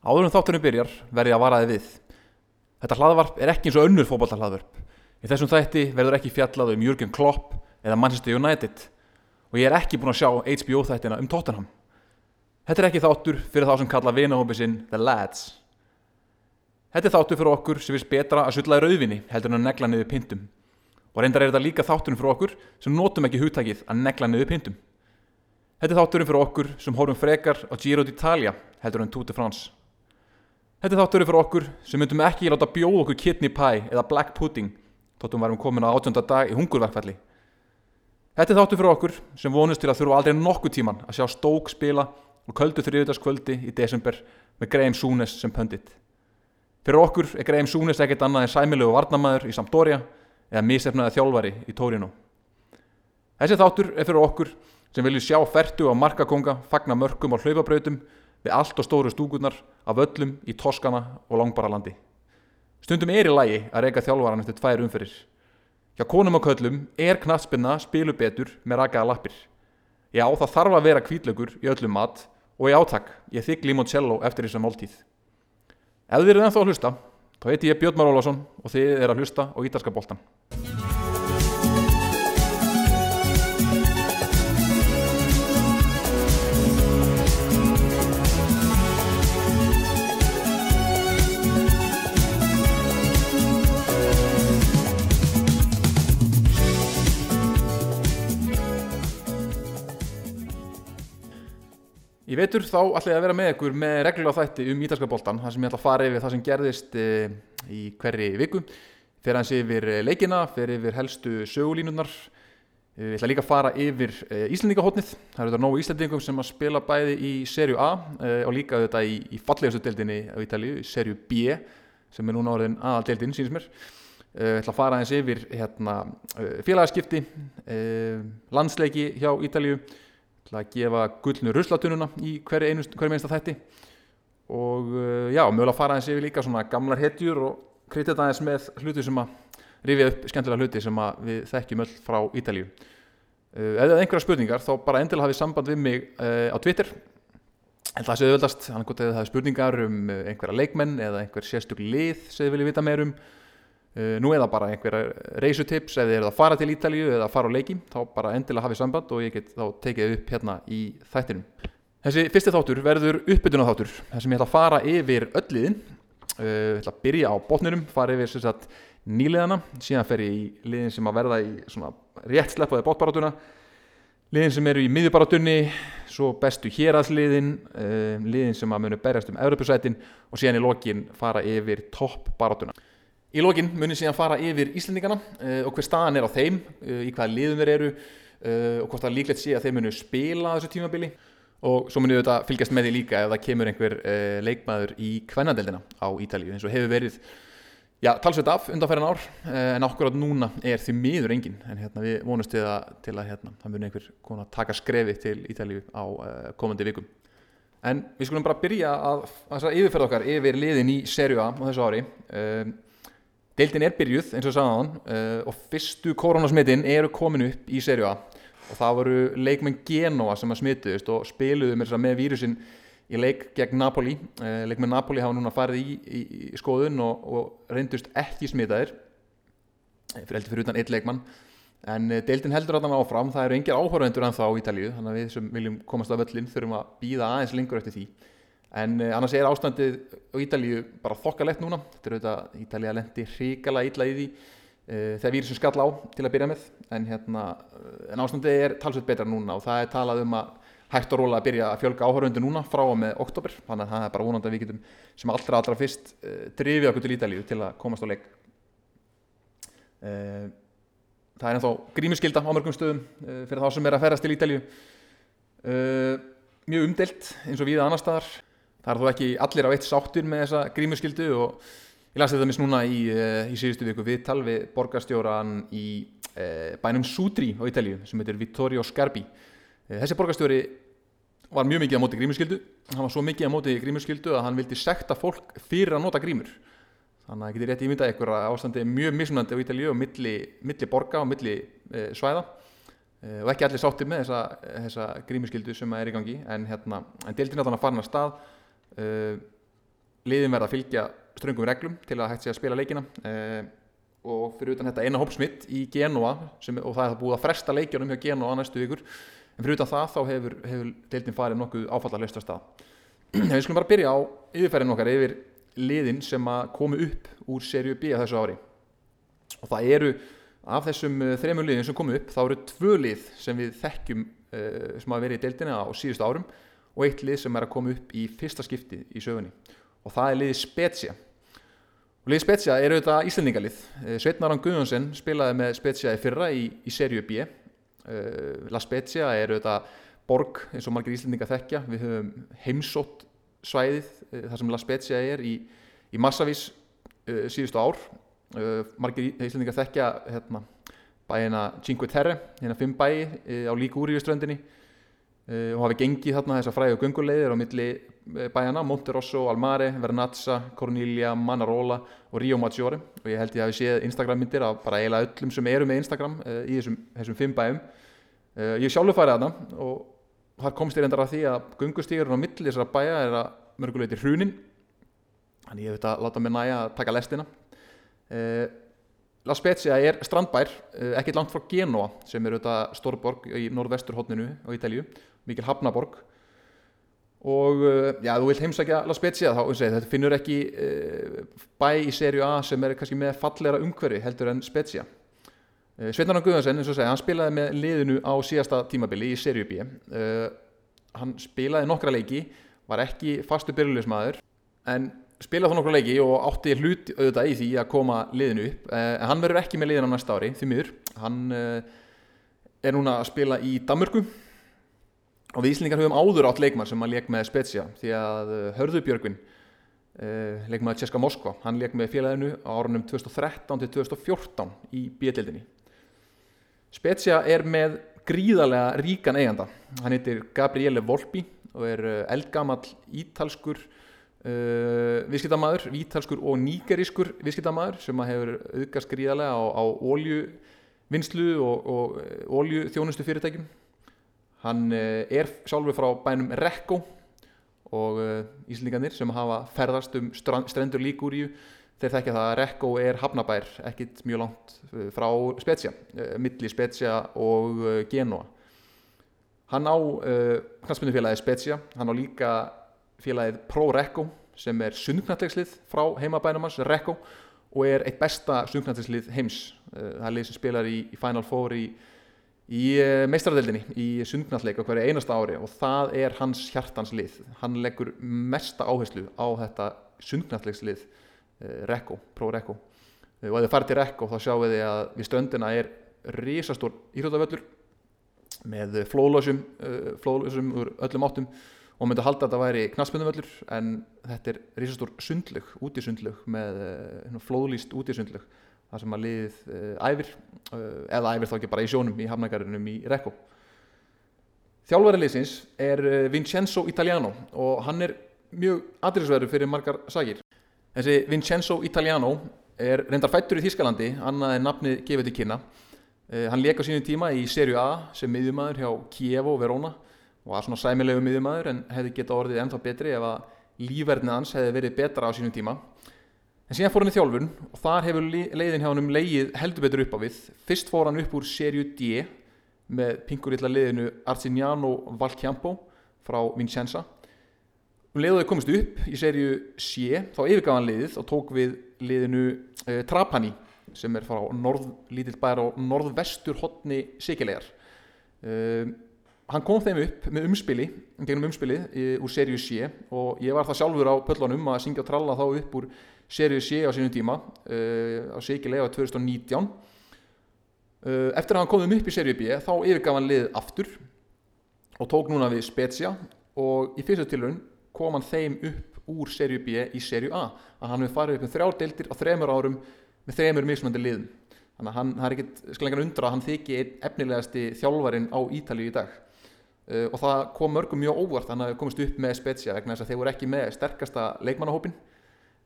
Áður en þátturinn byrjar verði að varaði við. Þetta hlaðvarp er ekki eins og önnur fótballtahlaðvarp. Í þessum þætti verður ekki fjallað um Jürgen Klopp eða Manchester United og ég er ekki búinn að sjá HBO þættina um Tottenham. Þetta er ekki þáttur fyrir þá sem kalla vinahópi sinn The Lads. Þetta er þáttur fyrir okkur sem finnst betra að sulla í rauðvinni heldur en að negla niður pyntum. Og reyndar er þetta líka þátturinn fyrir okkur sem notum ekki hugtakið að negla niður pyntum. Þetta er þátturinn fyrir okkur sem horfum frekar á Giro d'Italia heldur en Tour de France. Þetta er þátturinn fyrir okkur sem myndum ekki láta bjóða okkur kidney pie eða black pudding þóttum varum komin á átjönda dag í hungurverkfalli. Þetta er þáttur fyrir okkur sem vonust til að þurfa aldrei nokkuð tíman að sjá Stók spila og köldu þriðudagskvöldi í desember með Graham Súnes sem pöndit. Fyrir okkur er Graham Súnes ekkert annað en sæmilegu varnamæður í Sampdoria eða misefnaði þjálfari í Torino. Þessi þáttur er fyrir okkur sem vilju sjá ferdu á markakonga fagna mörgum á hlaupabrautum við allt og stóru stúkurnar af öllum í Toskana og Langbaralandi. Stundum er í lagi að reyka þjálfvaran eftir tvær umferir. Hjá konum og köllum er knatspenna spilu betur með rakaða lappir. Já, það þarf að vera kvítlaugur í öllum mat og í átak, ég þykk limoncello eftir þessa máltíð. Ef þið eru ennþá að hlusta, þá heiti ég Björn Már Ólásson og þið eru að hlusta á Ítalska boltan. Ég veitur þá ætla ég að vera með ykkur með reglulega þætti um ítalska boltan þar sem ég ætla að fara yfir það sem gerðist e, í hverri viku. Fyrir hans yfir leikina, fyrir yfir helstu sögulínurnar. E, ég ætla líka að fara yfir Íslandingahotnið það eru þetta nógu Íslandingum sem að spila bæði í serju A og líka þetta í, í fallegustu deildinni á Ítalju, í serju B sem er núna orðin aðal deildin, sínist mér. Ég ætla að fara hans yfir hérna, félagaskipti landsleiki hjá Ítalju til að gefa gullnu ruslatununa í hverju einsta þætti. Og uh, já, mögulega fara aðeins yfir líka svona gamlar hetjur og kritið aðeins með hluti sem að rifja upp skemmtilega hluti sem að við þekkjum öll frá Ítalíu. Það er einhverja spurningar þá bara endilega hafið samband við mig uh, á Twitter. En það séu öllast, hann er gott að það hefur spurningar um einhverja leikmenn eða einhver sérstök lið sem þið viljið vita meir um nú eða bara einhverja reysutips ef þið eruð að fara til Ítalíu eða að fara á leiki þá bara endilega hafið samband og ég get þá tekið upp hérna í þættinum. Þessi fyrsti þáttur verður uppbytuna þáttur þar sem ég ætla að fara yfir öll liðin. Uh, ég ætla að byrja á botnirum fara yfir sem sagt nýliðana síðan fer ég í liðin sem að verða í svona rétt sleppaði bótbaratuna liðin sem eru í miðjubaratunni svo bestu héraðsliðin uh, liðin sem að munu berjast um Evropasætin og síðan í lokin fara yfir toppbaratuna Í lokin munir síðan fara yfir Íslandingana uh, og hver staðan er á þeim, uh, í hvaða liðum þeir eru uh, og hvort það líklegt sé að þeir munir spila þessu tímabili og svo munir við þetta fylgjast með því líka ef það kemur einhver leikmaður í kvennadeldina á Ítalíu eins og hefur verið já, talsveit af undanferðan ár en okkur átt núna er því miður engin en hérna, við vonumst við að, til að hérna, það munir einhver kona taka skrefi til Ítalíu á komandi vikum. En við skulum bara byrja að, að yfirferða okkar yfir liðin í serju A á þessu ári. Deildin er byrjuð eins og sagðan uh, og fyrstu koronasmittin eru komin upp í serju A. Og það voru leikmenn Genoa sem að smituðist og spiluðu með, með vírusin í leik gegn Napoli. Uh, leikmenn Napoli hafa núna farið í, í, í skoðun og, og reyndust ekki smitaðir. Fyrir heldur fyrir utan eitt leikmann. En deildin heldur að það áfram, það eru engir áhörvendur en þá á Ítalíu þannig að við sem viljum komast af völlin þurfum að býða aðeins lengur eftir því en uh, annars er ástandið á Ítalíu bara þokkalett núna. Þetta er auðvitað Ítalíu að lendi hrikala ítla í því uh, þegar vírusin skall á til að byrja með. En, hérna, en ástandið er talsveit betra núna og það er talað um að hægt og róla að byrja að fjölga áhörundu núna frá og með oktober þannig að það er bara vonandi að við getum sem allra allra fyrst drifið okkur til Ítalíu til að komast á leik. Það er ennþá grímuskylda á mörgum stöðum fyrir þá sem er að ferast til Ítalíu. Mjög umdelt eins og við annar staðar það er þó ekki allir á eitt sáttur með þessa grímuskyldu og ég lasi þetta mis núna í, í síðustu viku við tal við borgarstjóran í e, bænum Sutri á Ítalíu sem heitir Vittorio Scarpi. E, þessi borgarstjóri var mjög mikið á móti grímuskyldu. Hann var svo mikið á móti grímuskyldu að hann vildi sekta fólk fyrir að nota grímur. Þannig að það getur rétt ímyndað ykkur að ástandi er mjög mismunandi á Ítalíu og milli, milli borga og milli e, svæða. Og ekki allir sáttir með þessa, þessa grímuskyldu sem er í gangi. En, hérna, en deildin á þannig að að stað uh, liðin verða að fylgja ströngum reglum til að hægt sé að spila leikina. Uh, og fyrir utan þetta eina hópsmitt í Genoa sem, og það er búið að fresta leikjunum hjá Genoa næstu vikur. En fyrir utan það þá hefur, hefur deildin farið nokkuð áfallarleist að stað. Við skulum bara byrja á yfirferðin okkar yfir liðin sem að komu upp úr serju B að þessu ári. Og það eru af þessum uh, þremur liðin sem komu upp þá eru tvö lið sem við þekkjum uh, sem hafa verið í deildina á síðustu árum og eitt lið sem er að koma upp í fyrsta skipti í sögunni. Og það er liðið Spezia. Og liðið Spezia er auðvitað íslendingalið. Uh, Sveitnaran Guðjónsson spilaði með Spezia í fyrra í, í serju B. La Spezia er auðvitað borg eins og margir íslendinga þekkja. Við höfum heimsótt svæðið þar sem La Spezia er í, í massavís síðustu ár. Margir íslendingar þekkja hérna, bæina Cinque Terre hérna fimm bæi á Ligúriuströndinni uh, og hafi gengið þarna þessar fræðu gungulegðir á milli bæjana Monterosso, Almare, Vernazza, Corniglia, Manarola og Rio Maggiore. Og ég held ég að við séð Instagram myndir af bara eiginlega öllum sem eru með Instagram í þessum, þessum fimm bæjum. Ég sjálfur farið þarna og þar komst ég reyndar að því að gungustíðurinn á milli þessara bæja er að mörguleiti hrunin. Þannig ég veit að láta mig næja að taka lestina. La Spezia er strandbær, ekkert langt frá Genoa sem er auðvitað stórborg í norðvesturhóttninu á Ítalju, mikil hafnaborg. Og uh, já, þú vilt heimsækja La Spezia þá, segi, þetta finnur ekki bæ í serju A sem er kannski með fallera umhverfi heldur en Spezia. Sveitnaran Guðarsen, eins og segja, hann spilaði með liðinu á síðasta tímabili í serju B. Hann spilaði nokkra leiki var ekki fastu byrjulegismæður en spilað þá nokkru leiki og átti hlut auðvitað í því að koma liðinu upp. Eh, en hann verður ekki með liðinu á næsta ári því miður, hann eh, er núna að spila í Danmörku og við Íslingar höfum áður átt leikmar sem að leik með Spezia því að eh, Hörðubjörgvin leik með Česka Moskva, hann leik með félaginu á árunum 2013 til 2014 í bíeldildinni Spezia er með gríðarlega ríkan eiganda. Hann heitir Gabriele Volpi og er eldgamall ítalskur Uh, viðskiptamæður, vítalskur og nýgerískur viðskiptamæður sem hefur auðgast gríðarlega á, á óljuvinnslu og, og óljuþjónustu fyrirtækjum hann uh, er sjálfur frá bænum Rekko og uh, Íslingarnir sem hafa ferðast um strendur líkúriu þeir þekkja það að Rekko er hafnabær ekkit mjög langt frá Spezia milli Spezia og Genoa hann á knastmyndufélagi Spezia hann á líka félagið Pro Recco sem er sundknallegslið frá heimabænum hans, Recco og er eitt besta sundknallegslið heims. Eh, það er lið sem spilar í Final Four í, í eh, meistradeldinni í sundknalleg á hverju einasta ári og það er hans hjartans lið. Hann leggur mesta áherslu á þetta sundknallegslið eh, Recco, Pro Recco og ef þið farið til Recco þá sjáu þið að við stöndina er risastór íhrjóðavöllur með flóðlösum flóðlösum úr öllum áttum og myndi að halda að þetta væri knaspundumöllur en þetta er risastór sundlug, útisundlug með uh, flóðlýst það sem að liðið uh, æfir uh, eða æfir þá ekki bara í sjónum í hafnækarinnum í Rekko Þjálfæri liðsins er Vincenzo Italiano og hann er mjög adrisverður fyrir margar sagir þessi Vincenzo Italiano er reyndar fættur í Þískalandi annað en nafnið gefið til kynna. Hann leik á sínu tíma í Serie A sem miðjumæður hjá Kievo Verona og var svona sæmilegu miðjumæður en hefði geta orðið ennþá betri ef að lífverðnið hans hefði verið betra á sínum tíma en síðan fór hann í þjálfun og þar hefur leiðin hjá hann um leið heldur betur upp á við. Fyrst fór hann upp úr serju D með pinkurilla leiðinu Arcignano Valcampo frá Vincenza. Um leiðuði komist upp í serju C þá yfirgaf hann leiðið og tók við leiðinu eh, Trapani sem er frá lítill bæra á norðvestur hotni sikilegar um, hann kom þeim upp með umspili gegnum umspili í, úr serju C og ég var það sjálfur á pöllunum að syngja og tralla þá upp úr serju C á sínum tíma uh, á Sikilega 2019 uh, eftir að hann komum upp í serju B þá yfirgaf hann lið aftur og tók núna við Spezia og í fyrstu tilhörun kom hann þeim upp úr serju B í serju A. Að hann hefur farið upp með þrjár deildir á þremur árum með þremur mismöndi liðum. Þannig að hann, það er ekkit sklengan undra að hann þykji efnilegasti þjálfarin á Ítalíu í dag. Uh, og það kom mörgum mjög óvart þannig að komist upp með Spezia vegna þess að þeir voru ekki með sterkasta leikmannahópin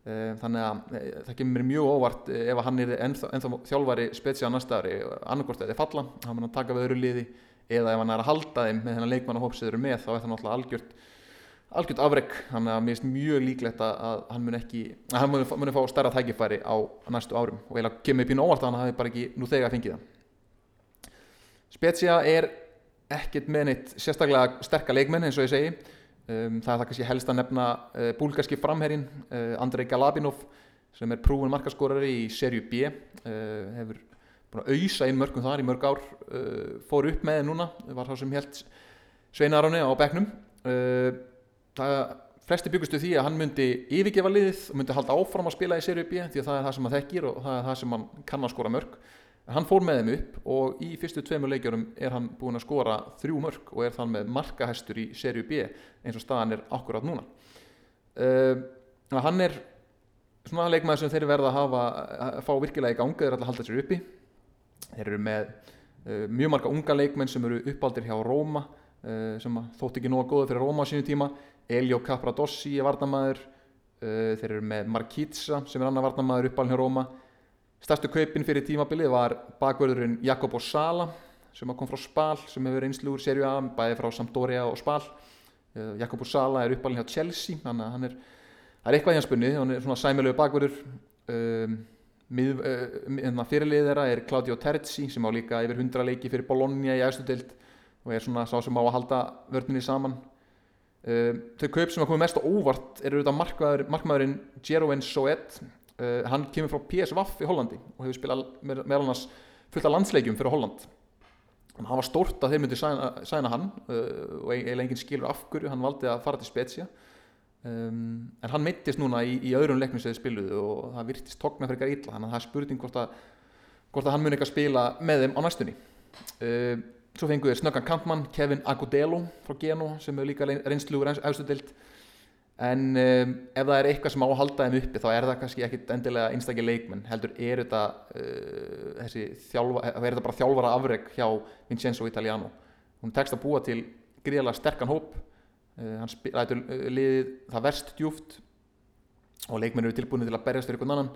þannig að uh, það kemur mér mjög óvart ef hann er ennþá, ennþá þjálfari Spezia á næsta ári annarkort eða falla, hann er að taka við öðru liði eða ef hann er að halda þeim með þennan leikmannahóp sem þeir eru með þá er það náttúrulega algjört algjört afreg þannig að mér finnst mjög líklegt að, hann mun ekki að hann muni, muni fá stærra tækifæri á næstu árum. Og eiginlega kemur pínu óvart að hann hafi bara ekki nú þegar fengið það. Spezia er ekkert með neitt sérstaklega sterka leikmenn eins og ég segi um, það er það kannski helst að nefna uh, búlgarski framherrin uh, Andrei Galabinov sem er prúin markaskorari í serju B. Uh, hefur búin að auðsa inn mörgum þar í mörg ár fór upp með núna, var það sem held Sveinaráni á bekknum. Uh, það flesti byggustu því að hann myndi yfirgefa liðið og myndi halda áfram að spila í serju B því að það er það sem hann þekkir og það er það sem hann kann að skora mörg hann fór með þeim upp og í fyrstu tveimur leikjörum er hann búin að skora þrjú mörg og er þann með markahæstur í serju B eins og staðan er akkurat núna. Uh, hann er svona leikmaður sem þeir verða að hafa að fá virkilega í ganga þeir ætla að halda sér uppi. Þeir eru með uh, mjög marga unga leikmenn sem eru uppaldir hjá Róma uh, sem þótt ekki nóga góða fyrir Róma á sínu tíma. Elio Capradossi er varnamæður uh, þeir eru með Markitsa sem er annar varnamæður uppalinn hjá Róma stærstu kaupin fyrir tímabilið var bakverðurinn Jakob Sala sem kom frá Spal sem hefur einslu úr serju A bæði frá Sampdoria og Spal. Uh, Jakob Sala er uppalinn hjá Chelsea þannig að hann er, er eitthvað í hans bunni hann er svona sæmilegu bakverður um, Mið, uh, fyrirlið þeirra er Claudio Terzi sem á líka yfir 100 leiki fyrir Bologna í ægstudeld og er svona sá sem á að halda vörninni saman. Uh, þau kaup sem að koma mest á óvart eru auðvitað markmaðurinn Jeroen Soet uh, hann kemur frá PSV í Hollandi og hefur spilað meðal annars fullt af landsleikjum fyrir Holland. Hann var stórt að þeir myndi sæna, sæna hann uh, og eiginlega enginn skilur af hverju hann valdi að fara til Spezia. Um, en hann mittist núna í, í öðrum leiknum sem þið spiluðu og það virtist tókna fyrir eitthvað illa þannig að það er spurning hvort að, hvort að hann muni eitthvað spila með þeim á næstunni. Um, svo fenguðu snöggan kampmann Kevin Agudelo frá Geno sem er líka reynslugur auðstudild en um, ef það er eitthvað sem á að halda þeim uppi þá er það kannski ekkit endilega einstaklega leikmenn heldur er þetta uh, þessi þjálfa, er þetta bara þjálfara afreg hjá Vincenzo Italiano. Hún tekst að búa til gríðalega sterkan hóp Uh, hann rætur uh, liðið það verst djúft og leikmenn eru tilbúinu til að berjast fyrir einhvern annan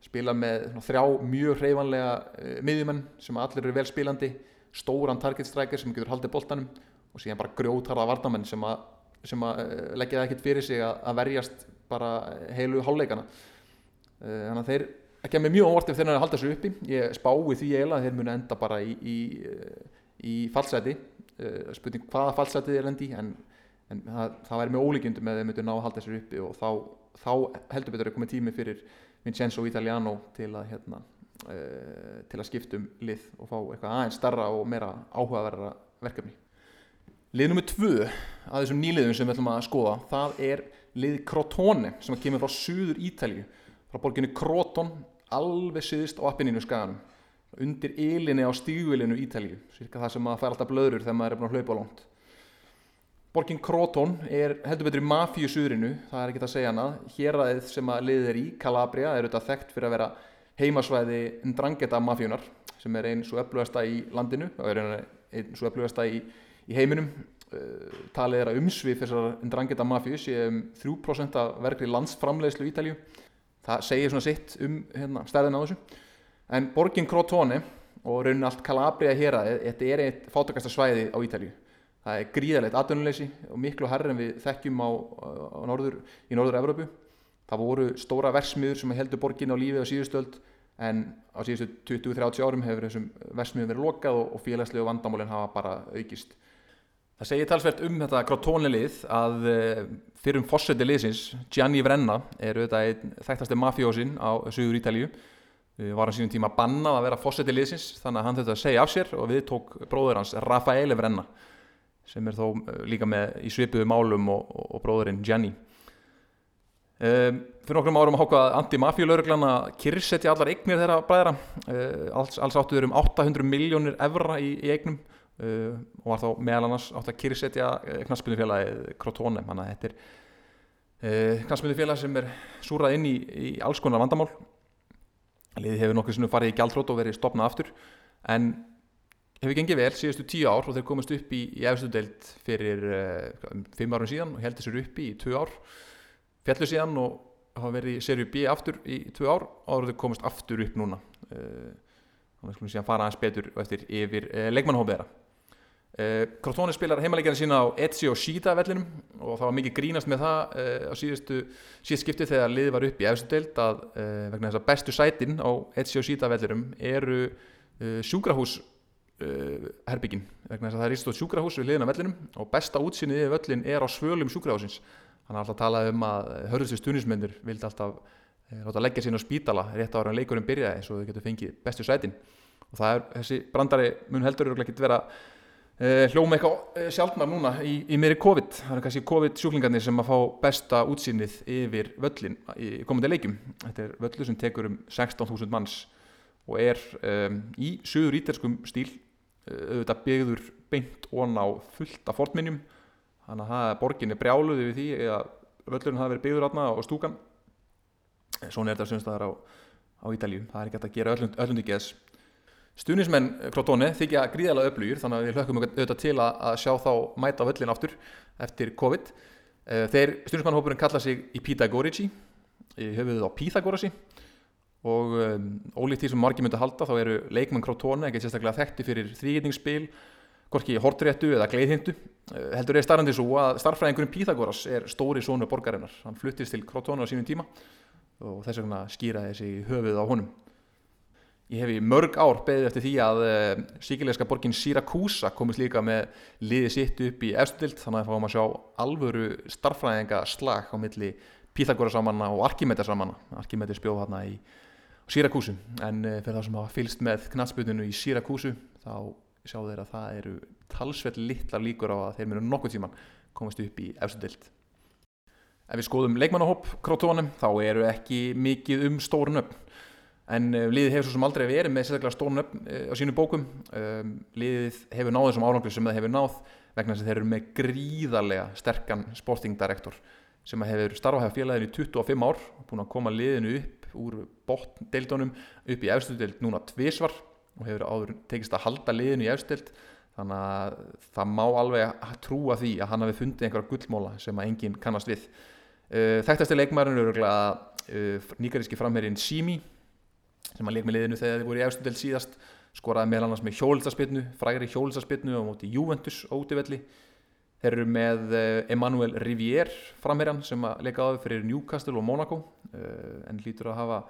spila með svona, þrjá mjög hreyfanlega uh, miðjumenn sem allir eru vel spilandi stóran target striker sem getur haldið boltanum og síðan bara grjótarða varnamenn sem að, sem að leggja það ekkert fyrir sig að, að verjast bara heilu háleikana þannig að þeir ekki að með mjög óvart ef þeir að halda þessu uppi. Ég spái því eiginlega að þeir munu enda bara í, í, í fallseti spurning hvaða fallsetið er endi en en það, það væri með ólíkjundum með þeim myndu ná að halda sér uppi og þá, þá heldur betur að koma tími fyrir Vincenzo Italiano til að, hérna, til að skiptum lið og fá eitthvað aðeins starra og meira áhugaverðara verkefni Lið nummið tvö að þessum nýliðum sem við ætlum að skoða það er lið Crotone sem kemur frá Suður Ítalju frá borginu Croton alveg syðist á appininu skaganum undir ylinni á stígvilinu Ítalju cirka það sem að fara alltaf blöður þegar maður er búin að hlaupa á lónt Borgin Kroton er heldur betur í mafíu suðrinu, það er ekki að segja hana héræðið sem að liðið er í, Calabria er auðvitað þekkt fyrir að vera heimasvæði Ndrangheta mafíunar sem er einn svo öflugasta í landinu og er einn svo öflugasta í, í heiminum. Uh, talið er að umsvið þessar Ndrangheta mafíu sé um 3% af verkli landsframleiðslu í Ítalju það segir svona sitt um hérna, stærðin á þessu. En Borgin Crotone og raunin allt Calabria héræðið, þetta er eitt fátakasta svæði á Ítalju það er gríðalegt atvinnuleysi og miklu herri en við þekkjum á, á norður, í norður-Európu það voru stóra versmiður sem heldur borgin á lífi á síðustöld en á síðustu 20-30 árum hefur þessum versmiðum verið lokað og, félagslegu vandamálinn hafa bara aukist Það segir talsvert um þetta grátónlið að eh, fyrir um fórseti liðsins Gianni Vrenna er auðvitað einn þekktasti mafjósin á Suður Ítalju var hann sínum tíma að banna að vera fórseti liðsins þannig að hann þetta segja af sér og við tók bróður hans Rafaele Vrenna sem er þó eh, líka með í svipuðu málum og, og, bróðurinn Gianni. Um, fyrir nokkrum árum hákað anti-mafíulauruglana kyrrsetti allar eignir þeirra bræðra. Alls, alls áttu þeir um 800 miljónir evra í, í eignum uh, og var þá meðal annars átt að kyrrsetja knastbyrnufélagið Crotone þannig að þetta er uh, knastbyrnufélag sem er súrað inn í, í alls konar vandamál. Liðið hefur nokkuð sem farið í gjaldrót og verið stopnað aftur en hefur gengið vel síðustu tíu ár og þeir komast upp í, í efstu deild fyrir uh, fimm árum síðan og heldur sér upp í tvö ár. Fjallu síðan og hafa verið í serju B aftur í tvö ár og þeir komast aftur upp núna. Uh, þannig að við skulum síðan fara aðeins betur eftir yfir uh, leikmannhófiðara Uh, Crotone spilar heimaleikina sína á Ezio Shida vellinum og það var mikið grínast með það uh, á síðustu síðust skipti þegar liðið var upp í efstu deild að uh, vegna þess að bestu sætin á Ezio Shida vellinum eru sjúkrahús herbyggin. Vegna þess að það er ístóð sjúkrahús við liðina vellinum og besta útsinnið yfir völlin er á svölum sjúkrahúsins hann alltaf talað um að hörðustu stunismennir vildi alltaf láta leggja sín á spítala rétt ára en leikurinn byrjaði svo þau getur fengið bestu sætin. Og það er Uh, hljóma eitthvað uh, sjálfnar núna í, í meiri COVID. Það er kannski COVID-sjúklingarnir sem að fá besta útsýnið yfir völlin í komandi leikum þetta er völlu sem tekur um 16.000 manns og er um, í söður íterskum stíl uh, auðvitað byggður beint ón á fullt af fortminnjum þannig að borgin er brjáluði við því að völlurinn hafi verið byggður átna á stúkan. Svona er þetta semst að það er á, á Ítalju það er ekki að gera öllundi geðs Stunismenn Crotone þykja gríðalega öflugir þannig að við hlökkum auðvitað til að, sjá þá mæta völlin aftur eftir COVID. Eh, þeir stunismannhópurinn kalla sig í Pythagorici, höfuðuð á Pythagorasi og um, ólíkt því sem margir myndi halda þá eru leikmann Crotone ekkert sérstaklega þekkti fyrir þrýgitningsspil, hvorki hortréttu eða gleiðhindu. Eh, heldur er starrandi svo að starfræðingurinn Pythagoras er stóri sónu borgarinnar. Hann fluttist til Crotone á sínum tíma og þess vegna skýraði þessi höfuð á honum. Ég hef í mörg ár beðið eftir því að uh, eh, síkilegska borgin Siracusa komist líka með liði sitt upp í efstild þannig að fáum að sjá alvöru starfræðinga slag á milli Píþagórasamanna og Arkimedesamanna. Arkimedes bjóð hérna í Siracusu en uh, fyrir það sem hafa fylst með knatsbyrnunu í Siracusu þá sjá þeir að það eru talsveld litlar líkur á að þeir munu nokkuð tíman komast upp í efstild. Ef við skoðum leikmannahópp krótónum þá eru ekki mikið um stórun upp en uh, liðið hefur svo sem aldrei verið með sérstaklega stórn upp uh, á sínu bókum. Um, liðið hefur náð þessum árangli sem það hefur náð vegna þess að þeir eru með gríðarlega sterkan sportingdirektor sem hefur starfað hefur félaginu í 25 ár og búin að koma liðinu upp úr botndeildunum upp í efstudeld núna tvísvar og hefur áður tekist að halda liðinu í efstudeld þannig að það má alveg trúa því að hann hafi fundið einhverja gullmóla sem að enginn kannast við. Uh, þekktasti leikmærin eru nýgaríski framherrin Simi sem að leik með liðinu þegar þið voru í eftir del síðast skoraði meðal annars með hjólstaspinnu frægri hjólstaspinnu á móti Juventus ótivelli þeir eru með eh, Rivier framherjan sem að leika áður fyrir Newcastle og Monaco eh, en lítur að hafa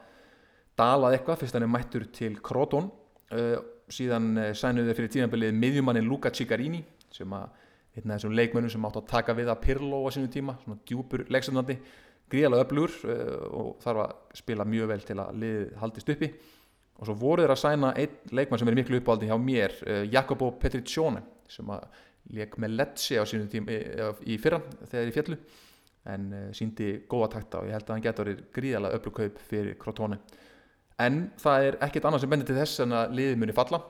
dalað eitthvað. Fyrst hann er mættur til Kroton eh, síðan sænuði fyrir tímanbilið miðjumannin Luca Ciccarini sem að af þessum leikmönnum sem átt að taka við að Pirlo á sinu tíma, svona djúpur leiksöndandi gríðalega öflugur uh, og þarf að spila mjög vel til að liðið haldist uppi. Og svo voru þeir að sæna einn leikmann sem er miklu uppáldi hjá mér uh, Jacobo Petriccione sem að leik með Lecce á sínum tím uh, í fyrra þegar í fjallu en síndi góða takta og ég held að hann getur gríðalega öflugkaup fyrir Crotone. En það er ekkert annað sem bendir til þess en að liðið muni falla.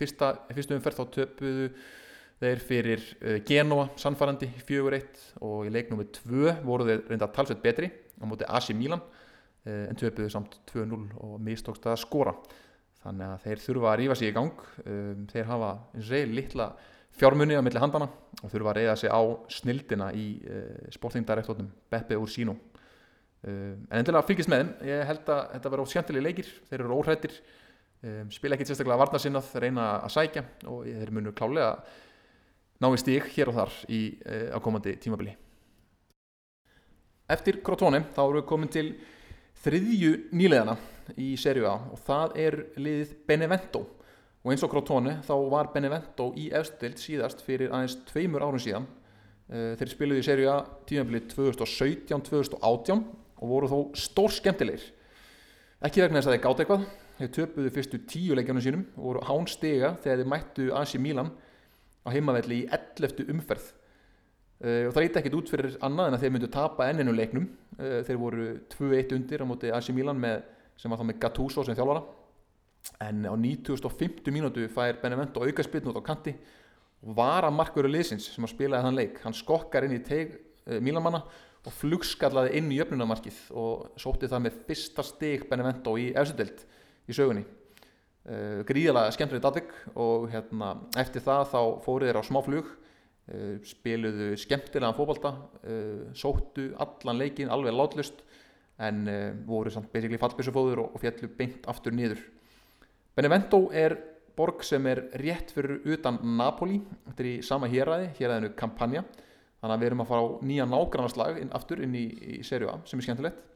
Fyrsta, fyrstu umferð þá töpuðu þeir fyrir uh, Genoa sannfærandi 4-1 og í leiknum við 2 voru þeir reynda talsveit betri á móti Asi Milan uh, en töpuðu samt 2-0 og mistókst að skora. Þannig að þeir þurfa að rífa sig í gang. Um, þeir hafa eins og segir litla fjármunni á milli handana og þurfa að reyða sig á snildina í sportingdirektornum Beppe Ursino. En endilega fylgist með þeim. Ég held að þetta verður óskjöntilega leikir. Þeir eru óhrættir spila ekki sérstaklega varnarsinnað reyna að sækja og þeir munu klálega náði stík hér og þar í uh, ákomandi tímabili. Eftir Crotone þá erum við komin til þriðju nýleðana í serju A og það er liðið Benevento. Og eins og Crotone þá var Benevento í efstild síðast fyrir aðeins tveimur árum síðan. Uh, þeir spiluði í serju A tímabili 2017-2018 og voru þó stór skemmtilegir ekki vegna þess að þeir gátt eitthvað þeir töpuðu fyrstu tíu leikjanum sínum og voru hán stiga þegar þeir mættu Asi Milan á heimavelli í 11. umferð. Uh, og það reyndi ekkit út fyrir annað en að þeir myndu tapa enninu leiknum. Uh, þeir voru 2-1 undir á móti AC Milan með, sem var þá með Gattuso sem þjálfara. En á 9050 mínútu fær Benevento aukarspiln út á kanti. Og var að markveru liðsins sem að spilaði þann leik hann skokkar inn í teg uh, Milanmanna og flugskallaði inn í öfnunamarkið og sótti það með fyrsta stig Benevento í efsudelt í sögunni Uh, gríðilega skemmtilegt aðvik og hérna, eftir það þá fóruð þeir á smáflug. Uh, spiluðu skemmtilega fókbalta uh, sóttu allan leikin alveg látlust en voru samt basically fallbísufóður og, og fjallu beint aftur niður. Benevento er borg sem er rétt fyrir utan Napoli. Þetta er í sama héræði, héræðinu Campania. Þannig að við erum að fara á nýja nágrannarslag aftur inn í, í Serie A sem er skemmtilegt.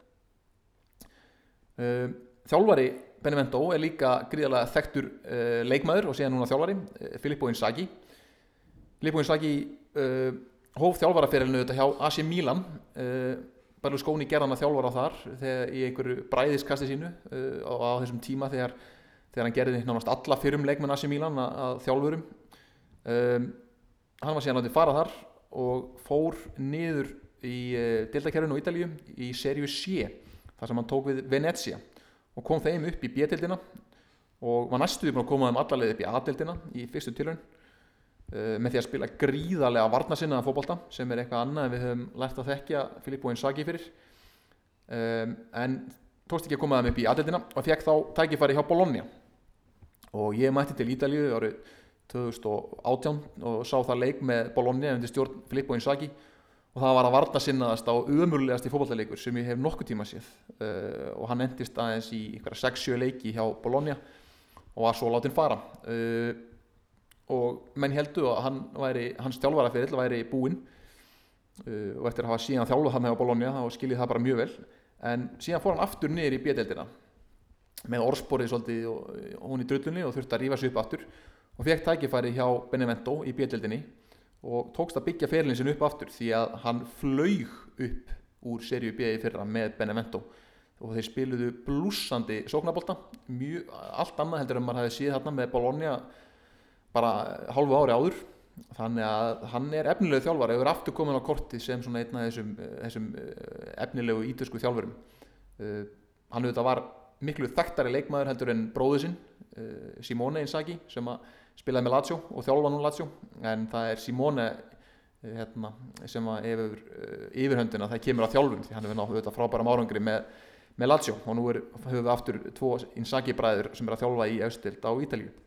Þjálfari Benevento er líka gríðarlega þekktur uh, leikmaður og síðan núna þjálfari uh, Filippo Inzaghi. Filippo Inzaghi uh, hóf þjálfaraferilinu þetta hjá AC Milan. Berlusconi gerðan að þjálfara þar þegar í einhverju bræðiskasti sínu á, á þessum tíma þegar, þegar hann gerði nánast alla fyrrum leikmenn AC Milan að, að þjálfurum. Um, hann var síðan áttið fara þar og fór niður í deltakerfinu á Ítalíu í serju C þar sem hann tók við Venezia og kom þeim upp í B-dildina og var næstuði búin að koma þeim allarleið upp í A-dildina í fyrstu tilhörn uh, með því að spila gríðarlega varnasinnaða fótbolta sem er eitthvað annað en við höfum lært að þekkja Filippo Inzaghi fyrir. Um, en tókst ekki að koma þeim upp í A-dildina og fekk þá tækifæri hjá Bologna. Og ég mætti til Ítalíu árið 2018 og sá það leik með Bologna undir stjórn Filippo Inzaghi og það var að varna sinnaðast á umurlegast í fókbaltaleikur sem ég hef nokkuð tíma séð. Uh, og hann endist aðeins í einhverja 6-7 leiki hjá Bologna og var svo látin fara. Uh, og menn heldu að hann væri, hans þjálfaraferill væri búinn. Uh, og eftir að hafa síðan þjálfuð hann hjá Bologna þá skiljið það bara mjög vel. En síðan fór hann aftur niður í bjödeldina með orðsporið svolítið og, og hún í drullunni og þurfti að rífa sig upp aftur. Og fekk tækifæri hjá Benevento í bjödeldinni og tókst að byggja ferilin sin upp aftur því að hann flaug upp úr serju B í fyrra með Benevento. Og þeir spiluðu blúsandi sóknabólta allt annað heldur en maður hefði síð hérna með Bologna bara hálfu ári áður. Þannig að hann er efnilegu þjálfar er aftur komin á korti sem svona einn af þessum, þessum efnilegu ítösku þjálfurum. Uh, hann auðvitað var miklu þekktari leikmaður heldur en bróðu sinn uh, Simone Inzaghi sem að spilaði með Lazio og þjálfa nú Lazio en það er Simone hérna, sem að yfir, yfirhöndina það kemur á þjálfun því hann er náttúrulega frábæra árangri með, með Lazio. Og nú er, höfum við aftur tvo Inzaghi bræður sem er að þjálfa í austild á Ítalíu.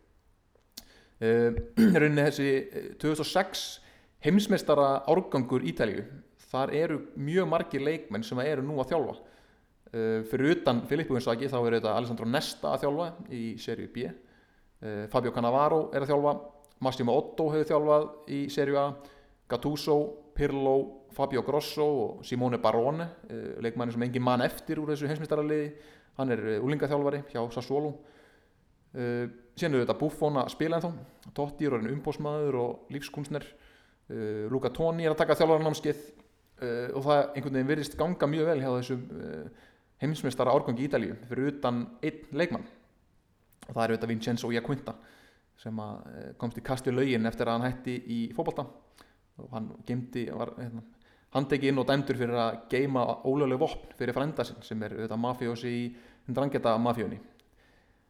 Uh, rauninni þessi 2006 heimsmeistara árgangur Ítalíu þar eru mjög margir leikmenn sem eru nú að þjálfa. Fyrir utan Filippo Inzaghi þá er þetta Alessandro Nesta að þjálfa í serju B Fabio Cannavaro er að þjálfa Massimo Otto hefur þjálfað í serju A Gattuso, Pirlo Fabio Grosso og Simone Barone uh, leikmanni sem engin mann eftir úr þessu heimsmyndstaraliði hann er úlingaþjálfari hjá Sassuolo. Síðan er þetta Buffon að spila ennþá. Totti er orðin umbósmaður og lífskunstner Luca Toni er að taka þjálfarnámskeið og það einhvern veginn virðist ganga mjög vel hjá þessum heimsmyndstara árgangi í Ídalíu fyrir utan einn leikmann og það er auðvitað Vincenzo Iaquinta sem komst í kasti laugin eftir að hann hætti í fókbalta og hann gemdi, hérna, handekinn og dæmdur fyrir að geima ólögleg vopn fyrir frænda sinn sem er auðvitað mafjósi í Ndrangeta mafjóni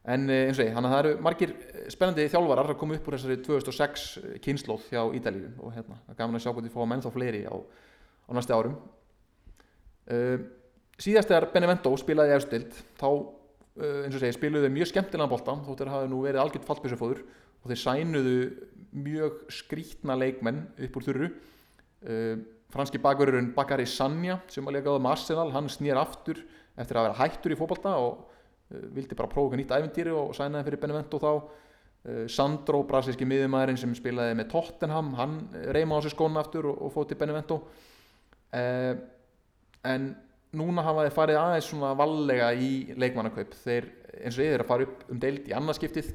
en eins og ég, þannig að það eru margir spennandi þjálfarar að koma upp úr þessari 2006 kynnslóð hjá Ídalíu og hérna, það er gaman að sjá þið fá menn þá fleiri á, á næstu árum. Uh, síðast þegar Benevento spilaði efstild þá eins og segi, spiluðu mjög skemmtilega bólta þótt að hafa nú verið algjört fallbísufóður og þeir sænuðu mjög skrítna leikmenn upp úr þurru. Uh, franski bakverðurinn Bakari Sanja sem að það með Arsenal hann snýr aftur eftir að vera hættur í fókbalta og uh, vildi bara prófa nýtt æfintýri og sænaði fyrir Benevento þá. Sandro, brasilski miðumæðurinn sem spilaði með Tottenham hann reyma á sig skóna aftur og, og fótt í Benevento. En núna hafa þeir farið aðeins svona vallega í leikmannakaup. Þeir eins og ég er að fara upp um deild í annarskiptið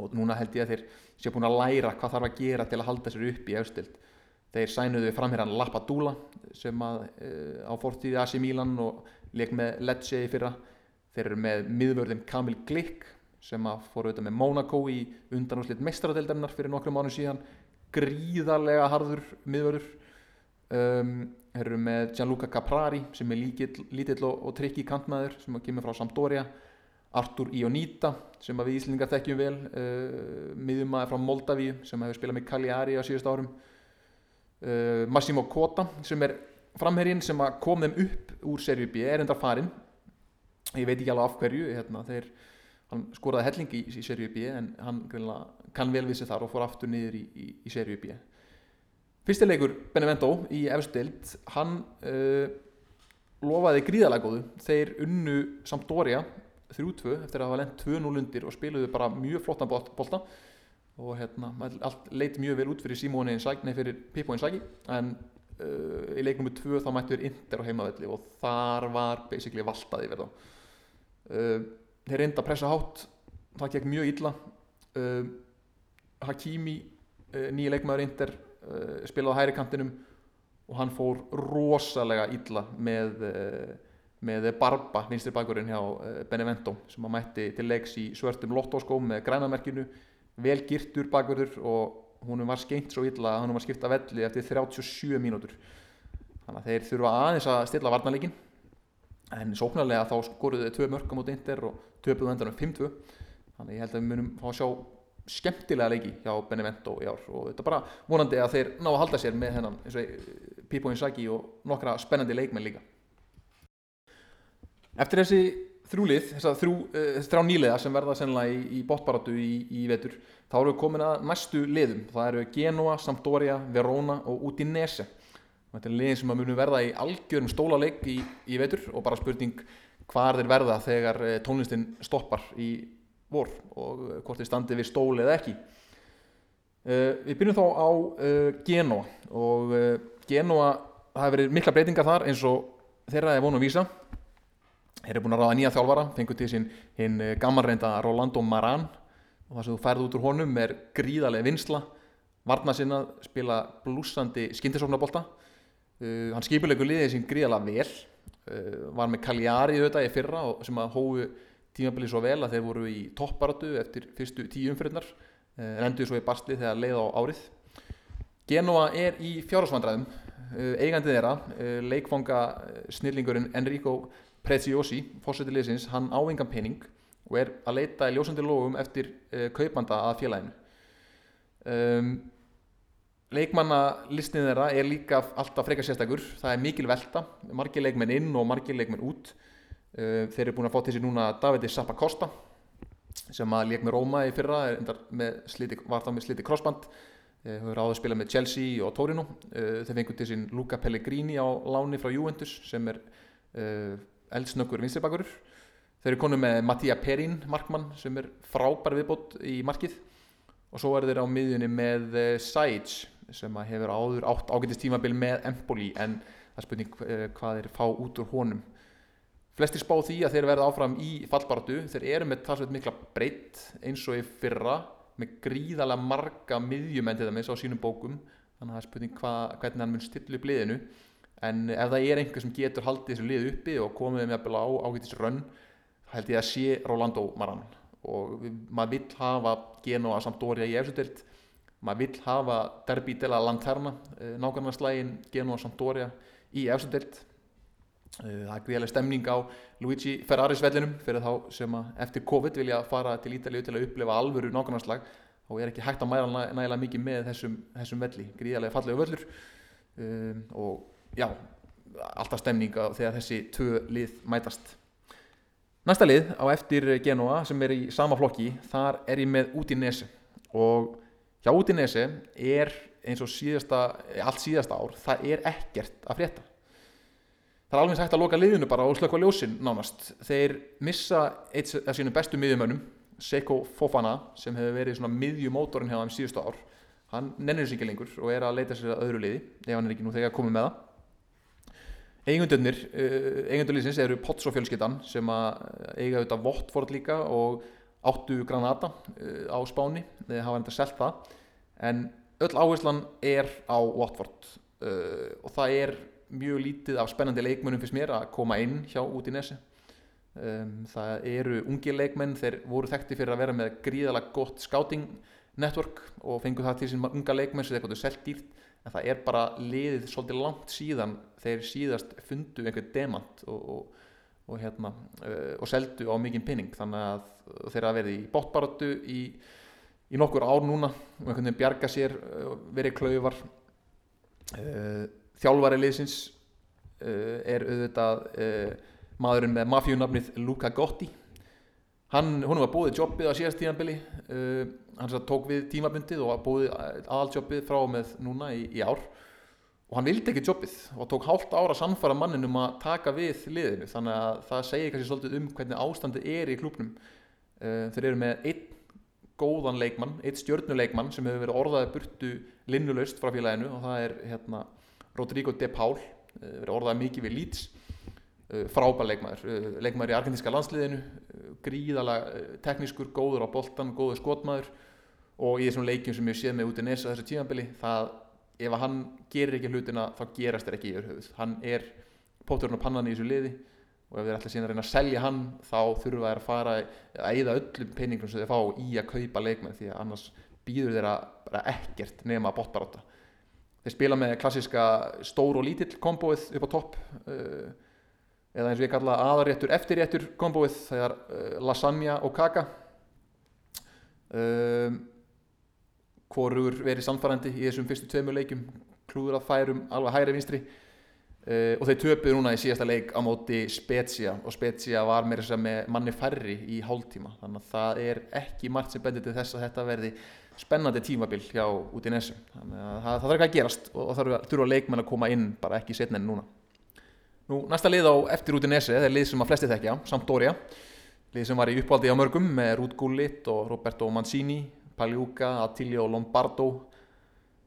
og núna held ég að þeir séu búin að læra hvað þarf að gera til að halda sér upp í austild þeir sænuðu framherran Lapadula sem að uh, á fortíði AC Milan og leik með Lecce í fyrra. Þeir eru með miðvörðin Kamil Glick sem að fóru auðvitað með Monaco í undanúslit meistaradeildarinnar fyrir nokkrum mánu síðan. Gríðarlega harður miðvörður. Um, þeir eru með Gianluca Caprari sem er lítill, og, og trikki kantmaður sem kemur frá Sampdoria. Artur Ionita sem við Íslingar þekkjum vel uh, miðjumæður frá Moldavíu sem hefur spilað með Cagliari á síðust árum. Uh, Massimo Cota sem er framherjinn sem kom þeim upp úr serju B er enda farinn. Ég veit ekki alveg af hverju hérna, þeir, hann skoraði helling í, í serju B en hann kann vel við sig þar og fór aftur niður í, í, í serju B Fyrstileikur Benevento í efstild, hann uh, lofaði gríðalega góðu. Þeir unnu Sampdoria 3-2 eftir að hafa lent 2-0 undir og spiluðu bara mjög flottan bolt- bolta. Og hérna, allt leit mjög vel út fyrir Simóni Inzaghi, nei fyrir Pippo Inzaghi. En uh, í leiknum 2 þá mættu þeir Inter á heimavelli og þar var basically valtaði verða uh, þeir reynda að pressa hátt það gekk mjög illa. Uh, Hakimi nýja leikmaður Inter uh, spilaði á hæri kantinum og hann fór rosalega illa með, uh, með Barba vinstri bakurinn hjá uh, Benevento sem að mætti til leiks í svörtum lottóskóm með grænamerkinu vel girtur bakurður og húnum var skeint svo illa að húnum var skipta velli eftir 37 mínútur. Þannig að þeir þurfa aðeins að stilla varnarleikin en sóknarlega þá skoruðu þau tvö mörka mútið Inter og töpuðu endanum 5-2 þannig ég held að við munum fá að sjá skemmtilega leiki hjá Benevento í ár og þetta er bara vonandi að þeir ná að halda sér með hennan eins og Pipo Inzaghi og nokkra spennandi leikmenn líka Eftir þessi þrjúlið, þess að þrjú, uh, þrjá nýliða sem verða sennilega í, í botbaratu í, í vetur, þá erum við komin að næstu liðum. Það eru Genoa, Sampdoria, Verona og Udinese. Þetta er liðin sem að munum verða í algjörum stólaleik í, í vetur og bara spurning hvar þeir verða þegar uh, tónlistin stoppar í vor og uh, hvort þeir standi við stóli eða ekki. Uh, við byrjum þá á uh, Genoa og Genoa, það hefur verið mikla breytingar þar eins og þeirra er vonu að vísa. Þeir eru búin að ráða nýja þjálfara fengur til sín hinn gammalreinda Rolando Maran og það sem þú færð út úr honum er gríðarlega vinsla varna sinna spila blúsandi skyndisofnabolta uh, hann skipulegur liðið sín gríðarlega vel. Uh, var með Cagliari auðvitað í fyrra og sem að hófu tímabilið svo vel að þeir voru í topparatu eftir fyrstu tíu umfyrirnar en endur svo í bastli þegar leið á árið Genoa er í fjárhásvandræðum uh, eigandi þeirra, uh, leikfanga snillingurinn Enrico Preziosi, fórsættilegisins, hann á engan pening og er að leita í ljósandi lógum eftir kaupanda að félaginu. Um, leikmannalistin þeirra er líka alltaf frekar sérstakur, það er mikil velta, margir leikmenn inn og margir leikmenn út. Uh, þeir eru búin að fá til sér núna Davide Zappacosta sem að leik með Róma í fyrra, sliti, var þá með sliti crossband, uh, hefur áður spilað með Chelsea og Torino. Uh, þeir fengur til sín Luca Pellegrini á láni frá Juventus sem er eldsnöggur vinstribakurur þeir eru konu með Mattia Perin markmann sem er frábær viðbót í markið. Og svo er þeir á miðjunni með Saic sem hefur áður átt ágætist tímabil með Empoli en það spurning hvað þeir fá út úr honum flestir spá því að þeir verða áfram í fallbaratu þeir eru með talsveit mikla breytt eins og í fyrra með gríðalega marga miðjumenn til dæmis á sínum bókum. Þannig að það er spurning hva, hvernig hann mun stilla upp liðinu. En ef það er einhver sem getur haldið þessu lið uppi og komið með að á ágætis rönn held ég að sé Rolando Maran. Og maður vill hafa Genoa Sampdoria í efsutild maður vill hafa Derby de la Lanterna nákvæmlega slægin Genoa Sampdoria í efsutild það er gríðarlega stemning á Luigi Ferraris vellinum. Fyrir þá sem eftir COVID vilja fara til Ítalíu til að upplifa alvöru nákvæmlega slag og er ekki hægt að mæla nægilega mikið með þessum, þessum velli. Gríðarlega fallegu völlur. Um, og já, alltaf stemninga þegar þessi tvö lið mætast. Næsta lið á eftir Genoa sem er í sama flokki þar er ég með Udinese. Og hjá Udinese er eins og síðasta, allt síðasta ár það er ekkert að frétta það er alveg hægt að loka liðinu bara og slökka ljósin nánast. Þeir missa eitt af sínum bestu miðjumönnum Seiko Fofana sem hefur verið svona miðjumótorinn hjá þeim síðustu ár. Hann nennir þessu ekki lengur og er að leita sér að öðru liði ef hann er ekki nú þegar komið með það. Eigundunir, eigundurlýsins eru Potts og fjölskyttan sem að eiga auðvitað Votford líka og áttu Granada á Spáni, þeir hafa enda selt það. En öll áherslan er á Watford og það er mjög lítið af spennandi leikmennum fyrst mér að koma inn hjá út í nesi það eru ungi leikmenn, þeir voru þekkti fyrir að vera með gríðalega gott scouting network og fengu það til sín unga leikmenn sem þeir gotu selt dýrt en það er bara liðið svolítið langt síðan þeir síðast fundu einhvern demant og, og, og, hérna, og seldu á mikinn pinning þannig að þeir að verði í bóttbaratu í, í nokkur ár núna og einhvern veginn bjarga sér verið klauvar uh, þjálfari liðsins er auðvitað maðurinn með mafjunafnið Luca Gotti. Hann, hún var búið jobbið á síðast tímanbili hann tók við tímabundið og búið aðaljobbið frá með núna í, í ár. Og hann vildi ekki jobbið og tók hálft ára að sannfara mannin um að taka við liðinu. Þannig að það segir kannski svolítið um hvernig ástandið er í klubnum uh, þeir eru með einn góðan leikmann, einn stjörnuleikmann sem hefur verið orðaði burtu linnulaust frá félaginu og það er hérna, Rodrigo de Paul uh, verið orðaði mikið við Leeds uh, frábær leikmaður, leikmaður í argentinska landsliðinu gríðalega teknískur, góður á boltan, góður skotmaður og í þessum leikjum sem ég séð með út í nesa þessu tímanbili það ef hann gerir ekki hlutina þá gerast þér ekki í örhauð hann er póturinn og pannan í þessu liði og ef þeir ætla síðan að reyna að selja hann þá þurfa þeir að fara að eigða öllum peningum sem þeir fá í að kaupa leikmenn því að annars býður þeir að bara ekkert nema botbaráta þeir spila með klassiska stór og lítill kombóið upp á topp uh, eða eins og ég kalla aðarréttur eftirréttur kombóið það er uh, lasagna og kaka um hvorur verið samfærandi í þessum fyrstu tveimur leikum klúður að færum alveg hægri vinstri uh, og þeir töpuð núna í síðasta leik á móti Spezia og Spezia var með manni færri í hálftíma þannig að það er ekki margt sem bendir til þess að þetta verði spennandi tímabil hjá út í nesu þannig að það, það þarf ekki að gerast og það þurfa leikmenn að koma inn bara ekki setna en núna. Nú, næsta lið á eftir út í nesu það er lið sem að flesti þekkja, Sampdoria. Lið sem var í uppvaldi á mörgum með Ruud Gullit og Roberto Mancini Pagliuca, Attilio Lombardo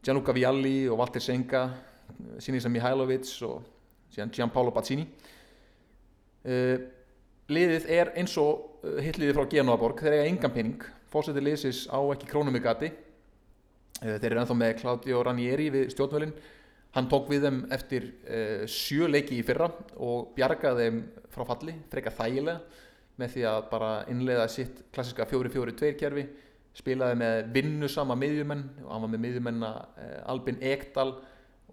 Gianluca Vialli og Walter Senga Sinisa Mihailovic og síðan Gianpaolo Bazzini uh, liðið er eins og uh, hitliðið frá Genoaborg þeir eiga engan pening fósættir liðsis á ekki krónum í gati. Uh, þeir eru ennþá með Claudio Ranieri við stjórnvölin hann tók við þeim eftir sjö leiki í fyrra og bjargaði þeim frá falli, freka þægilega með því að bara innlega sitt klassiska 4-4-2 kerfi spilaði með vinnusama miðjumenn og hann var með miðjumenna eh, Albin Ekdal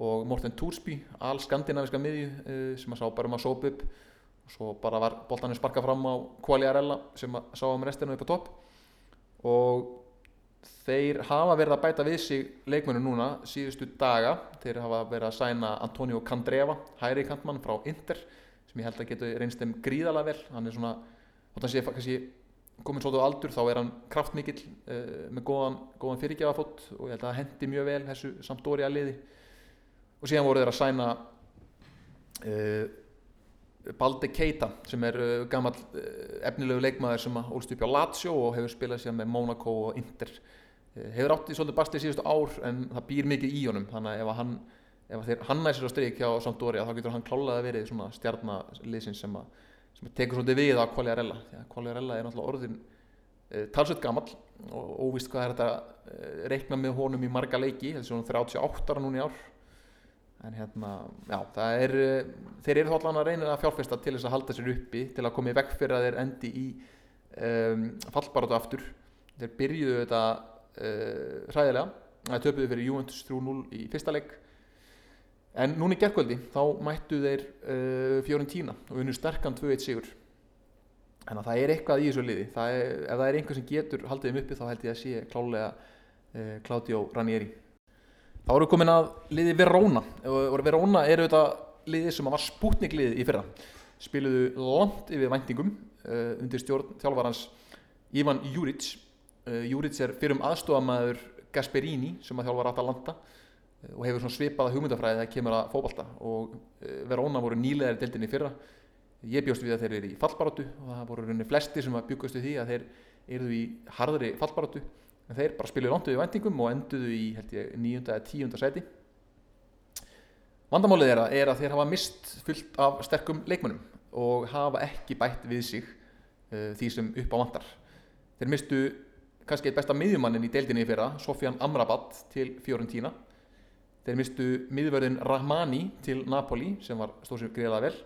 og Morten Túrsby all skandinaviska miðju eh, sem að sá bara um að sópa upp. Og svo bara var boltanir sparka fram á Qualiarella sem að sá um restina upp á topp og þeir hafa verið að bæta við sig leikmennu núna síðustu daga. Þeir hafa verið að sæna Antonio Candreva hæri kantmann frá Inter sem ég held að getur reynst þeim gríðalega vel. Hann er svona, þótt að sé kannski komin svolítið á aldur þá er hann kraftmikill uh, með góðan, góðan fyrirgjafafót og ég held að það hendi mjög vel þessu samtóri að liði. Og síðan voru þeir að sæna uh, Balde Keita sem er uh, gammal efnilegu leikmaður sem ólst upp á Lazio og hefur spilað sér með Monaco og Inter. Hefur átt í svolítið bastið síðustu ár en það býr mikið í honum. Þannig að ef hann ef þeir hannæsir á stryk hjá Sampdoria þá getur hann klálaði að verið svona stjarnaliðsins sem sem tekur svolítið við á Quagliarella. Því að Quagliarella er náttúrulega orðin e, talsveit gammal og óvist hvað er þetta e, reikna með honum í marga leiki. Þessi svona 38 ára núna í ár en hérna, já, það er e, þeir eru þá allan að reyna að fjárfesta til þess að halda sér uppi, til að koma í vekk fyrir að þeir endi í um, fallbarátu aftur þeir byrjuðu þetta uh, hræðilega, það töpuðu fyrir Juventus 3-0 í fyrsta leik En núna í gerðkvöldi þá mættu þeir uh, Fiorentína og unnu sterkan 2-1 sigur. Að það er eitthvað í þessu liði. Það er, ef það er einhver sem getur haldið þeim uppi þá held ég að sé klálega uh, Claudio Ranieri. Þá erum við komin að liði Verona. Og Verona er auðvitað liði sem var spútniklið í fyrra. Spiluðu langt yfir væntingum uh, undir stjórn þjálfarhans Ivan Juric. Uh, Juric er fyrir um aðstofamæður Gasperini sem að þjálfar Atalanta og hefur svipaða hugmyndafræði þegar kemur að fókbalta og eh, Verona voru nýlegar í deildinni fyrra ég bjóst við að þeir eru í fallbaróttu og það voru rauninni flesti sem að byggast við því að þeir eru í harðri fallbaróttu en þeir bara spiluði lontuði vendingum og enduðu í nýjunda eða tíunda seti vandamálið er að, er að þeir hafa mist fullt af sterkum leikmönnum og hafa ekki bætt við sig uh, því sem upp á vandar þeir mistu kannski eitt besta miðjumannin í deildinni fyrra Sofian Amrabat til Fiorentína Þeir mistu miðvörðin Rahmani til Napoli sem var stóð sem greiðlega vel.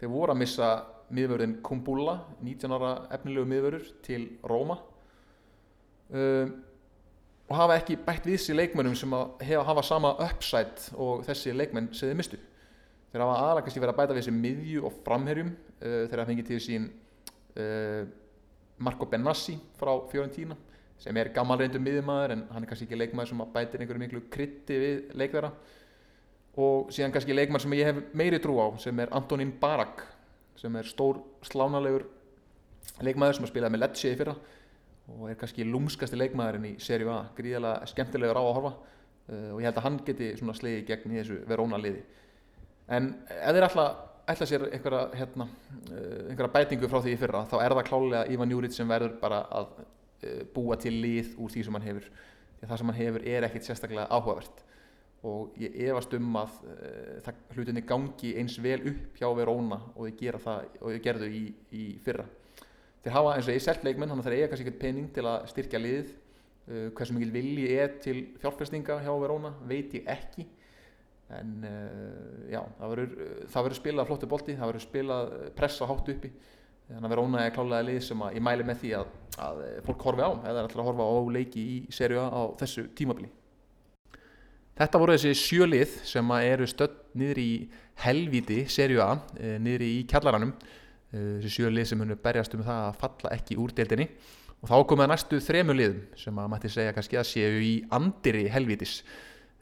Þeir voru að missa miðvörðin Kumbula, 19 ára efnilegu miðvörður til Róma um, og hafa ekki bætt við þessi leikmennum sem hefa hafa sama upside og þessi leikmenn þeir mistu. Þeir hafa aðlægast í verið að bæta við þessi miðju og framherjum uh, þeir hafa fengið til sín uh, Marco Benassi frá Fiorentína sem er gammal reyndum miðjumæður en hann er kannski ekki leikmæður sem bætir einhverju miklu krytti við leikverða og síðan kannski leikmæður sem ég hef meiri trú á sem er Antonín Barak sem er stór slánalegur leikmæður sem har spilað með Lecce í fyrra og er kannski lúmskasti leikmæðurinn í serju A. Gríðilega skemmtilegur á að horfa uh, og ég held að hann geti svona slegið gegn í þessu Verona liði en ef þeir ætla, ætla sér einhverja, hérna, uh, einhverja bætingu frá því í fyrra þá er það klálega Ivan Juric sem verður bara að uh, búa til lið úr því sem hann hefur. Því það sem hann hefur er ekkit sérstaklega áhugavert. Og ég efast um að uh, hlutinni gangi eins vel upp hjá Verona og þau gerðu í, í fyrra þeir hafa eins og ég selt leikmenn þannig að þeir eiga kannski eitthvað pening til að styrkja liðið. Uh, hversu mikil vilji er til fjárfestinga hjá Verona veit ég ekki. En uh, já, það verður spilað flottu bolti, það verður spilað pressa hátt uppi. Þannig að Verona er klálega lið sem að ég mæli með því að, að fólk horfi á eða er alltaf að horfa á leiki í serju á þessu tímabili. Þetta voru þessi sjölið sem eru stödd niður í helvíti serju A, niður í kjallaranum þessi sjölið sem hunu berjast um það að falla ekki úr deildinni. Og þá komið næstu þremu liðum sem að mætti segja kannski að séu í andiri helvítis.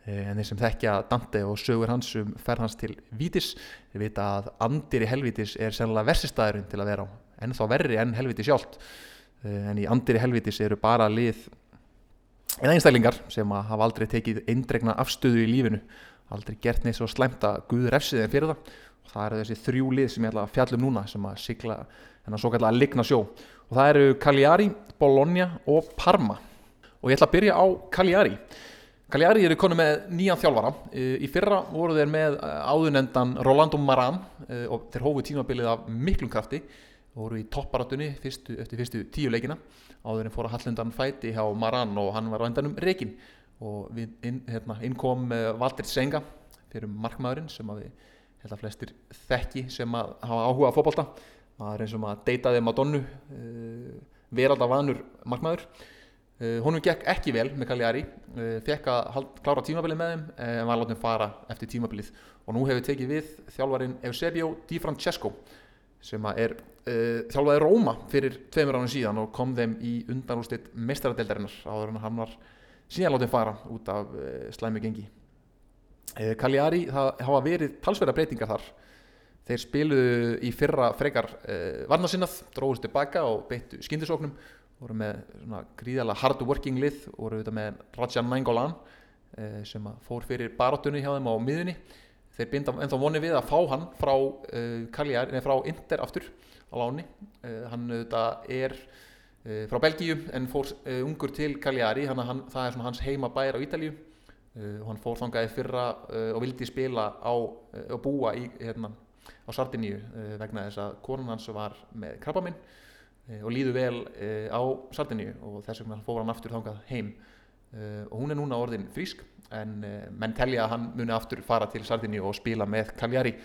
En þeir sem þekkja Dante og sögur hans um ferð hans til vítis þeir vita að andiri helvítis er sennilega versistæðurinn til að vera á. En þá verri enn helvíti sjálft. En í andiri helvítis eru bara lið eða einstaklingar sem að hafa aldrei tekið eindregna afstöðu í lífinu. Aldrei gert neitt svo slæmt að Guður efsið en fyrir það það eru þessi þrjú lið sem ég ætla að fjallum núna sem að sigla þennan svo kallega að ligna sjó. Og það eru Cagliari, Bologna og Parma. Og ég ætla að byrja á Cagliari. Cagliari eru konu með nýjan þjálfara. Í fyrra voru þeir með áðunendan Rolando Maran og þeir hófu tímabilið af miklum krafti. Voru í topparátunni fyrstu, eftir fyrstu tíu leikina áður en fór að Hallendan fæti hjá Maran og hann var á endanum reikin og inn, hérna, inn kom Valdir Senga fyrir markmaðurinn sem að við held að flestir þekki sem að hafa áhuga að fókbalta maður eins og maður deytaði Madonnu uh, veraldar vanur markmaður. Uh, honum gekk ekki vel með Cagliari uh, fekk að klára tímabilið með þeim en var látið fara eftir tímabilið. Og nú hefur tekið við þjálfarin Eusebio Di Francesco sem er þjálfaði Róma fyrir tveimur ánum síðan og kom þeim í undanústitt meistaradeildarinnar áður en hann var síðan látið fara út af slæmu gengi Cagliari, það hafa verið talsverða breytingar þar. Þeir spiluðu í fyrra frekar uh, varnasinnað, dróðust tilbaka og beittu skindisóknum voru með gríðala hard working lið voru auðvitað með Rajan Nainggolan uh, sem fór fyrir barátunni hjá þeim á miðunni þeir binda ennþá voni við að fá hann frá uh, Cagliari, nei frá Inter aftur á láni. Hann auðvitað er frá Belgíu en fór ungur til Cagliari hann, það er hans heima bæir á Ítalíu og hann fór þangaði fyrra uh, og vildi spila á uh, og búa í, hérna, á Sardiníu vegna þess að konun hans var með krabbaminn og líðu vel á Sardiníu og þess vegna fór hann aftur þangað heim. Og hún er núna orðin frísk en menn telja að hann muni aftur fara til Sardiníu og spila með Cagliari.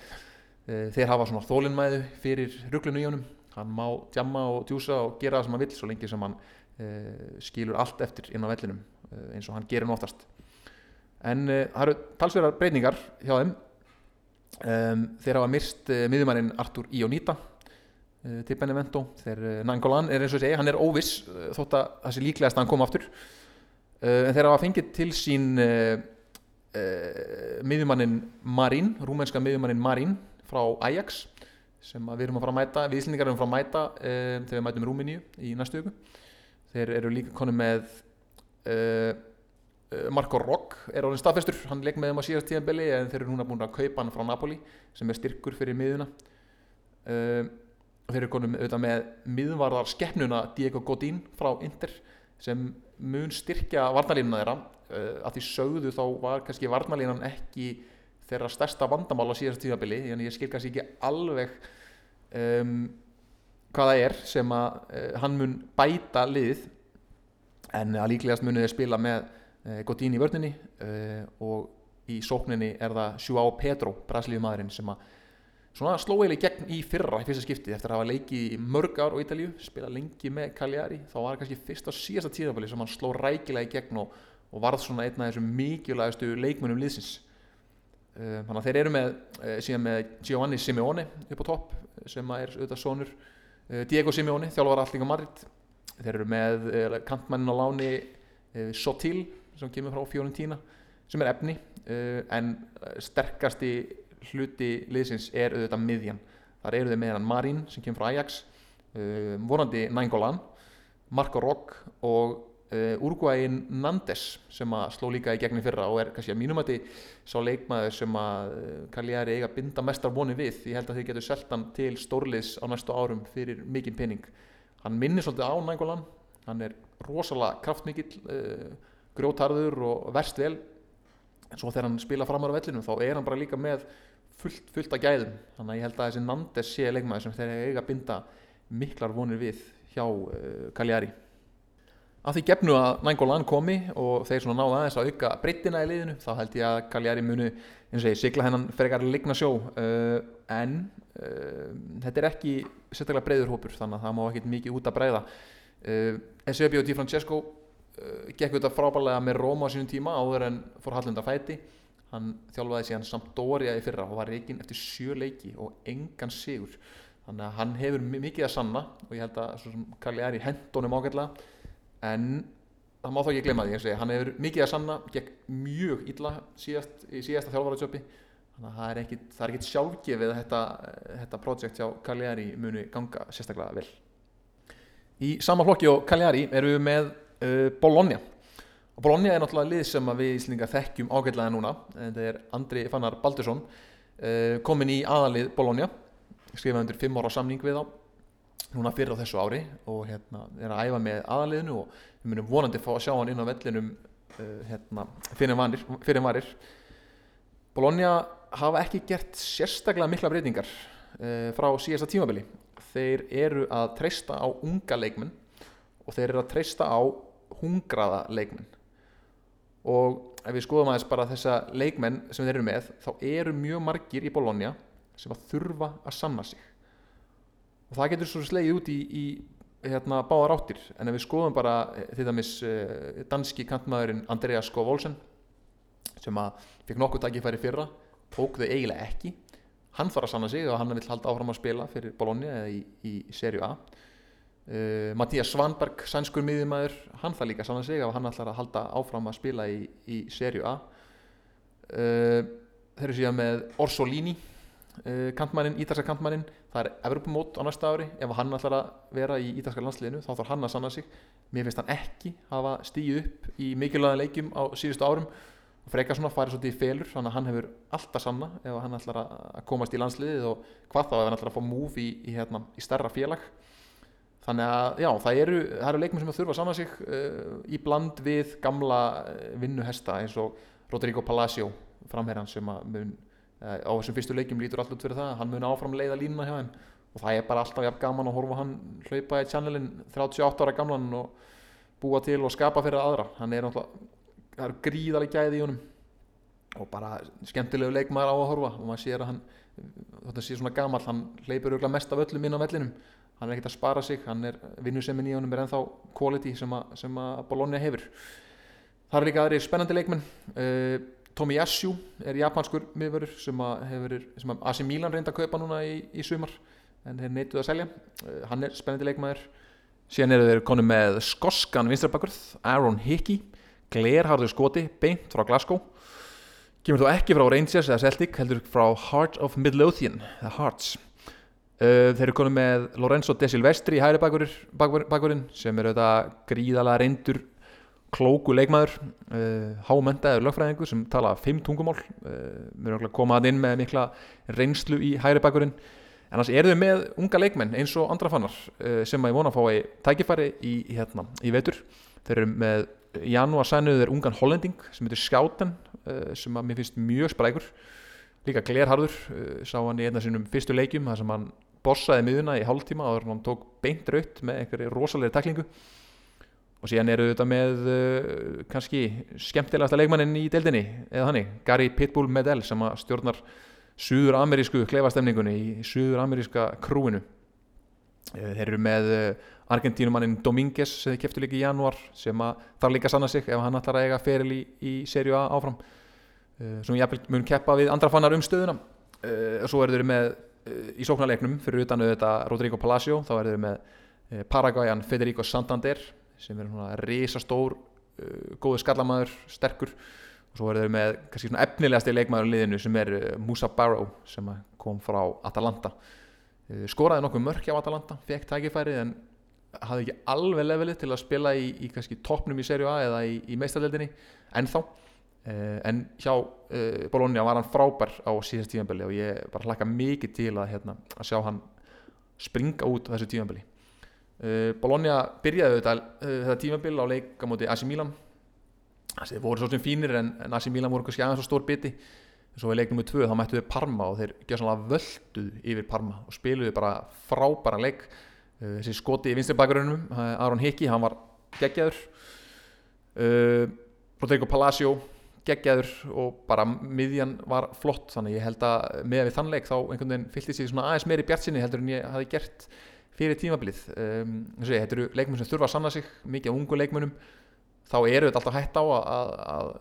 Þeir hafa svona þólinnmæðu fyrir rugglunu í honum. Hann má djamma og djúsa og gera það sem hann vil svo lengi sem hann skilur allt eftir inn á vellinum eins og hann gerir náttast en uh, það eru talsverðar breyningar hjá þeim. Um, þeir hafa myrst uh, miðjumannin Artur Ionita uh, til Benevento þeir, Nangolan er eins og segi, hann er óviss þótt að það sé líklegast að hann kom aftur. En þeir hafa fengið til sín miðjumannin Marín rúmenska miðjumannin Marín frá Ajax sem við erum að fara að mæta við Íslandingar erum að fara að mæta þegar við mætum Rúmeníu í næstu öku þeir eru líka konum með Eh, Marco Rock er orðin staðfestur. Hann leik með þeim á síðast tíðanbeli en þeir eru núna búin að kaupa hann frá Napoli sem er styrkur fyrir miðuna uh, þeir eru konum auðvitað með miðvarðar skeppnuna Diego Godín frá Inter sem mun styrkja varnalínuna þeirra. Uh, að því sögðu þá var kannski varnalínan ekki þeirra stærsta vandamál á síðast tíðanbeli en ég skil kannski ekki alveg um, hvað það er sem að uh, hann mun bæta lið. En að líklegast munið þeir spila með Eh, Godín í vörninni uh, og í sókninni er það Joao Pedro, brasilíu maðurinn sem að svona sló eiginlega gegn í fyrra í fyrsta skipti eftir að hafa leikið í mörg ár á Ítalíu, spila lengi með Cagliari þá var það kannski fyrsta og síðasta tíðafæli sem hann sló rækilega í gegn og, og varð svona einna af þessum mikilvægastu leikmunum liðsins. Uh, þannig að þeir eru með síðan með Giovanni Simeone upp á topp sem er auðvitað sonur Diego Simeone, þjálfur allinga Madrid. Þeir eru með kantmannin á láni Sotil sem kemur frá Fiorentina sem er efni uh, en sterkasti hluti liðsins er auðvitað miðjan. Þar eru þau meðan Marín sem kemur frá Ajax uh, vorandi Nainggolan Marco Rock og uh, Uruguayin Nandes sem að sló líka í gegni fyrra og er kannski að mínum að þið sá leikmaður sem að uh, Cagliari eiga binda mestar voni við. Ég held að þið getur selt hann til stórliðs á næstu árum fyrir mikinn pening. Hann minnir svolítið á Nangolan hann er rosalega kraftmikill uh, grjótarður og verst vel. En svo þegar hann spila framar á vellinu þá er hann bara líka með fullt, fullt af gæðum. Þannig að ég held að þessi Nandes sé leikmaður sem þeir eiga að binda miklar vonir við hjá uh, Cagliari. Að því gefnu að Nangolan komi og þeir svona náða aðeins að auka breyttina í liðinu þá held ég að Cagliari munu eins og ég sigla hennan frekar ligna sjó. Uh, en uh, þetta er ekki sérstaklega breyður hópur þannig að það má ekki mikið út að breyða uh, Eusebio Di Francesco gekk auðvitað frábælega með Róma á sínum tíma áður en fór Hallunda fæti. Hann þjálfaði síðan Sampdoria í fyrra og var reygin eftir sjö leiki og engan sigur. Þannig að hann hefur mikið að sanna og ég held að Cagliari hendunum ágætlega. En það má þá ekki gleyma því hann hefur mikið að sanna gegn mjög illa síðast, í síðasta þjálfaraðsjöpi þannig að það er ekkit, er ekkit sjálfgefið að þetta, þetta projekt hjá Cagliari muni ganga sérstaklega vel. Í sama flokki og Cagliari erum við með uh, Bologna. Og Bologna er náttúrulega lið sem við íslinga þekkjum ágætlega núna þetta er Andri Fannar Baldursson uh, komin í aðalið Bologna skrifaði undir 5 ára samning við á núna fyrir á þessu ári og hérna er að æfa með aðaliðinu og við munum vonandi fá að sjá hann inn á vellinum uh, hérna, fyrir varir, Bologna hafa ekki gert sérstaklega mikla breytingar frá síðasta tímabili. Þeir eru að treysta á unga leikmenn og þeir eru að treysta á hungraða leikmenn. Og ef við skoðum aðeins bara þessa leikmenn sem þeir eru með þá eru mjög margir í Bologna sem að þurfa að sanna sig. Og það getur svo slegið út í, í hérna, báðar áttir. En ef við skoðum bara eh, dæmis uh, danski kantmaðurinn Andreas Skovolsen sem að fikk nokkuð takkifæri fyrra tók þau eiginlega ekki. Hann þarf að sanna sig og hann vil halda áfram að spila fyrir Bologna eða í, í serju A uh, Mattías Svanberg sænskur miðjumæður, hann þarf líka að sanna sig og hann ætlar að halda áfram að spila í, í serju A. Uh, þeir eru síðan með Orsolini uh, kantmannin, ítalska kantmannin það er Evropamót á næsta ári. Ef hann ætlar að vera í ítalska landsliðinu þá þarf hann að sanna sig. Mér finnst hann ekki hafa stíð upp í mikilvæða leikjum á síðustu árum. Og frekar svona farið svolítið í felur þannig að hann hefur alltaf sanna ef hann ætlar að komast í landsliðið og hvað þá ef hann ætlar að fá múf í, í, hérna, í þannig að já, það eru, eru leikmenn sem þurfa að sanna sig uh, í bland við gamla uh, vinnuhesta eins og Rodrigo Palacio framherran sem mun Eh, á þessum fyrstu leikjum lítur alltaf fyrir það. Hann mun áfram leiða línuna hjá þeim. Og það er bara alltaf jafn gaman að horfa hann hlaupa í channelin 38 ára gamlan og búa til og skapa fyrir aðra. Hann er náttúrulega, það eru gríðaleg gæði í honum. Og bara skemmtilegu leikmaður á að horfa. Og maður sér að hann þetta sé svona gamal, hann hleypur mest af öllum inn á vellinum hann er ekkert að spara sig, hann er vinnusemmin í honum er ennþá quality sem að, sem að Bologna hefur. Það eru líka aðri spennandi leikmenn. Uh, Tomiyasu er japanskur miðverður sem að hefur sem að AC Milan reynda að kaupa núna í, í sumar en þeir neituð að selja. Uh, hann er spennandi leikmaður. Síðan eru þeir konu með skoskan vinstrabakkurð Aaron Hickey. Glerharður skoti, beint frá Glasgow. Kemur þó ekki frá Rangers eða Celtic, heldur frá Heart of Midlothian The Hearts uh, þeir eru konu með Lorenzo De Silvestri í hægri bakkurinn sem eru þetta gríðalega reyndur klóku leikmaður uh, hámentaður lögfræðingur sem tala fimm tungumál. Uh, mér er okkur komað inn með mikla reynslu í hægri bakkurinn en þannig er þau með unga leikmenn eins og andra fannar sem að ég vona að fá í tækifæri í, hérna, í vetur. Þeir eru með janúar sænuður ungan hollending sem heitir Skjáten uh, sem að mér finnst mjög sprækur. Líka glerharður sá hann í einna sínum fyrstu leikjum þar sem hann borsaði miðuna í hálftíma og hann tók beint raut með einhverju rosalegri taklingu og síðan eru þetta með uh, kannski skemmtilegasta leikmannin í deildinni eða hannig, Gary Pitbull Medell sem stjórnar suður-amerísku klefastemningunni í suður-ameríska krúinu. Uh, þeir eru með uh, Argentínumannin Dominguez sem þeir kæftu líka í januar sem þarf líka sanna sig ef hann ætlar að eiga feril í, í serju A áfram. Sem ég mun keppa við andra fannar um stöðuna. Og svo eru þeir með í sóknarleiknum fyrir utan auðvitað Rodrigo Palacio þá eru þeir með Paraguayan Federico Santander sem er svona risastór uh, góðu skallamæður, sterkur. Og svo er þeir með kannski svona efnilegasti leikmæður í liðinu sem er uh, Musa Barrow sem kom frá Atalanta. Skoraði nokkuð mörk á Atalanta, fekk tækifæri en hafði ekki alveg levelið til að spila í, í kannski toppnum í serju A eða í, í meistarleldinni ennþá. uh, en hjá uh, Bologna var hann frábær á síðast tímanbili og ég bara hlakka mikið til að, hérna, að sjá hann springa út á þessu tímanbili uh, Bologna byrjaði þetta, þetta tímanbili á leika móti AC Milan. Það voru svo sem fínir en, en AC Milan voru kannski aðeins svo stór biti. Svo í leiknum með tvö þá mættu við Parma og þeir gera svona völduð yfir Parma og spiluði bara frábæra leik. Þessi skoti í vinstirbakgrunum Aron Hickey, hann var geggjaður. Rodrigo Palacio geggjaður og bara miðjan var flott þannig ég held að með við þann leik þá einhvern veginn fylgti sig svona aðeins meiri bjartsinni heldur en ég hafi gert fyrir tímabilið. Um, þetta eru leikmenn sem þurfa að sanna sig mikið á ungu leikmennum þá eru þetta alltaf hægt á að, að, að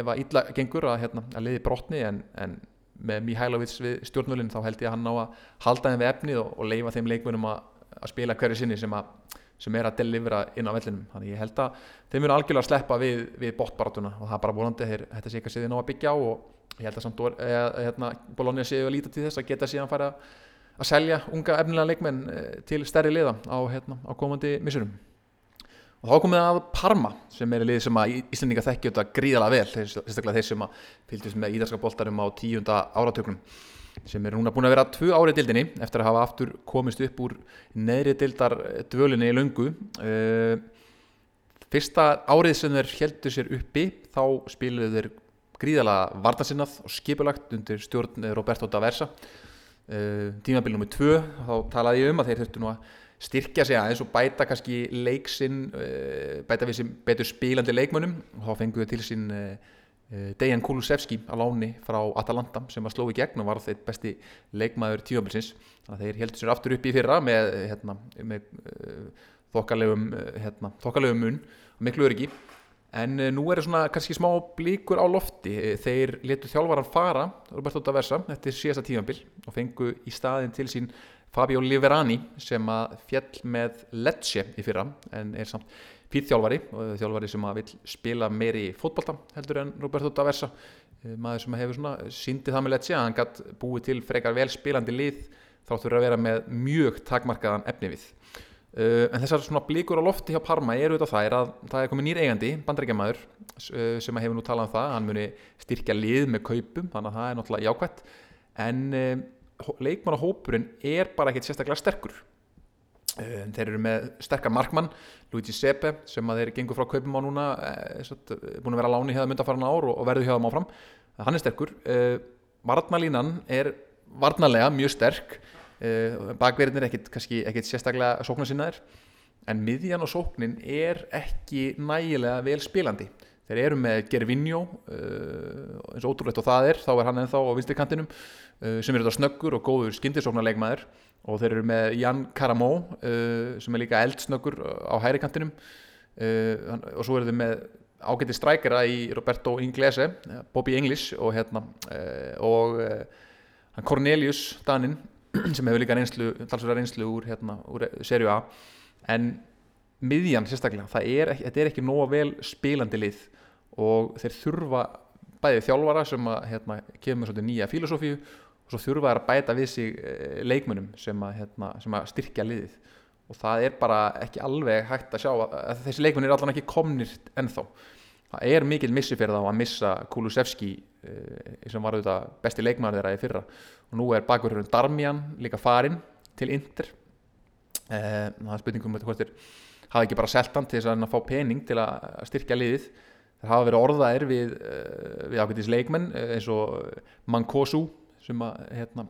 ef að illa gengur að, hérna, að liði brotni en, en með Mihailovits við stjórnvölinn þá held ég að hann á að halda þeim við efnið og, og leifa þeim leikmennum að spila hverju sinni sem, sem er að delivera inn á vellinum. Þannig ég held að þeim verður algjörlega að sleppa við, við botbaratuna og það er bara volandi þeir þetta sé ekki að séði ná að byggja á og ég held að samt eða, hérna, Bologna séu að líta til þess að geta síðan fara að selja unga efnilega leikmenn eh, til stærri liða á, hérna, á komandi missurum og þá komum við að Parma sem er lið sem að Íslandinga þekkja þetta gríðalega vel sérstaklega þeir sem að fylgjast með ídarska boltarum á tíunda áratöknum sem er núna búin að vera tvö árið dildinni eftir að hafa aftur komist upp úr neðri dildar dvölinni í lungu uh, fyrsta árið sem þeir heldur sér uppi þá spiluðu þeir gríðalega vartansinnað og skipulagt undir stjórn Roberto Daversa uh, tímabilið nummið tvö þá talaði ég um að þeir þurftu nú að styrkja sig aðeins og bæta kannski leiksinn, eh, bæta við sem betur spílandi leikmönnum. Og þá fenguðu til sín eh, eh, Dejan Kulusevski á láni frá Atalanta sem að sló í gegn og var þeitt besti leikmaður að þeir heldur sér aftur upp í fyrra með, hérna, með þokkalegum hérna, þokkalegum mun miklu öryggi. En nú er það svona kannski smá blíkur á lofti. Þeir letu þjálfvaran fara Roberto Daversa eftir síðasta tífambil og fengu í staðin til sín Fabio Liverani sem að fjell með Lecce í fyrra en er samt fýtt þjálfari þjálfari sem að vil spila meiri fótballta heldur en Roberto Daversa eh, maður sem hefur svona síndið það með Lecce að hann gætt búið til frekar vel spilandi lið þá þurfa að vera með mjög takmarkaðan efni við. Uh, en þessar svona blíkur á lofti hjá Parma eru þetta er að það er komið nýr eigandi, bandaríkjamaður uh, sem að hefur nú talað um það, hann muni styrkja lið með kaupum, þannig að það er náttúrulega jákvæmt en leikmannahópurinn er bara ekkert sérstaklega sterkur þeir eru með sterkar markmann Luigi Sepe sem að þeir gengur frá kaupum á núna eh, búin að vera láni hefða myndafarna ár og, og verðu hefðum áfram. Hann er sterkur. Varnalínan er varnalega mjög sterk. Bakverðin er ekkert, ekkert sérstaklega sóknarsinnaðir en miðjan og sóknin er ekki nægilega vel spilandi. Þeir eru með Gervinho eins og ótrúlegt og það er þá er hann ennþá á vinstrikantinum. uh, sem er þetta snöggur og góður skindisóknarleikmaður og þeir eru með Jan Karamó uh, sem er líka eldsnöggur á hærikantinum uh, og svo eru þeir með ágætti strækjara í Roberto Inglese Bobby English og hérna uh, og uh, Cornelius Danin sem hefur líka reynslu, reynslu úr, hérna, úr serju A. En miðjan sérstaklega, er þetta er ekki nóga vel spilandi lið. Og þeir þurfa bæðið þjálfara sem að hérna, kemur nýja filosófíu svo þurfa þeir að bæta við sig eh, leikmunum sem að, hérna, sem að styrkja liðið. Og það er bara ekki alveg hægt að sjá að, þessi leikmunir er allan ekki komnir ennþá. Það er mikil missi fyrir þá að missa Kulusevski eh, sem var auðvitað besti leikmæður þeirra í fyrra. Og nú er bakverðurinn Darmian líka farinn til Inter. Eh, það er spurningum um hvort er hafa ekki bara seltan til þess að fá pening til að styrkja liðið. Það hafa verið orðaðir við, eh, við ákveðis leikmenn eins og Mankosu sem að hérna,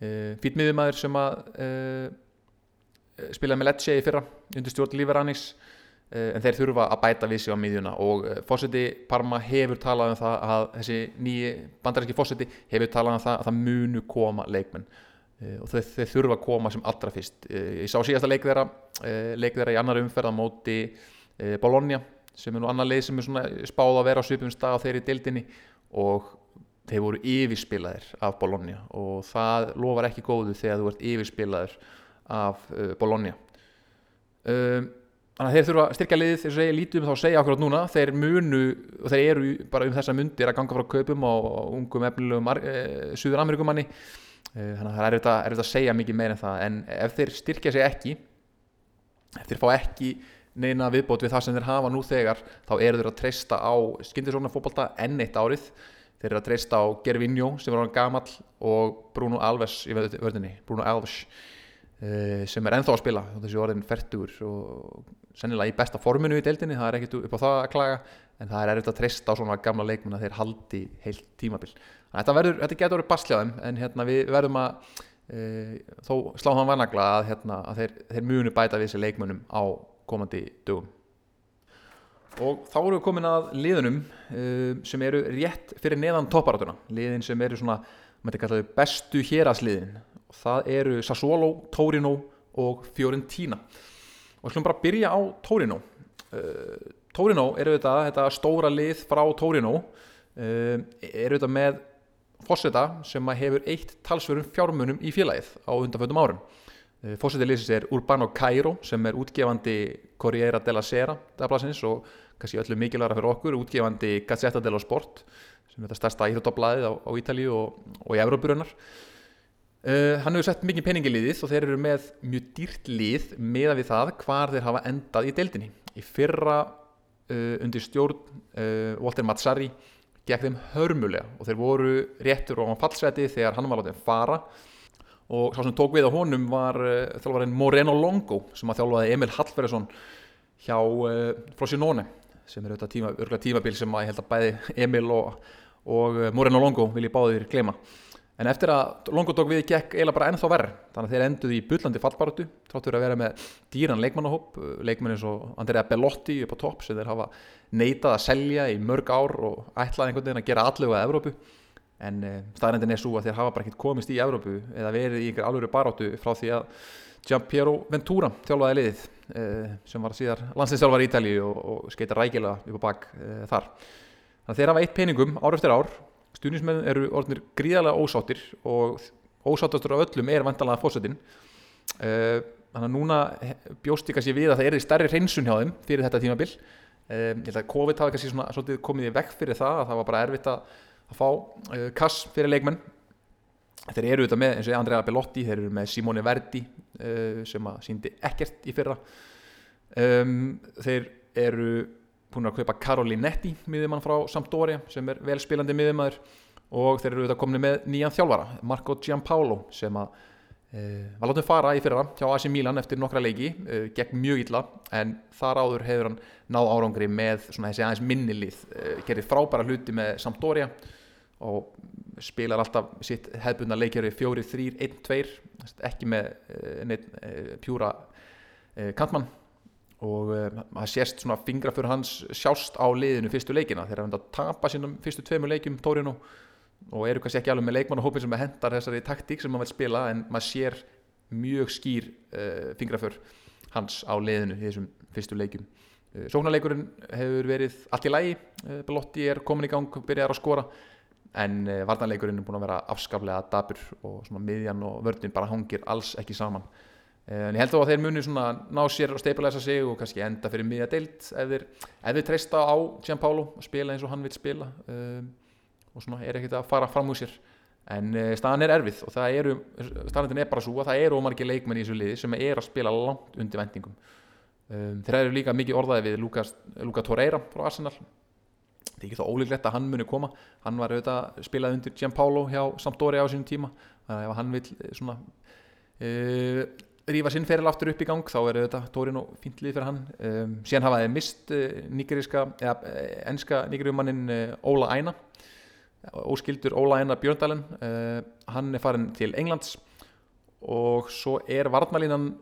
eh, fítmiðumæður sem að spilaði með Lecce í fyrra undir stjórn Líferanis en þeir þurfa að bæta við sig á miðjuna. Og fósiti Parma hefur talað um það að þessi nýji bandaríski fósiti hefur talað um það að það munu koma leikmenn. Og þeir, þeir þurfa að koma sem allra fyrst. Ég sá síðasta leik þeirra leik þeirra í annar umferð á móti Bologna sem er nú annar leið sem er svona spáð að vera á svipum stað á þeirri dildinni og þeir voru yfirspilaðir af Bologna og það lofar ekki góðu þegar þú ert yfirspilaðir af Bologna. Þannig að þeir þurfa að styrkja liðið þeir segja lítið um þá að segja akkurat núna. Þeir munu og þeir eru bara um þessa mundir að ganga frá kaupum á ungum efnilegum Suður Amerikumanni Eh, þannig að það er auðvitað að segja mikið meira en það. En ef þeir styrkja sig ekki þeir fá ekki neina viðbót við það sem þeir hafa nú þegar þá eru þeir að treysta á skindisóna fótbolta enn eitt árið þeir eru að treysta á Gervinjó sem á hann gamall og Bruno Alves í vördinni Bruno Alves uh, sem er ennþá að spila þessi orðin færtugur og sennilega í besta forminu í deildinni það er ekkert upp á það að klaga en það er erfitt að treysta á svona gamla leikmenn að þeir haldi heilt tímabil. Þetta, verður, þetta getur verið bastljáðum en hérna, við verðum að e, þó slá hann vannagla að, hérna, að þeir, þeir muni bæta við þessi leikmennum á komandi dögum og þá erum við komin að liðunum uh, sem eru rétt fyrir neðan topparáttuna liðin sem eru svona kallaðu, bestu hérasliðin og það eru Sassuolo, Torino og Fiorentina. Og slumum bara að byrja á Torino. Uh, Torino eru þetta, þetta stóra lið frá Torino. Uh, eru þetta með fósita sem hefur eitt talsverðum fjármunum í félagið á undanfjöndum árum. Eh, Fósitið liðsins er Urbano Cairo sem er útgefandi Corriere della Sera og kannski öllu mikilvægra fyrir okkur útgefandi Gazzetta dello Sport sem er þetta stærsta íþróttablaðið á, á Ítalíu og, og í Európurunar uh, eh, hann hefur sett mikið peningi liðið og þeir eru með mjög dýrt lið meða við það hvar þeir hafa endað í deildinni. Í fyrra uh, undir stjórn uh, Walter Mazzari gekk þeim hörmulega og þeir voru réttur á fallsveti þegar hann var látið að fara. Og sá sem tók við á honum var þjálfarinn Moreno Longo sem að þjálfaði Emil Hallferðsson hjá Frosinone sem er auðvitað tíma, örgulega tímabil sem ég held að bæði Emil og, og uh, Moreno Longo vil ég báðir glema en eftir að Longo tók við gekk eiginlega bara ennþá verð þannig að þeir enduði í bullandi fallbaróttu tráttur að vera með dýran leikmannahóp leikmann eins og Andrea Bellotti upp á topp sem þeir hafa neitað að selja í mörg ár og ætlaði einhvern veginn að gera allega að Evrópu. En uh, staðrendin er svo að þeir hafa bara ekkert komist í Evrópu eða verið í einhver alvöru baróttu frá því að Giampiero Ventura þjálfaði liðið uh, sem var síðar landsinsþjálfar í Ítalíu og, og skeita rækilega upp á bakk uh, þar. Þannig að þeir hafa eitt peningum ár eftir ár. Stuðnismenn eru orðinir gríðarlega ósáttir og ósáttastur af öllum er vantalega fósettin þannig að núna bjóst ég kannski við að það er stærri hreinsun hjá þeim fyrir þetta tímabil. Ég held að COVID hafi kannski svona, komið í vekk fyrir það að það var bara erfitt að að fá kass fyrir leikmenn. Þeir eru auðvitað með eins og Andrea Bellotti þeir eru með Simone Verdi sem að síndi ekkert í fyrra. Um, þeir eru búin að kaupa Carolinetti miðjumann frá Sampdoria sem er velspilandi miðjumæður og þeir eru auðvitað komin með nýjan þjálfara Marco Giampaolo sem að Uh, var látið fara í fyrra hjá AC Milan eftir nokkra leiki, uh, gegn mjög illa en þar áður hefur hann náð árangri með svona þessi aðeins minnilið uh, gerir frábæra hluti með Sampdoria og spilar alltaf sitt hefðbundna leikjari 4-3-1-2 ekki með neitt pjúra kantmann. Og það sést svona fingra fyrir hans sjást á liðinu fyrstu leikina. Þegar hann tapar sínum fyrstu tveimu leikjum Torino og eru kannski ekki alveg með leikmann og hópin sem hendar þessari taktík sem maður vil spila en maður sér mjög skýr uh, fingraför hans á leðinu í þessum fyrstu leikum uh, sóknarleikurinn hefur verið allt í lægi Belotti er komin í gang, byrjar að skora en uh, varnarleikurinn er búin að vera afskaflega dabur og svona miðjan og vördin bara hangir alls ekki saman. Uh, en ég held þó að þeir muni svona ná sér og steipilæsa sig og kannski enda fyrir miðja deilt ef þeir, ef þeir treysta á Gianpaolo og spila eins og hann vil spila. Uh, og svona er ekkert að fara fram úr sér. En uh, staðan er erfið og það eru staðan er bara svo að það eru ómargi leikmenn í þessu liði sem er að spila langt undir vendingum um, þeir eru líka mikið orðaði við Luka Torreira frá Arsenal það er ekki þá ólíklegt að hann muni koma. Hann var auðvitað spilað undir Gianpaolo hjá Sampdoria á sínum tíma. Þannig að ef hann vil eh, svona uh, rífa sinn feril aftur upp í gang þá er auðvitað Torino fínt lið fyrir hann. Um, síðan hafaði mist uh, nýgeriska eða enska nýgeriumannin Óla Æna óskildur Óla Einar Björndalen. Uh, hann er farin til Englands. Og svo er varnalínan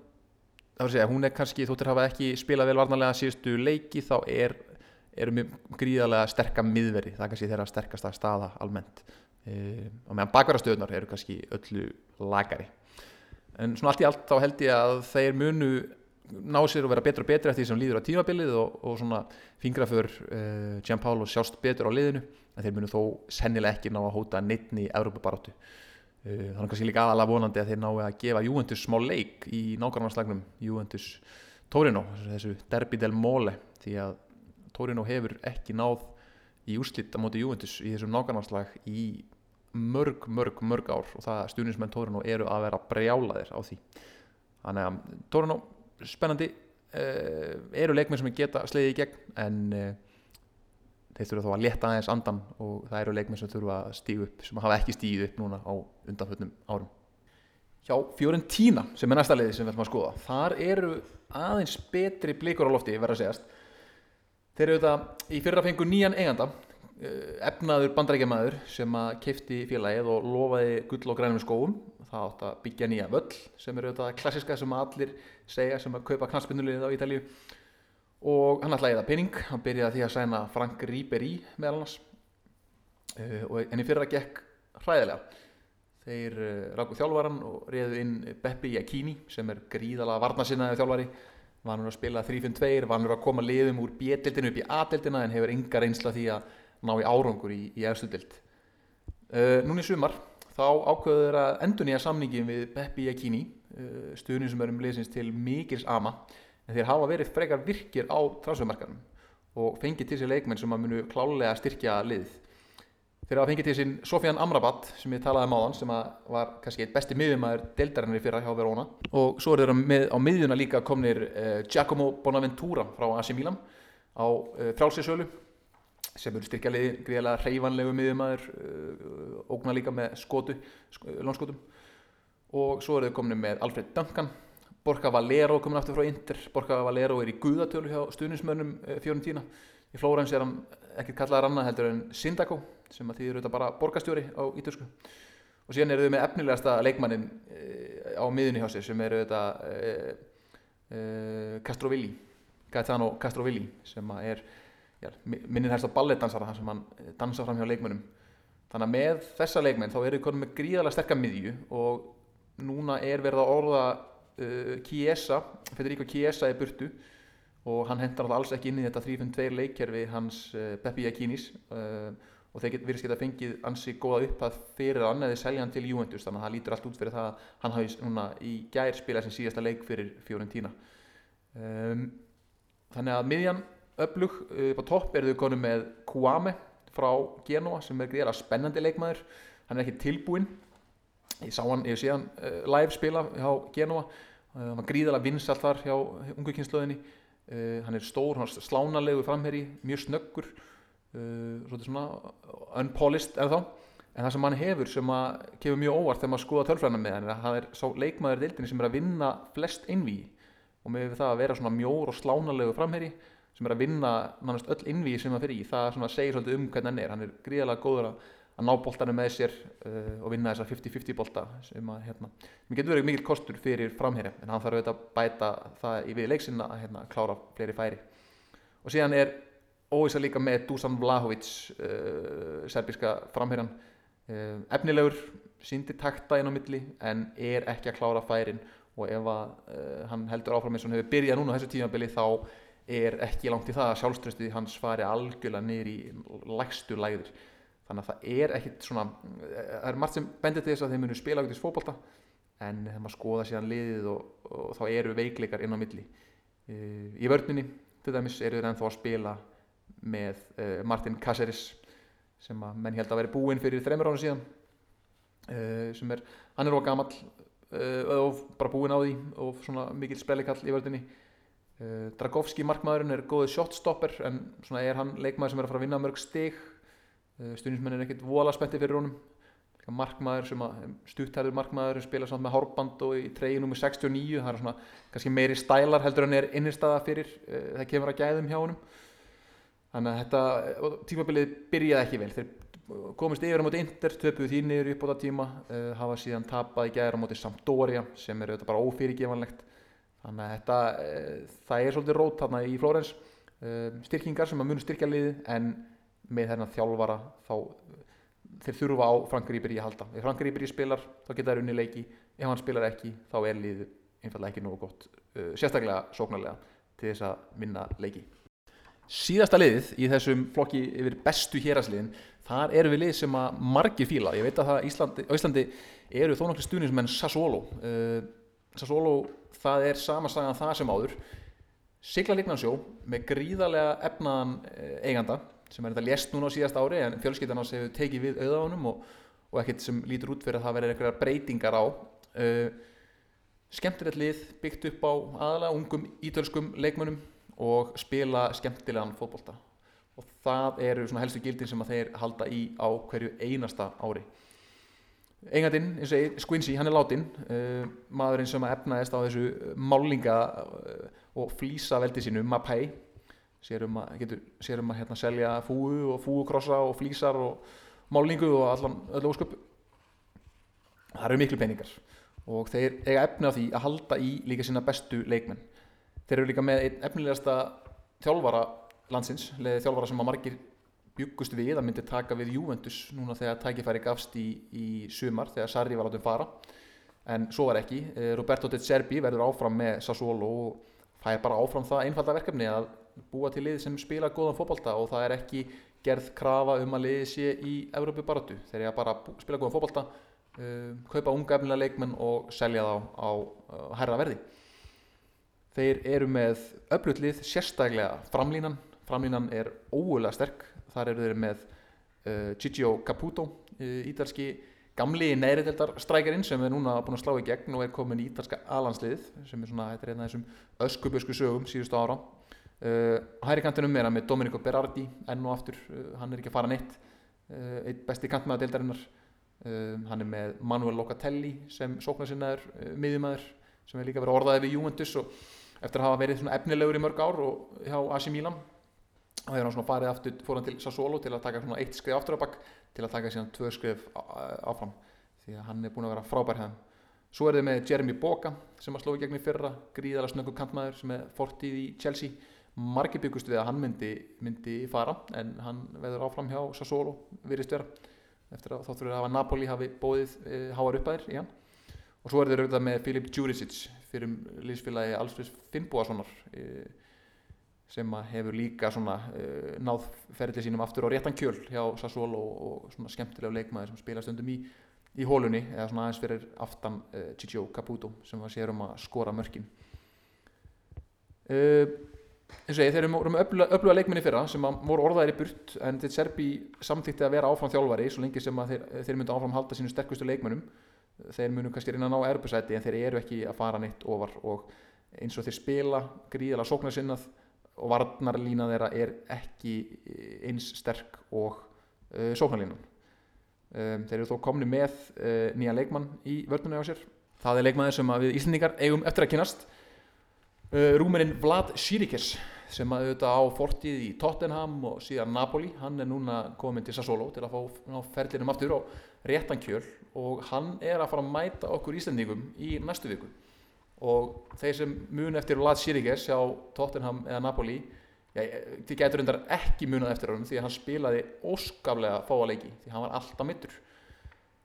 þá er að segja, hún er kannski þóttir hafa ekki spilað vel varnalega síðustu leiki þá er, eru gríðarlega sterkar miðveri, það er kannski þeirra sterkasta staða almennt. Uh, og meðan bakverðastöðunar eru kannski öllu lagari en svona allt í allt þá held ég að þeir munu ná sér að vera betur og betur eftir því sem líður á tímabilið og, og svona fingraför uh, Gianpaolo sjást betur á liðinu. En þeir munu þó sennileg ekki ná að hóta neittni í Európa-barátu uh, þannig að kannski líka aðalega vonandi að þeir ná að gefa Juventus smá leik í nákvæmlega Juventus Torino þessu derbi del mole því að Torino hefur ekki náð í úrslitt á móti Juventus í þessum nákvæmlega í mörg, mörg, mörg ár og það stuðnismenn Torino eru að vera brjálaðir á því. Þannig að Torino spennandi uh, eru leikmenn sem geta sleiði í gegn en uh, þeir þurfa þá að leta aðeins andan og það eru leikmenn sem þurfa að stígu upp sem hafa ekki stígu upp núna á undanfötnum árum. Hjá Fiorentina sem er næsta leiði sem við ætlum að skoða þar eru aðeins betri blikur á lofti verða að segjast þeir eru þetta í fyrra fengu nýjan eiganda eh, efnaður bandarækjamaður sem að kefti félagið og lofaði gull og grænum skóum það átt að byggja nýja völl sem eru þetta klassiska sem allir segja sem að kaupa knastbyndulegið á Ítalíu. Og hann ætlaði það pening. Hann byrjaði því að sæna Frank Ribery meðal annars. Uh, en í fyrra gekk hræðilega. Þeir uh, ráku þjálfvaran og reyðu inn Beppi Iacchini sem er gríðala varnasinnaði þjálfvari vanur að spila 3-5-2 vanur að koma liðum úr B-dildinu upp í A-dildina en hefur enga reynsla því að ná í árangur í, í efstu dild uh, núni sumar þá ákveður að endur nýja samningin við Beppi Iacchini stuðnum sem er um liðsins til mikils ama en þeir hafa verið frekar virkir á transfermarkanum og fengið til sér leikmenn sem að munu klálega styrkja lið þeir hafa fengið til sér Sofian Amrabat sem ég talaði um áðan sem var kannski eitt besti miðjumæður deildarinnar í fyrra hjá Verona. Og svo er þeirra á miðjuna líka komnir uh, Giacomo Bonaventura frá AC Milan á uh, frálsinsölu sem eru styrkja liði greiðlega hreyfanlegu miðjumæður uh, ógna líka með skotu, sk lónskotum og svo eru þeir komnir með Alfred Duncan Borja Valero komin aftur frá Inter. Borja Valero er í guðatölu hjá stuðnismönnum eh, Fiorentina. Í Flórens er hann ekkert kallaðar annað heldur en Sindaco sem að þýðir auðvitað bara borgastjóri á ítösku og síðan eru þau með efnilegasta leikmannin eh, á miðunni hjá sér sem eru auðvitað eh, eh, Castrovilli Gaetano Castrovilli sem er helst á balletdansara sem hann dansa fram hjá leikmönnum. Þannig að með þessa leikmenn þá eru þau konum með gríðalega sterkar miðju og núna er verið að orða uh, Chiesa, Federico Chiesa í burtu og hann hendar alls ekki inn í þetta 3-5-2 leikkerfi hans uh, Peppi Akinis uh, og þeir get, virðist geta fengið ansi góða upp að fyrir hann eða selja hann til Juventus þannig að það lítur allt út fyrir það að hann hafi núna í gær spilað sem síðasta leik fyrir Fiorentina. Um, þannig að miðjan öflug uh, upp á topp eru þau konum með Kouame frá Genoa sem er greiðara spennandi leikmaður. Hann er ekki tilbúinn. Ég sá hann, ég sé hann uh, live spila hjá Genoa. Hann var gríðalega vinsall þar hjá ungu kynnslöðinni uh, hann er stór, hann er slánalegu framherri mjög snöggur svolítið svona unpolished en þá en það sem hann hefur sem að kemur mjög óvart þegar maður skoða tölfræðina með hann er að það er sá leikmaður deildinni sem er að vinna flest innví og með það að vera svona mjór og slánalegu framherri sem er að vinna nánast öll innví sem það fyrir í það segir svolítið um hvernig hann er. Hann er gríðalega góður að að ná boltanum með sér uh, og vinna þessa 50-50 bolta sem að hérna, mér getur verið mikil kostur fyrir framherja en hann þarf auðvitað að bæta það í við leiksinna að hérna, klára fleiri færi. Og síðan er óvisa líka með Dusan Vlahovic uh, serbiska framherjan uh, efnilegur, síndi takta inn á milli en er ekki að klára færin. Og ef að uh, hann heldur áfram eins og hann hefur byrjað núna á þessu tímabili þá er ekki langt í það að sjálfströstið hans fari algjörlega niður í lægstu lægður þannig að það er ekkit svona það er margt sem bendir til þess að þeir munu spila ákveðis fókbalta en þegar maður skoða síðan liðið og, og þá eru veikleikar inn á milli. Uh, í vördninni til dæmis eru þeir ennþá að spila með uh, Martin Caceres sem að menn held að veri búinn fyrir þreymur ára síðan. Uh, sem er, hann er á gammal og bara búinn á því og svona mikil spellikall í vördninni Dragovski markmaðurinn er góðið shotstopper en svona er hann leikmaður sem er að fara að vinna mörg stig stuðnismenn er ekkert vola spetti fyrir honum. Markmaður sem að stuttærður markmaður sem spila samt með hárband og í treyi nr. 69 það er svona kannski meiri stælar heldur en er innirstaða fyrir uh, það kemur að gæðum hjá honum. Þannig að þetta tímabilið byrjaði ekki vel. Þeir komist yfir á móti Inter, töpuð því niður upp á það tíma uh, hafa síðan tapað í gæðar á móti Sampdoria sem er auðvitað bara ófyrirgevanlegt þannig að þetta uh, það er svolítið rót þarna í Flórens styrkingar sem að munu styrkja liði en með þennan þjálfara þá þeir þurfa á Frank Ribery að halda. Ef Frank Ribery spilar þá geta það unni leiki. Ef hann spilar ekki þá er lið einfallega ekki nógu gott uh, sérstaklega sóknarlega til þess að vinna leiki. Síðasta liðið í þessum flokki yfir bestu hérasliðin þar eru við lið sem að margir fíla. Ég veit að það Íslandi, Íslandi eru þó nokkru stuðnismenn Sassuolo. Uh, Sassuolo það er sama sagan það sem áður. Sigla líknansjó með gríðarlega efnaðan uh, eiganda sem er þetta lést núna á síðast ári en fjölskyldan ás hefur tekið við auðvánum og, og ekkert sem lítur út fyrir að það verður eitthvað breytingar á. Uh, skemmtilegt lið byggt upp á aðalega ungum ítölskum leikmönnum og spila skemmtilegan fótbolta. Og það eru svona helstu gildin sem að þeir halda í á hverju einasta ári. Engandinn, eins og ég, Squincy, hann er látin uh, maðurinn sem að efnaðist á þessu málinga uh, og flýsa veldi sínu, Mapai sér um að, getur, sér um að hérna, selja fúu og fúukrossa og flýsar og málingu og allan öllu ósköp. Það eru miklu peningar og þeir eiga efni á því að halda í líka sína bestu leikmenn. Þeir eru líka með einn efnilegasta þjálfara landsins, leðið þjálfara sem að margir byggust við að myndi taka við Juventus núna þegar tækifæri gafst í, í sumar þegar Sarri var átum fara. En svo var ekki, Eh, Roberto De Zerbi verður áfram með Sassuolo og fær bara áfram það einfalda verkefni að búa til lið sem spila góðan fótbolta og það er ekki gerð krafa um að liði sé í Evrópu baratu, þeir eru bara spila góðan fótbolta uh, kaupa unga efnilega leikmenn og selja þá á uh, herra verði. Þeir eru með öflutlið sérstaklega framlínan. Framlínan er ógulega sterk. Þar eru þeir með uh, Gigio Caputo uh, ítalski gamli neðriðeldar strækjarinn sem er núna búin að slá í gegn og er komin í ítalska alansliðið sem er svona, þetta er einn af þessum öskubösku sögum síðustu ára hæri kantinum er hann með Domenico Berardi enn og aftur, uh, hann er ekki að fara neitt. Uh, eitt besti kantmaður deildarinnar. Hann er með Manuel Locatelli sem sóknarsinnaður miðjumæður sem er líka verið orðaðið við Juventus og eftir að hafa verið svona efnilegur í mörg ár og hjá AC Milan og hefur hann svona farið aftur fór hann til Sassuolo til að taka svona eitt skrif aftur á bakk til að taka síðan tvö skrif áfram því að hann er búin að vera frábær hefðum svo er þið með Jeremy Boga sem að sló í gegn í fyrra gríðala snöggu kantmaður sem er fortíð í Chelsea margir byggust við að hann myndi, myndi fara en hann veður áfram hjá Sassuolo virðist vera eftir að þáttur að hafa Napoli hafi bóðið e, háar upphæðir í hann. Og svo er þeir auðvitað með Filip Djuricic fyrir liðsfélagi Alfreds Finnbúasonar e, sem að hefur líka svona e, náð ferðli sínum aftur á réttan kjöl hjá Sassuolo og, og svona skemmtilega leikmaður sem spila stundum í, í hólunni eða svona aðeins fyrir aftan Gigio Caputo sem var sér um að skora mörkin. E, eins og ég, þeir eru með öfluga, leikminni fyrra sem voru orðaðir í burt en þeir Serbi samþýtti að vera áfram þjálfari svo lengi sem þeir, þeir myndu áfram halda sínu sterkustu leikmennum þeir munu kannski reyna að ná erbusæti en þeir eru ekki að fara neitt ofar og eins og þeir spila gríðala sóknarsinnað og varnarlína þeirra er ekki eins sterk og uh, sóknarlínan um, þeir eru þó komni með uh, nýja leikmann í vörnunni á sér. Það er leikmann sem við Íslandingar eigum eftir að kynast Rúmerinn Vlad Sirikes sem að auðvitað á fortíð í Tottenham og síðan Napoli hann er núna komin til Sassuolo til að fá ferlinum aftur á réttan kjöl og hann er að fara að mæta okkur Íslandingum í næstu viku. Og þeir sem mun eftir Vlad Sirikes hjá Tottenham eða Napoli já, þið getur reyndar ekki munað eftir honum því að hann spilaði óskaplega fáa leiki því hann var alltaf mittur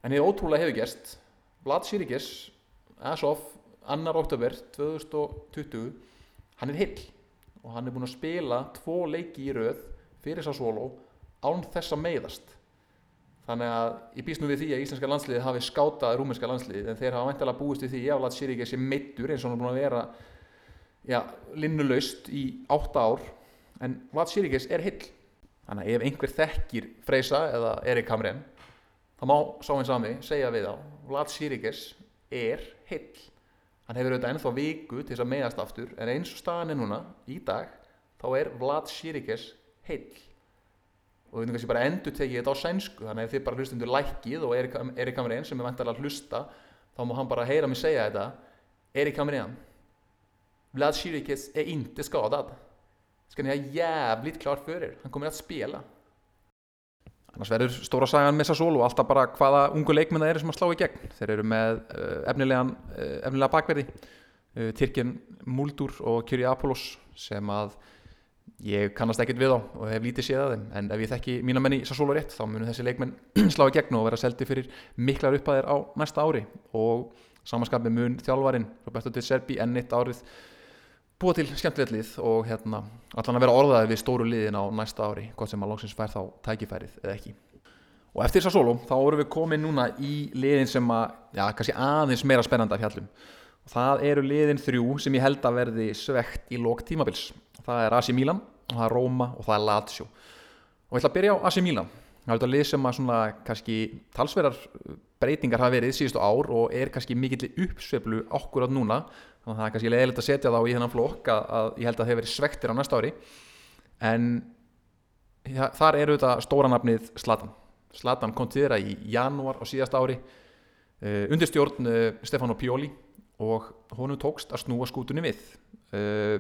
en þið ótrúlega hefur gerst. Vlad Sirikes as of 2. oktober 2020 hann er hill og hann er búinn að spila tvo leiki í röð fyrir Sassuolo án þess að meiðast. Þannig að ég býst nú við því að íslenska landsliðið hafi skátað rúmenska landsliðið en þeir hafa væntalega búist við því að Vlad Sirikes sé meittur eins og hann er búinn að vera já, linnulaust í átta ár. En Vlad Sirikes er hill þannig að ef einhver þekkir Freysa eða Erik Hamren þá má sá einn sami segja við á Vlad Sirikes er hill hann hefur auðvitað ennþá viku til þess að meðast aftur en eins og staðan er núna í dag þá er Vlad Sirikes heill. Og við veitum kannski bara endur tekið þetta á sænsku þannig að ef þið bara hlustundur lækkið og Erik, Hamren sem er vantarlega að hlusta þá má hann bara heyra mig segja þetta. Erik Hamren Vlad Sirikes är inte skadad ska ni ha jävligt klart för er hann kommer att spela annars verður stóra sagan með Sassolo alltaf bara hvaða ungu leikmenn það eru sem að slá í gegn. Þeir eru með uh, efnilegan uh, efnilega bakverði uh, Tyrkjan Múldur og Kyrri Apollos sem að ég kannast ekkert við á og hef lítið séð að þeim. En ef ég þekki mína menni Sassolo rétt þá munum þessi leikmenn slá í gegn og vera seldi fyrir miklar upphæðir á næsta ári. Og samanskapið mun þjálfarin Roberto De Serbi enn eitt árið búa til skemmtilegt lið og hérna allan að vera orðaði við stóru liðin á næsta ári hvort sem að loksins fær þá tækifærið eða ekki. Og eftir þess að solo þá vorum við komin núna í liðin sem að já, kannski aðeins meira spennandi af hjallum og það eru liðin þrjú sem ég held að verði svegt í lók tímabils. Það er AC Milan, það er Roma og það er Lazio. Og ég ætla að byrja á AC Milan. Það er þetta lið sem að svona kannski talsverðar breytingar hafa verið síðustu ár og er kannski mikill uppsveiflu okkur átt núna þannig að það er kannski leiðilegt að setja þá í þennan flokk að, að ég held að þeir verið svektir á næsta ári. En ja, þar eru þetta stóra nafnið Slatan Slatan kom til þeirra í janúar á síðasta ári uh, undir stjórn uh, Stefano Pioli og honum tókst að snúa skútunni við. Uh,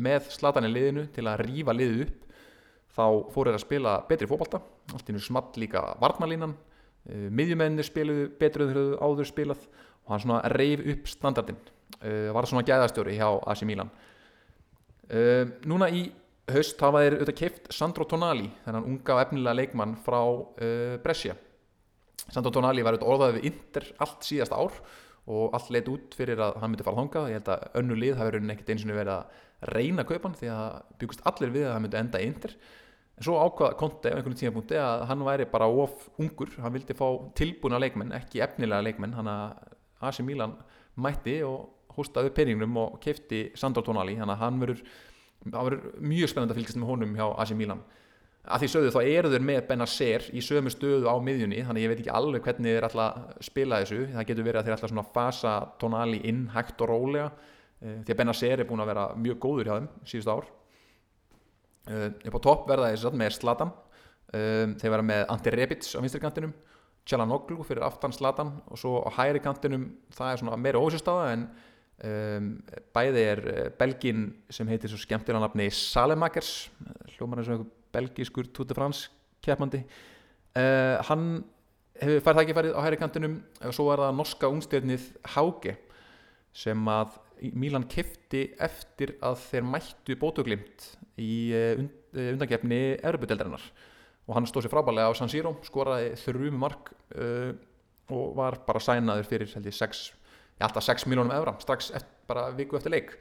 með Slatan í liðinu til að rýfa liðið upp þá fóru þeir að spila betri fókbalta allt í nú small líka varnalínan miðjumennir spiluðu en þeir höfðu áður spilað og hann svona reyf upp standardin uh, var svona gæðastjóri hjá AC Milan. Uh, núna í haust hafa þeir auðvitað keift Sandro Tonali þennan unga og efnilega leikmann frá uh, Brescia. Sandro Tonali var auðvitað orðaðið við Inter allt síðasta ár og allt leitt út fyrir að hann myndi fara þangað. Ég held að önnu lið hafi raunin ekkert eins og verið að reyna kaupan því að byggust allir við að hann myndi enda Inter. En svo ákvað Conte á einhvern tímapunkti að hann væri bara of ungur. Hann vildi fá tilbúna leikmenn, ekki efnilega leikmenn hann að AC Milan mætti og hóstaði peningnum og kefti Sandro Tonali, hann að hann verður verður mjög spennand að fylgjast með honum hjá AC Milan. Að því sögðu þá eru þeir með Benacer í sömu stöðu á miðjunni þannig ég veit ekki alveg hvernig þeir að spila þessu. Það getur verið að þeir ætla svona fasa Tonali inn hægt og rólega því að Benacer er búin að vera mjög góður hjá þeim síðust ár. Upp á topp verða þeir með Zlatan. Þeir verða með Ante Rebic á vinstri kantinum Chalanoglu fyrir aftan Zlatan og svo á hægri kantinum það er svona meira ósystáða en um, bæði er Belgin sem heitir svo skemmtilega nafni Salemakers hljómar eins og einhver belgískur Tour de France keppmandi uh, hann hefur færð tækifærið á hægri kantinum og svo er það norska ungstjörnið Háge sem að Mílan kefti eftir að þeir mættu bótuglimt í und, undangefni Európa-deldarinnar og hann stóð sér frábælega á San Siro skoraði þrjum mark uh, og var bara sænaður fyrir held ég 6, ja, alltaf 6 miljónum evra strax eftir, bara viku eftir leik.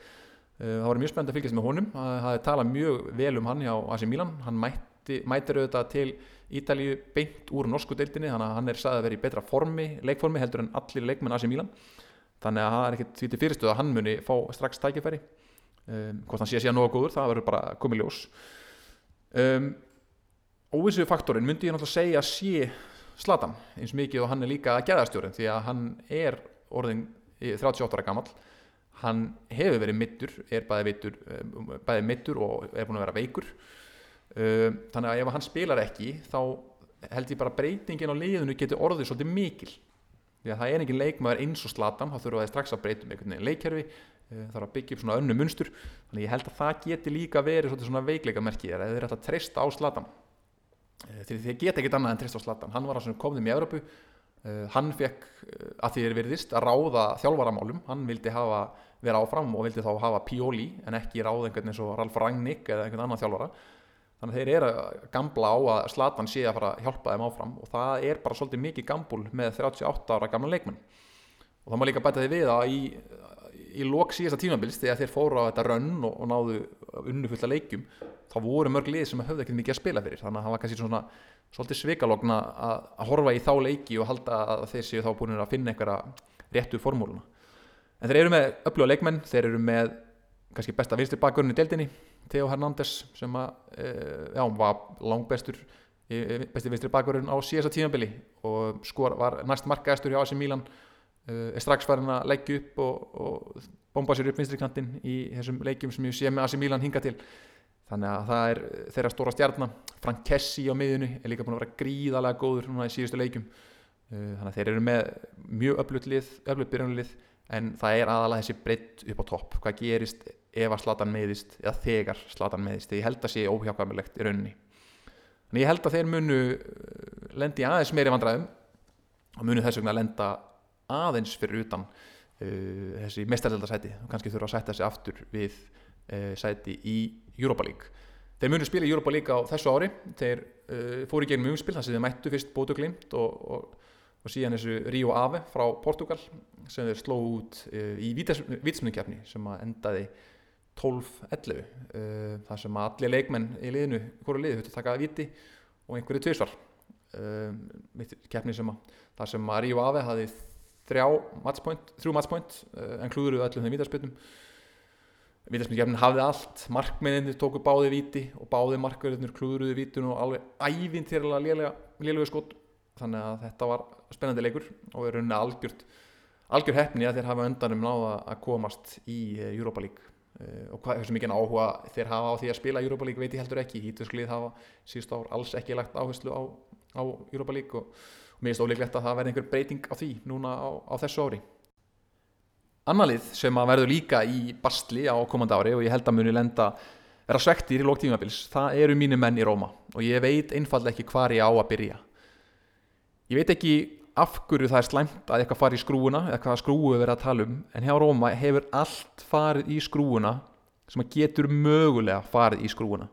Uh, það var mjög spennt að fylgjast með honum. Það hafði talað mjög vel um hann hjá AC Milan. Hann mætti, mætir auðvitað til Ítalíu beint úr norsku deildinni þannig að hann er sagðið að vera í betra formi, leikformi heldur en allir leikmenn AC Milan. Þannig að það er ekkert því til fyrirstöðu að hann muni fá strax tækifæri. Um, hvort hann sé að sé að nóga góður, það verður bara komið ljós. Um, óvissu faktorinn myndi ég náttúrulega segja sé Slatan eins mikið og hann er líka að geðastjórin því að hann er orðin 38 ára gammal hann hefur verið mittur, er bæði, vittur, bæði mittur og er búin að vera veikur. Um, þannig að ef hann spilar ekki þá held ég bara breytingin á liðinu getur orðið svolítið mikil. Því að það er engin leikmaður eins og slatan þá þurfa það strax að breytum einhvern veginn leikkerfi þarf að byggja upp svona önnu munstur. Þannig ég held að það geti líka verið svona veikleika merkið er að þeir ætla að treysta á slatan þeir geta ekkit annað en treysta á slatan hann var að svona komðum í Európu hann fekk að því þeir veriðist að ráða þjálfaramálum. Hann vildi hafa vera áfram og vildi þá hafa Pioli en ekki ráða einhvern eins og Ralf Rangnick eða einhvern annan þjálfara. Þannig að þeir eru að gambla á að Slatan sé að fara að hjálpa þeim áfram og það er bara svolítið mikið gambul með 38 ára gamla leikmenn og það má líka bæta því við að í, í lok síðasta tímabils þegar þeir fóru á þetta rönn og, og náðu unnufulla leikjum þá voru mörg lið sem höfðu ekkert mikið að spila fyrir. Þannig að það var kannski svona svolítið svikalogna að, að horfa í þá leiki og halda að þeir séu þá búin að finna einhverja réttu formúluna. En þeir eru með öfluga leikmenn þeir eru með kannski besta vinstri bakgrunni deildinni Theo Hernández sem að, e, já, var langbestur besti vinstri bakgrunn á síðasta tímabili og skor var næst markaðistur hjá AC Milan e, er strax farin að leggja upp og, og bomba sér upp vinstri kantinn í þessum leikjum sem ég sé með AC Milan hinga til þannig að það er þeirra stóra stjarnar Frank Kessi á miðjunni er líka búin að vera gríðalega góður núna í síðustu leikjum. E, þannig að þeir eru með mjög öflugt lið, öflugt byrjunlið en það er aðalega þessi breytt upp á topp. Hvað gerist ef að slatan meðist eða þegar slatan meðist ég held að sé óhjákvæmilegt í rauninni. En ég held að þeir munu lendi aðeins meiri vandræðum og munu þess vegna lenda aðeins fyrir utan uh, þessi mestarseldarsæti og kannski þurfa að sætta sig aftur við sæti í Europa League. Þeir munu spila í Europa League á þessu ári. Þeir uh, fóru í gegnum umspil þar sem þeir mættu fyrst bótu glimt og, og og síðan þessu Rio Ave frá Portugal sem þeir sló út uh, í vítismjöngkjafni sem endaði 12-11 uh, þar sem allir leikmenn í liðinu hverju liði höfðu takaði viti og einhverju tvísvar kjafni sem að þar sem að Rio Ave hafi þrjá matchpoint, þrjú matchpoint en klúðuruðu öllum þeim vítarspilnum Vítaspilskefnin hafði allt, markmenninir tóku báði víti og báði markverðinir klúðruði vítun og alveg ævintýrlega lélega, lélega skot. Þannig að þetta var spennandi leikur og er rauninni algjört algjör hefni að þeir hafa öndanum náða að komast í eh, Europa League. Uh, og hvað, hversu mikið áhuga þeir hafa á því að spila Europa League veit ég heldur ekki. Hítusklið hafa síðust ár alls ekki lagt áherslu á, á Europa League og, og mér finnst óleiklegt að það verði einhver breyting á því núna á, á þessu ári Annarlið sem að verður líka í bastli á komandi ári og ég held að muni lenda vera svektir í lóktímabils, það eru mínu menn í Róma og ég veit einfallega ekki hvar ég á að byrja. Ég veit ekki af hverju það er slæmt að eitthvað fari í skrúuna eða hvaða skrúu við verðum að tala um en hjá Róma hefur allt farið í skrúuna sem að getur mögulega farið í skrúuna.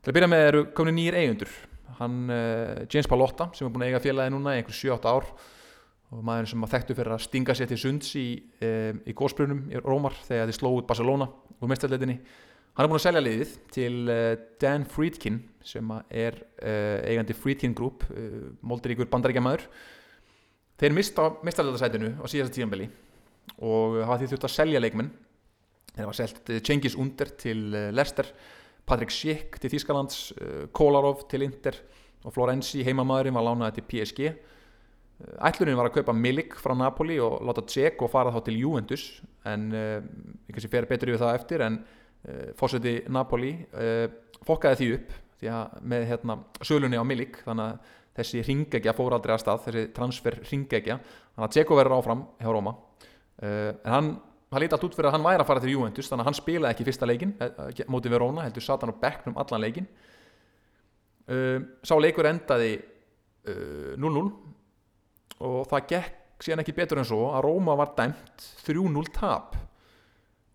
Til að byrja með eru komin nýjir eigundur. Hann, uh, James Palotta sem er búin að eiga félagi núna í einhver 7-8 ár og maður sem að þekktu fyrir að stinga sér til sunds í, um, í góðsprunum í Rómar þegar þið slóðu Barcelona úr mestarleitinni hann er búin að selja liðið til uh, Dan Friedkin sem er uh, eigandi Friedkin Group uh, moldiríkur bandaríkjamaður. Þeir mista mestarleitasætinu á síðasta tíanbeli og hafa því þurft að selja leikmenn. Þeir hafa selgt Cengiz Under til Leicester Patrik Schick til Þískalands Kolarov til Inter og Florenzi heimamaðurinn var lánaði til PSG Ætlunin var að kaupa Milik frá Napoli og láta Tsek og fara þá til Juventus en uh, ég kannski fer betur yfir það eftir en uh, fórseti Napoli uh, fokkaði því upp því með hérna, sölunni á Milik þannig að þessi ringegja fór aldrei að stað þessi transfer ringegja þannig að Tseko verður áfram hjá Róma en hann, hann líti allt út fyrir að hann væri að fara til Juventus þannig að hann spilaði ekki fyrsta leikin mótið Verona, heldur satan og bekknum allan leikin sá leikur endaði 0-0 og það gekk síðan ekki betur en svo að Róma var dæmt 3-0 tap.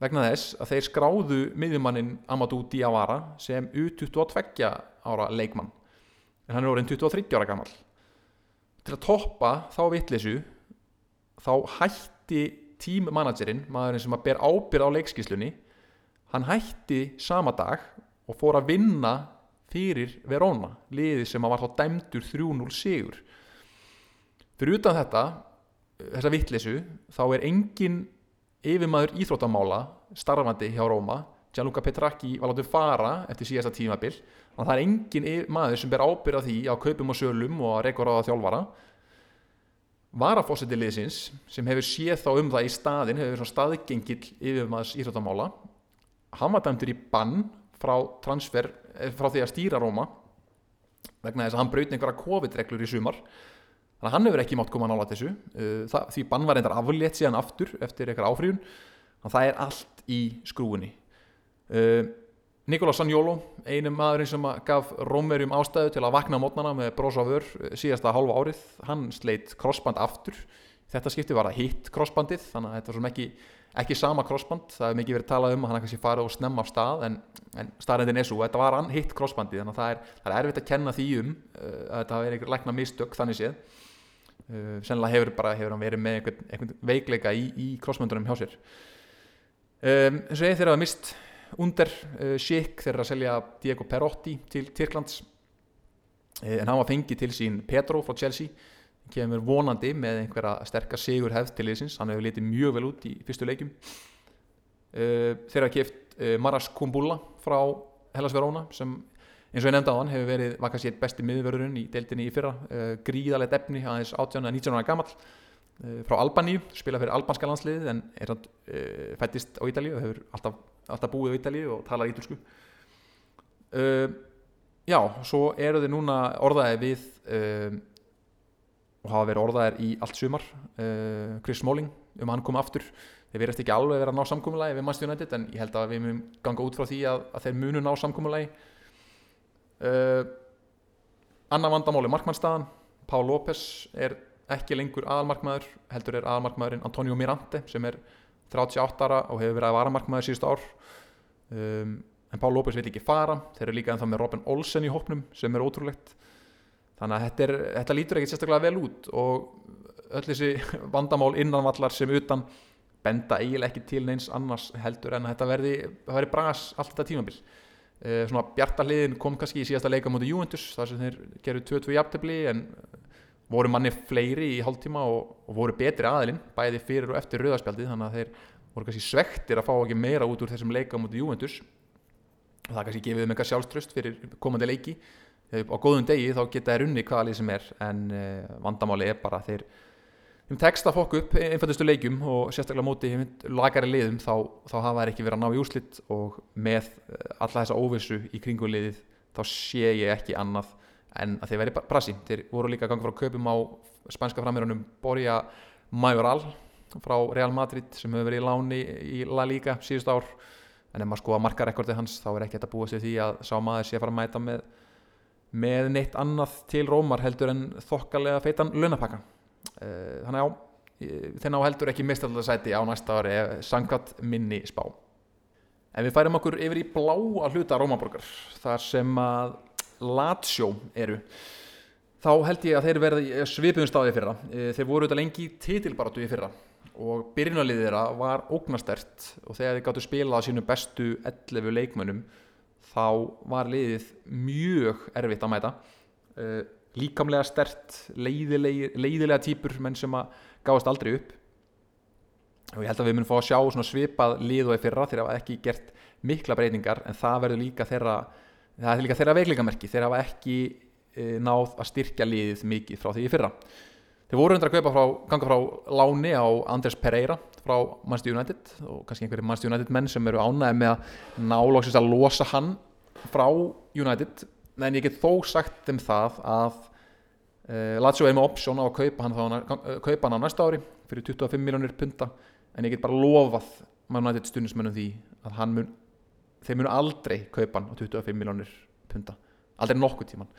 Vegna þess að þeir skráðu miðjumannin Amadou Diawara sem U22 ára leikmann. En hann er orðin 23 ára gammal til að toppa þá vittlisu þá hætti tímmanagerinn, maðurinn sem að ber ábyrð á leikskíslunni hann hætti sama dag og fór að vinna fyrir Verona liði sem að var þá dæmdur 3-0 sigur fyrir utan þetta þessa vittlisu þá er engin yfirmaður íþróttamála starfandi hjá Róma Gianluca Petracchi var látið fara eftir síðasta tímabil. Þannig að það er engin maður sem ber ábyrða því á kaupum og sölum og að reyka á þjálfara. Varafósiti liðsins sem hefur séð þá um það í staðin hefur verið staðgengil yfirmaðs íþróttamála. Hann var dæmtur í bann frá transfer eh, frá því að stýra Róma vegna þess að hann braut einhverja COVID-reglur í sumar þannig að hann hefur ekki mátt koma nála þessu. Uh, því bann var reyndar aflétt síðan aftur eftir eitthvað áfríðun þannig að það er allt í skrúinni uh, Nikolás Sanjólo einu maðurinn sem gaf Rómerjum ástæðu til að vakna mótnana með brosa vör uh, síðasta hálfa árið hann sleitt crossband aftur. Þetta skipti var að hitt crossbandið þannig að þetta var svona ekki, ekki sama crossband það hefur mikið verið talað um að hann kannski farið og snemma af stað en, en staðrændin er svo þetta var hann hitt crossbandið þannig að það er, það er erfitt að kenna því um að þetta er einhver lækna mistök þannig séð Uh, sennilega hefur, bara, hefur hann verið með einhvern, einhvern veikleika í, í crossmöndunum hjá sér. Um, eins og ég þeirra að mist undir uh, Schick þeirra að selja Diego Perotti til Tyrklands. Uh, en hann var fengið til sín Petro frá Chelsea. Kemur vonandi með einhverja sterkar sigur hefð til þessins, hann hefur litið mjög vel út í fyrstu leikum þeirra að keft Maras Kumbula frá Hellas Verona sem eins og ég nefndi á hann hefur verið var kannski besti miðvörðurinn í deildinni í fyrra. Uh, gríðalegt efni aðeins 18-19 ára gammal uh, frá Albaníu spila fyrir albanska landsliðið en er hann uh, fættist á Ítalíu og hefur alltaf, alltaf búið á Ítalíu og talar ítulsku já, svo eru þið núna orðaði við og hafa verið orðaðir í allt sumar Chris Smalling um að hann kom aftur. Þeir verðast ekki alveg verið að ná samkómulagi við Manchester United en ég held að við munum ganga út frá því að, að þeir munu ná samkómulagi uh, annar vandamáli markmannstæðan Pál López er ekki lengur aðalmarkmaður heldur er aðalmarkmaðurinn Antonio Mirante sem er 38 ára og hefur verið að vara markmaður síðust ár. Um, en Pál López vil ekki fara. Þeir eru líka ennþá með Robin Olsen í hópnum sem er ótrúlegt. Þannig að þetta, er, þetta lítur ekkert sérstaklega vel út og öll þessi vandamál innanvallar sem utan benda eiginlega ekki til neins annars heldur en að þetta verði, verði bras allt þetta tímabil. Uh, svona bjartaliðin kom kannski í síðasta leika mútið Juventus þar sem þeir gerðu 2-2 jafntefni en voru manni fleiri í hálftíma og, og voru betri aðilinn bæði fyrir og eftir rauðarspjaldið þannig að þeir voru kannski svektir að fá ekki meira út úr þessum leika mútið Juventus. Og það kannski gefið þeim eitthvað sjálfströst fyrir komandi leiki. Á góðum degi þá geta þeir unni hvaða lið sem er en uh, vandamáli er bara þeir um tekst að fokka upp einfaldustu leikjum og sérstaklega móti lagari liðum þá, þá hafa þeir ekki verið að ná í úslitt og með alla þessa óvissu í kringuliðið þá sé ég ekki annað en að þeir veri brasi. Þeir voru líka gangið frá köpum á spænska framherunum Borja Majoral frá Real Madrid sem hefur verið í láni í La Liga síðust ár. En ef maður skoða markarekordið hans þá er ekki þetta búið sér því að sá maður sé að fara að mæta með, með neitt annað til Rómar heldur en þokkalega feitan launapakka. uh, þannig á þeir ná heldur ekki mistaldarsæti á næsta ári sangkat minni spá. En við færum okkur yfir í bláa hluta Rómaborgar þar sem að Lazio eru. Þá held ég að þeir verði svipuðum stáði fyrra. Þeir voru auðvitað lengi títilbaratu í fyrra og byrjunaliðið þeirra var ógnastert og þegar þeir gáttu spilað sínu bestu 11 leikmönnum þá var liðið mjög erfitt að mæta. Uh, líkamlega stert leiðilega, týpur menn sem að gáðast aldrei upp. Og ég held að við munum fá að sjá svipað lið og eða fyrra þeir hafa ekki gert mikla breytingar en það verður líka þeirra það er líka þeirra veiklingamerki þeir hafa ekki uh, náð að styrkja liðið mikið frá því fyrra. Þeir voru undir að kaupa frá, ganga frá láni á Andres Pereira frá Manchester United og kannski einhverjir Manchester United menn sem eru ánæði með að nálóksist að losa hann frá United en ég get þó sagt um það að uh, Lazio er með option á að kaupa hann, þá, kaupa hann á næsta ári fyrir 25 miljónir punta en ég get bara lofað Man United stundismennum því að mun, þeir munu aldrei kaupa hann á 25 miljónir punta aldrei nokkuð tíman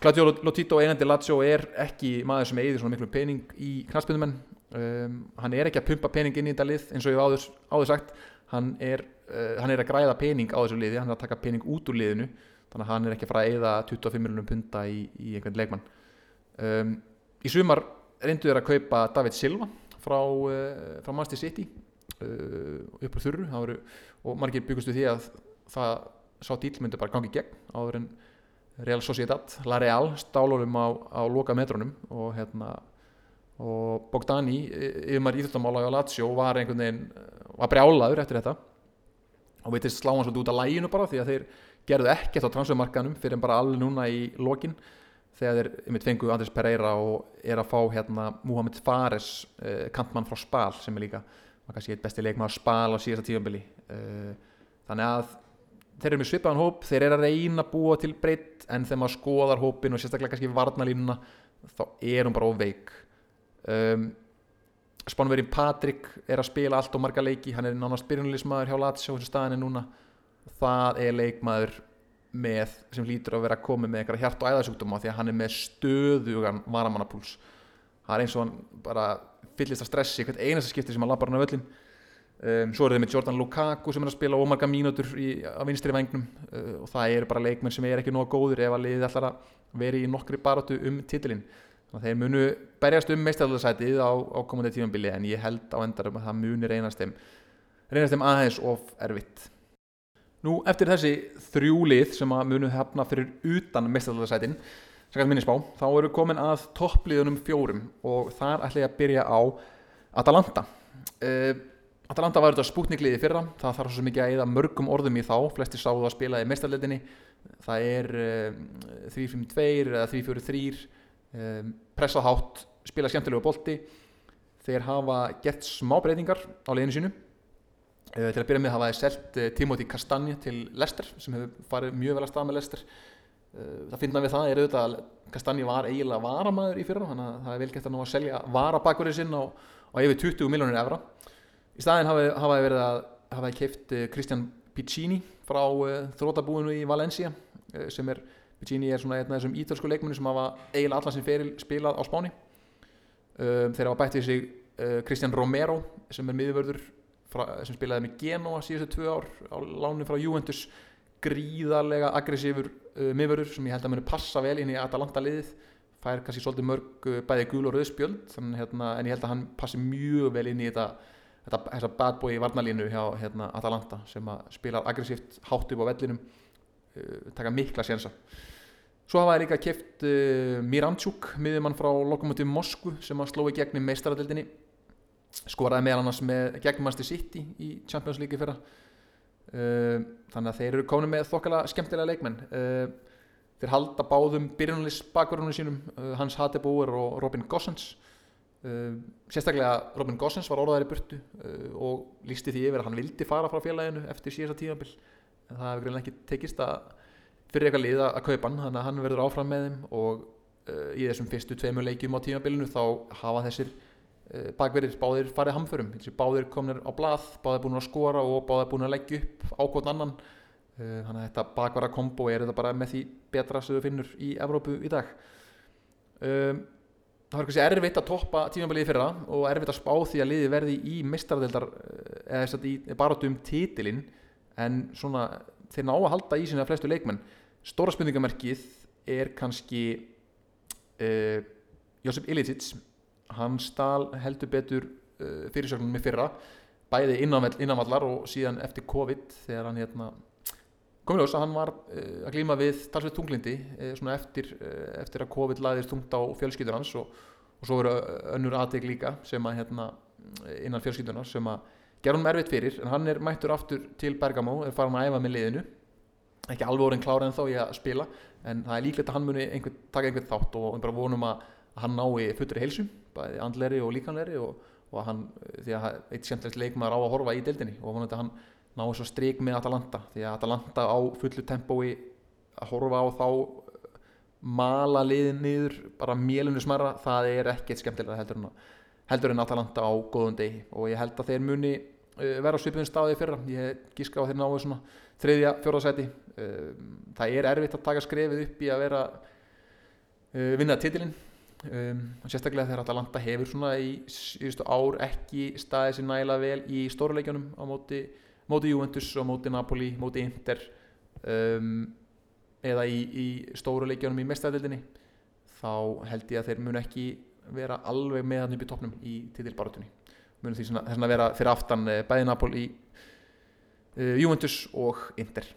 Claudio Lotito einandi Lazio er ekki maður sem eigður svona miklu pening í knastbyndumenn um, hann er ekki að pumpa pening inn í þetta lið eins og ég áður, áður sagt. Hann er, uh, hann er að græða pening á þessu liði hann er að taka pening út úr liðinu þannig að hann er ekki að fara að eigða 25 miljonum punta í, í einhvern leikmann. Um, í sumar reyndu þeir að kaupa David Silva frá, uh, frá Manchester City uh, upp á þurru. Voru, og margir byggustu því að það sá dýl myndi bara gangi gegn áður en Real Sociedad, La Real stálunum á, á loka metrónum og hérna og Bogdani, yfirmar íþjóttamála á Lazio var einhvern veginn var brjálaður eftir þetta og veitist slá hann svolítið út af læginu bara því að þeir gerðu ekkert á transfermarkanum fyrir bara allir núna í lokin þegar þeir mitt fengu Andris Pereira og er að fá hérna Mohamed Fares eh, kantmann frá Spal sem er líka kannski eitt besti leikmann á Spal á síðasta tífambili eh, þannig að þeir eru með svipaðan hóp, þeir eru að reyna að búa til breytt en þegar maður skoðar hópin og sérstaklega kannski varnalínuna þá er hún bara óveik um, Spánverðin Patrik er að spila allt og marga leiki hann er nánast byrjunleismæður hjá Lazio þessu staðinni núna. Það er leikmaður með sem lítur að vera að koma með eitthvað hjart og æðarsjúkdóma því að hann er með stöðugan varamannapúls. Það er eins og hann bara fyllist af stressi hvert einasta skipti sem hann lappar hann á völlin Um, svo eru þeir með Jordan Lukaku sem er að spila ómarga mínútur í, á vinstri vengnum uh, og það eru bara leikmenn sem er ekki nóga góður ef að liðið ætlar að veri í nokkri baróttu um titilinn að þeir munu berjast um meistaraldarsætið á, á komandi tímanbili en ég held á endarum að það muni reynast þeim reynast þeim aðeins of erfitt. Nú eftir þessi þrjúlið sem að munu hefna fyrir utan meistaraldarsætin kannski minni spá, þá eru komin að toppliðunum fjórum og þar ætla ég að byrja á Atalanta. Uh, Atalanta var þetta spútnikliði fyrra það þarf svo mikið að eða mörgum orðum í þá flesti sáðu að spila í mestarleitinni það er um, 3-5-2 eða 3-4-3 um, pressað hátt, spila skemmtilegu bolti. Þeir hafa gert smá breytingar á leginu sínu. Uh, til að byrja með hafa þeir selt uh, Timothy Castagne til Leicester sem hefur farið mjög vel að stað með Leicester. Uh, það finna við það er auðvitað að Castagne var eiginlega varamæður í fyrra þannig að það er vel gett að ná að selja varabakverið sinn á, á yfir 20 miljónir efra í staðin hafa þið verið að hafa þið keift Kristján Piccini frá uh, þrótabúinu í Valencia uh, sem er, Piccini er svona einn af þessum ítalsku leikmennu sem hafa eiginlega allar sem feril spilað á Spáni. Uh, þeir hafa bætt við sig Kristján Romero sem er miðvörður sem spilaði með Genoa síðustu tvö ár á lánu frá Juventus. Gríðarlega aggressífur miðvörður sem ég held að muni passa vel inn í Atalanta liðið. Fær kannski svolítið mörg bæði gul og rauðspjöld hérna, en ég held að hann passi mjög vel inn í þetta þetta, þessa bad boy varnalínu hjá hérna, Atalanta sem spilar aggressíft hátt upp á vellinum uh, taka mikla sénsa svo hafa það líka kæft uh, Miranchuk miðjumann frá Lokomotiv Moskvu sem að sló í gegn í meistaradildinni skoraði meðal annars með gegnmannsti City í Champions League fyrra. Uh, þannig að þeir eru komin með þokkala skemmtilega leikmenn. Uh, þeir halda báðum byrjunalins bakverðunum sínum Hans Hatebúer og Robin Gossens. Sérstaklega Robin Gossens var orðaðar í burtu og lísti því yfir að hann vildi fara frá félaginu eftir síðasta tímabil. En það hefur greinlega ekki tekist að fyrir eitthvað lið að kaupa hann þannig að hann verður áfram með þeim og uh, í þessum fyrstu tveimur leikjum á tímabilinu þá hafa þessir uh, bakverðir báðir farið hamförum. Þessi báðir komnir á blað, báðir búin að skora og báðir búin að leggja upp ákvotn annan. Uh, þannig að þetta bakverða kombo er þetta bara með því betra sem þú finnur í Evrópu í dag. Um, það var kannski erfitt að toppa tímabilið fyrra og erfitt að spá því að liði verði í mistaradeildar eða barátum titilinn en svona þeir ná að halda í sína flestu leikmenn. Stóra spurningamerkið er kannski uh, Josip Ilicic. Hann stál heldur betur uh, fyrirsögnum með fyrra bæði innanvall, innanvallar og síðan eftir COVID þegar hann hérna komið ljós að hann var uh, að glíma við talsveit tunglindi svona eftir, eftir að COVID laðist tungt á fjölskyldur hans og, og svo eru önnur aðteg líka sem að hérna innan fjölskyldunar sem að gera hann erfitt fyrir en hann er mættur aftur til Bergamo er farin að æfa með liðinu. Ekki alveg orðin klára en þá í að spila en það er líklegt að hann muni einhver, taka einhvern þátt og bara vonum að, að hann nái fullri heilsum, bæði andleri og líkanleri og, og að hann, því að eitt skemmtilegt leikmaður á að horfa í deildinni og vonandi að hann nái svo strik með Atalanta því að Atalanta á fullu tempói að horfa á þá mala liðin niður bara mélunni smerra, það er ekkert skemmtilega heldur en, heldur en Atalanta á góðun degi og ég held að þeir muni vera á svipiðum staði fyrra, ég gíska á þeir náðu svona þriðja, fjórðarsæti um, það er erfitt að taka skrefið upp í að vera uh, vinna titilinn. Um, sérstaklega þegar Atalanta hefur svona í síðustu ár ekki staðið sér nægilega vel í stóruleikjunum á móti, móti Juventus og móti Napoli, móti Inter um, eða í, í stóruleikjunum í mestadildinni þá held ég að þeir mun ekki vera alveg meðan upp í toppnum í titilbarutunni mun því svona, svona vera fyrir aftan uh, bæði Napoli uh, Juventus og Inter.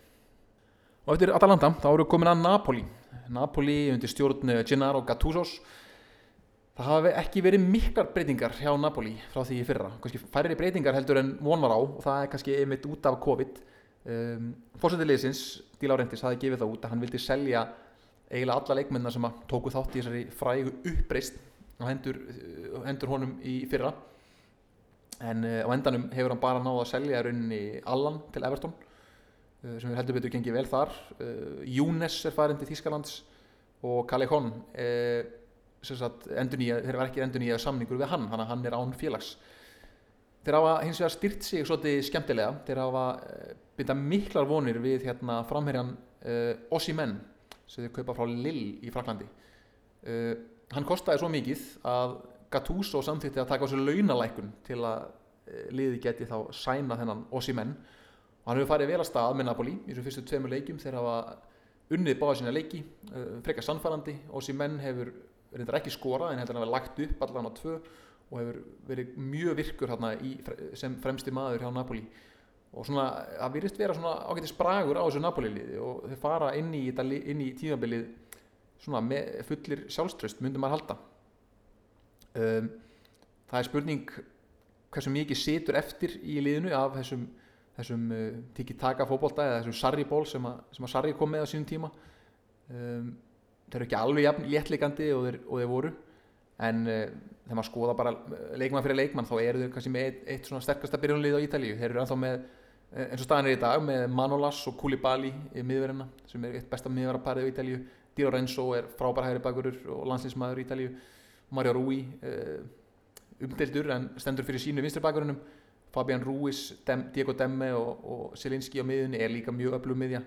Og eftir Atalanta þá eru komin að Napoli. Napoli undir stjórn eh, Gennaro Gattusos. Það hafa ekki verið miklar breytingar hjá Napoli frá því í fyrra. Kannski færri breytingar heldur en von var á og það er kannski einmitt út af COVID. Um, fórsættilegisins Díla Árentis hafi gefið það út að hann vildi selja eiginlega alla leikmennar sem tóku þátt í þessari frægu uppreist og hendur, hendur honum í fyrra en uh, á endanum hefur hann bara náða að selja rauninni Allan til Everton uh, sem heldur betur gengið vel þar. Uh, Júnes er farin til Þískalands og Callejon þeir var ekki endur nýja samningur við hann, hann, er án félags. Þeir hafa hins vegar styrt sig svolítið skemmtilega, þeir hafa byrjað miklar vonir við hérna framherjan Ossimenn sem þeir kaupa frá Lill í Fraklandi hann kostaði svo mikið að Gattuso samþýtti að taka á sig launalækun til að liði geti þá sæna þennan Ossimenn og hann hefur farið vel að stað með Napoli í þessum fyrstu tveimur leikjum. Þegar hafa unnið báða sína leiki frekar sannfærandi. Ossimenn hefur reyndar ekki skorað en heldur hann að hafa lagt upp allan á tvö og hefur verið mjög virkur hérna í, sem fremsti maður hjá Napoli. Og svona, það virðist vera svona ágættis bragur á þessu Napoli liði og þeir fara inn í, í tímabilið svona fullir sjálfströst myndum maður halda um, það er spurning hversu mikið situr eftir í liðinu af þessum, þessum uh, tiki-taka fókbólta eða þessum sarri-ból sem, sem að sarri kom með á sínum tíma. Um, þeir eru ekki alveg léttleikandi og þeir, og þeir voru en uh, þegar maður skoða bara leikmann fyrir leikmann þá eru þeir kannski með eitt, eitt svona sterkasta byrjunlið á Ítalíu. Þeir eru ennþá með uh, eins og staðan er í dag með Manolas og Koulibaly í miðverðina sem er eitt besta miðverðarparið á Ítalíu. Di Lorenzo er frábær hægri bakurur og landslýsmaður í Ítalíu Mario Rui uh, umdeldur en stendur fyrir sínu vinstri bakgrunum Fabian Ruiz, Dem, Diego Demme og, og Selinski á miðunni er líka mjög öflug miðja.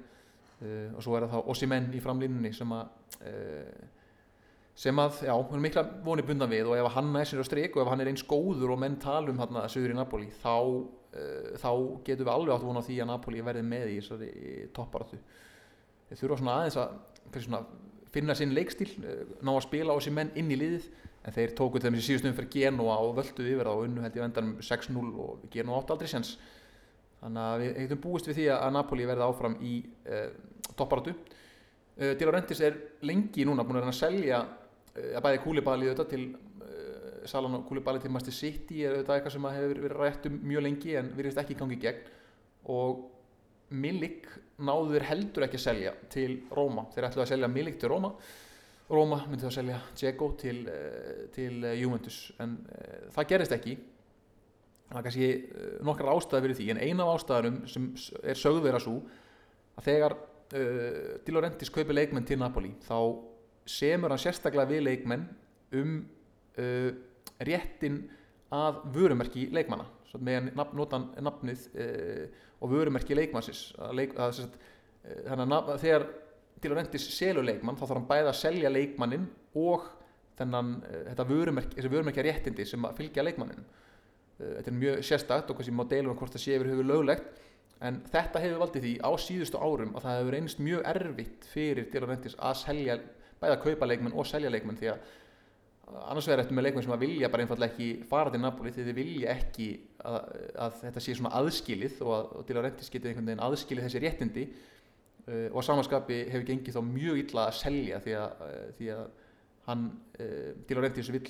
Uh, og svo er það þá Ossimenn í framlínunni sem að uh, sem að, já, hún er mikla vonið bundan við og ef hann er sér á streik og ef hann er eins góður og menn talum hann að sögur í Napoli þá, þá getum við alveg átt vona því að Napoli verði með í þessari topparatu þeir þurfa svona aðeins að svona, finna sinn leikstíl ná að spila á þessi menn inn í liðið en þeir tóku þeim í síðustum fyrir Genoa og völdu yfir það og unnu held ég vendan 6-0 og Genoa átt aldrei sens þannig að við hefum búist við því að Napoli verði áfram í uh, topparatu uh, Di Laurentiis er lengi núna búin að selja uh, að bæði kúlibali þetta til Salan og Koulibaly til Master City er auðvitað eitthvað sem hefur verið rætt um mjög lengi en virðist ekki gangi í gegn. Og Milik náðu þeir heldur ekki að selja til Róma þeir ætluðu að selja Milik til Róma Róma myndi þá að selja Dzeko til, uh, til uh, Juventus. En uh, það gerist ekki. Það er kannski nokkrar ástæði fyrir því. En eina af ástæðarum sem er sögð vera svo að þegar uh, Di Laurentiis kaupi leikmenn til Napoli þá semur hann sérstaklega við leikmenn um uh, réttin að vörumerki leikmanna. Svo með nafn, notan nafnið uh, og vörumerki leikmannsins. Að leik, að, sem sagt, uh, þannig að Laurentiis selur leikmann þá þarf hann bæði að selja leikmannin og þennan, uh, þetta vörumerki, þessi vörumerki réttindi sem að fylgja leikmanninum. Uh, þetta er mjög sérstakt og kannski má deilum um hvort það sé yfir höfu löglegt en þetta hefur valdið því á síðustu árum að það hefur reynst mjög erfitt fyrir Di Laurentiis að selja bæði að kaupa leikmenn og selja leikmenn því að annars vegar eftir með leikmenn sem að vilja bara einfallega ekki fara til Napoli því þið vilja ekki að, að þetta sé svona aðskilið og að og Di Laurentiis getið einhvern veginn aðskilið þessi réttindi og að samanskapi hefur gengið þá mjög illa að selja því að, uh, því að hann uh, Di Laurentiis vill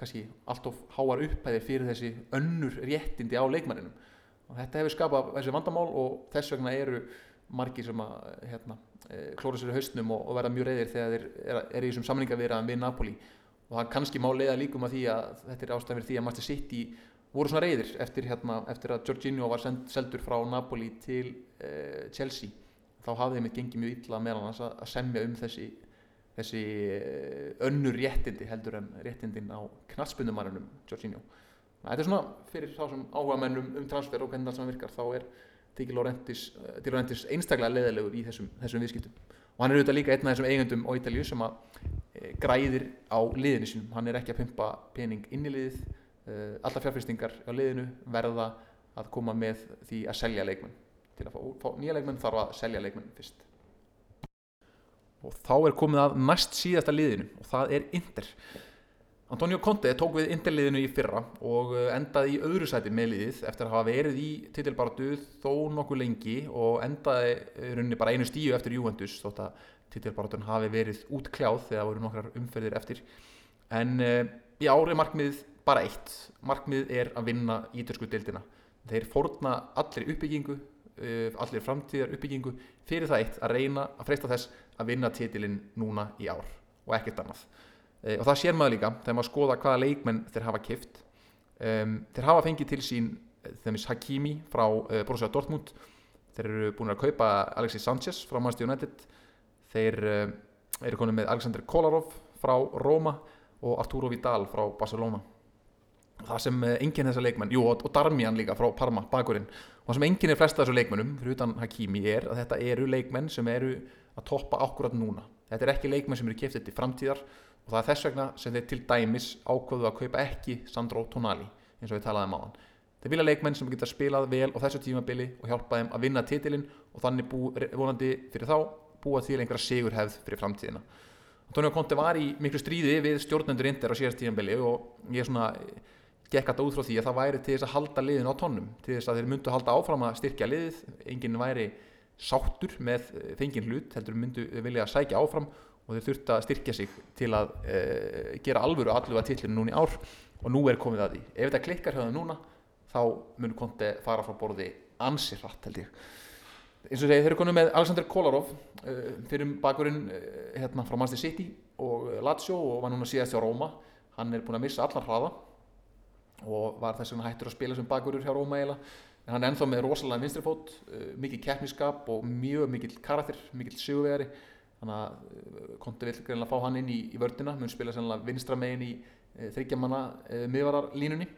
kannski allt of háar upphæðir fyrir þessi önnur réttindi á leikmanninum. Og þetta hefur skapað þessi vandamál og þess vegna eru margir sem að hérna, klóra sér í haustnum og, og verða mjög reyðir þegar þeir eru er í þessum samningavirðan við Napoli. Og það kannski má leiða líkum að því að þetta er ástæðan fyrir því að Master City voru svona reyðir eftir, hérna, eftir að Jorginho var send, seldur frá Napoli til uh, Chelsea þá hafði þeim gengið mjög illa meðan hans að, semja um þessi þessi uh, önnur réttindi heldur en réttindin á knallspundumarunum Jorginho. Þetta er svona fyrir þá sem áhuga mennum um transfer og hvernig það sem virkar þá er Tiki Laurentis, Laurentis einstaklega leðilegur í þessum, þessum viðskiptum. Og hann er auðvitað líka einn af þessum eigendum á Ítalíu sem að e, græðir á liðinu sínum hann er ekki að pumpa pening inn í liðið. E, alla fjárfyrstingar á liðinu verða að koma með því að selja leikmenn til að fá, fá nýja leikmenn þarf að selja leikmenn fyrst. Og þá er komið að næst síðasta liðinu og það er Inter. Antonio Conte tók við Interliðinu í fyrra og eh, endaði í öðru sæti með liðið eftir að hafa verið í titilbaratu þó nokkuð lengi og endaði rauninni bara einu stíu eftir Juventus þótt að titilbaratun hafi verið útkljáð þegar voru nokkrar umferðir eftir. En uh, í ári markmiðið bara eitt. Markmiðið er að vinna ítörsku deildina. Þeir fórna allir uppbyggingu allir framtíðar uppbyggingu fyrir það eitt að reyna að freista þess að vinna titilinn núna í ár og ekkert annað. E, og það sér maður líka þegar maður skoða hvaða leikmenn þeir hafa kift um, þeir hafa fengið til sín þeimist Hakimi frá uh, Borussia Dortmund. Þeir eru búin að kaupa Alexis Sanchez frá Manchester United. Þeir uh, eru konið með Alexander Kolarov frá Roma og Arturo Vidal frá Barcelona. Það sem uh, enginn þessar leikmenn jú og Darmian líka frá Parma bakurinn og það sem enginn er flesta þessu leikmennum fyrir utan Hakimi er að þetta eru leikmenn sem eru að toppa akkurat núna. Þetta er ekki leikmenn sem eru kiftið til framtíðar og það er þess vegna sem þeir til dæmis ákvöðu að kaupa ekki Sandro Tonali eins og við talaðum á hann þeir vilja leikmenn sem geta spilað vel á þessu tímabili og hjálpa þeim að vinna titilinn og þannig bú, vonandi fyrir þá búa til einhverja sigurhefð fyrir framtíðina. Antonio Conte var í miklu stríði við stjórnendur Inter á síðast tímabili og ég svona gekk alltaf út frá því að það væri til þess að halda liðin á tónnum til þess að þeir myndu halda áfram að styrkja liðið. Enginn væri sáttur með fengin hlut heldur myndu vilja að sækja áfram og þeir þurfti að styrkja sig til að uh, gera alvöru alluga tillinu núna í ár. Og nú er komið að því. Ef þetta klikkar hjá það núna þá mun Conte fara frá borði ansir hratt held ég. Eins og segi þeir eru konið með Alexander Kolarov uh, fyrir bakurinn uh, hérna frá Manchester City og Lazio og var núna síðast hjá Róma hann er búin að missa allar hraða og var þess vegna hættur að spila sem bakurur hjá Róma eiginlega. En hann er ennþá með rosalega vinstri fót uh, mikið keppniskap og mjög mikill karakter mikill sigurvegari. Þannig að uh, Konti vill greinlega fá hann inn í, í vördina mun spila sannlega vinstra megin í uh, þryggjamanna uh, miðvararlínunni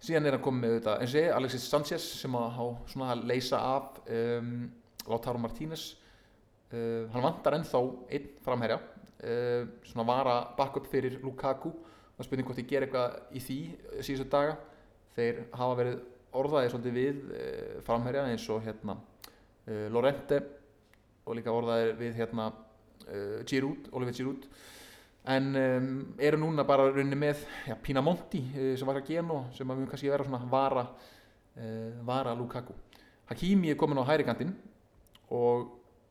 síðan er hann komið með þetta eins og ég, Alexis Sanchez sem að há svona að leysa af um, Lautaro Martínez. Hann vantar ennþá einn framherja svona vara backup fyrir Lukaku og spurning hvort ég ger eitthvað í því uh, síðustu daga. Þeir hafa verið orðaði svolítið við uh, framherja eins og hérna uh, Lorente og líka orðaði við hérna uh, Giroud, Oliver Giroud. En eru núna bara runni með ja, Pinamonti uh, sem var að geno sem að við kannski vera svona vara uh, vara Lukaku. Hakimi er komin á hæri og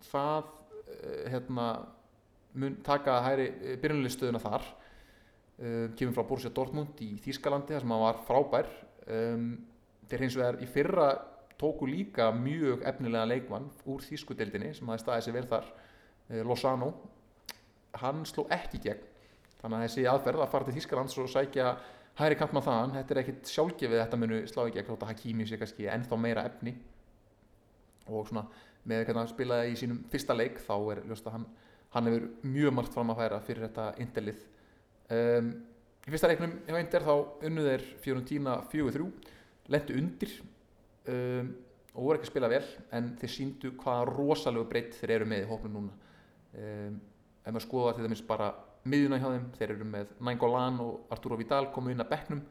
það hérna mun taka hæri byrjunleistöðuna þar um, kemur frá Borussia Dortmund í Þýskalandi þar sem hann var frábær. Um, þeir hins vegar í fyrra tóku líka mjög efnilega leikmann úr Þýskudeldinni sem hafi staðið sér vel þar uh, Lozano. Hann sló ekki gegn þannig að þessi aðferð að fara til Þýskalands og sækja hæri kantmann þaðan þetta er ekkit sjálfgefið þetta munu slá gegn þótt að Hakimi sé kannski ennþá meira efni. Og svona með hvernig hann spilaði í sínum fyrsta leik þá er ljóst að hann, hann hefur mjög margt fram að færa fyrir þetta Interlið um, í fyrsta leiknum hjá Inter þá unnu þeir Fiorentina 4-3 lendu undir um, og voru ekki að spila vel en þeir síndu hvaða rosalegu breytt þeir eru með í hóknum núna. Um, ef maður skoða til dæmis bara miðjuna hjá þeim, þeir eru með Nainggolan og Arturo Vidal komu inn að bekknum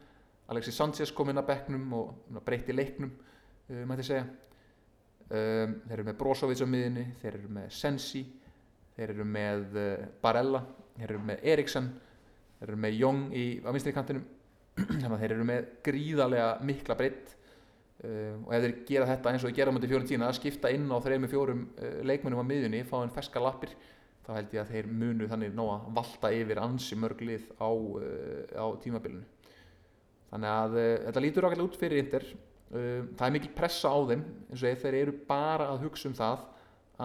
Alexis Sanchez kom inn að bekknum og breytti leiknum uh, mætti segja. Um, þeir eru með Brozovic á miðjunni þeir eru með Sensi þeir eru með uh, Barella þeir eru með Eriksen þeir eru með í, á vinstri kantinum. Þannig að þeir eru með gríðarlega mikla breytt um, og ef þeir gera þetta eins og þeir gera mjöndi fjórum tína að skipta inn á þrejum fjórum uh, leikmennum á miðjunni fá einn ferska lappir þá held ég að þeir munu þannig ná að valta yfir ansi mörg lið á, uh, á tímabilinu. Þannig að uh, þetta lítur ákveðlega út fyrir uh, það er mikil pressa á þeim. Eins og þeir eru bara að hugsa um það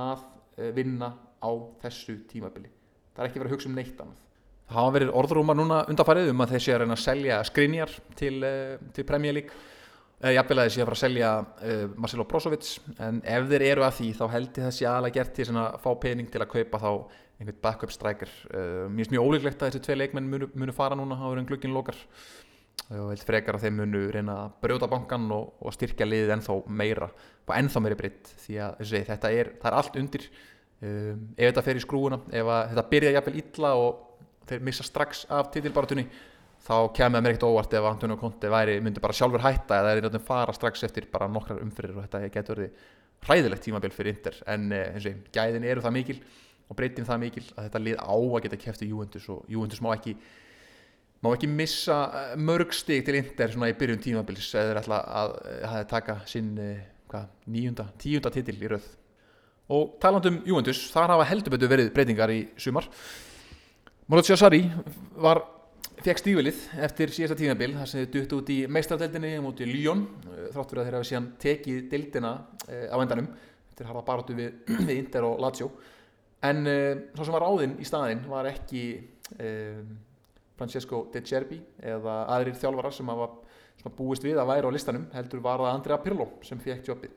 að uh, vinna á þessu tímabili. Það er ekki verið að hugsa um neitt annað það hafa verið orðrúmar núna undarfærið um að þeir sé að reyna að selja skrinjar til, uh, til Premier League. Jafnvel að þeir sé að fara að selja uh, Marcelo Brozovic. En ef þeir eru að því þá held ég þessi aðalega gert til að fá pening til að kaupa þá einhvern backup striker. Uh, mér finnst mjög ólíklegt að þessi tvei leikmenn munu, munu fara núna á hverjum glugginn lokar. Og held frekar að þeir munu reyna að brjóta bankan og, og styrkja liðið ennþá meira og ennþá meiri breytt því að þessi, þetta er, er allt undir. Um, ef þetta fer í skrúuna ef þetta byrja jafnvel illa og þeir missa strax af titilbaratunni þá kemur mér ekkert óvart ef Antonio Conte væri, myndi bara sjálfur hætta eða er í fara strax eftir bara nokkrar umfyrir og þetta getur verið hræðilegt tímabil fyrir Inter. En eins og gæðin eru það mikil og breytin það mikil að þetta lið á að geta kæft í Juventus og Juventus má ekki má ekki missa mörg stig til Inter svona í byrjun tímabils eða þeir ætla að hafa taka sinn hvað, níunda, tíunda titil í rauð og talandum Juventus þar hafa heldur betur verið breytingar í sumar Maurizio Sarri var fekk stífilið eftir síðasta tímabil þar sem þið dutt út í meistardeldinni mútið Lyon, þrátt fyrir að þeir hafa síðan tekið deildina eh, á endanum eftir harða baróttu við, við Inter og Lazio. En eh, svo sem var áðinn í staðinn var ekki eh, Francesco De Cerbi eða aðrir þjálfarar sem hafa búist við að væri á listanum heldur var það Andrea Pirlo sem fekk jobbið.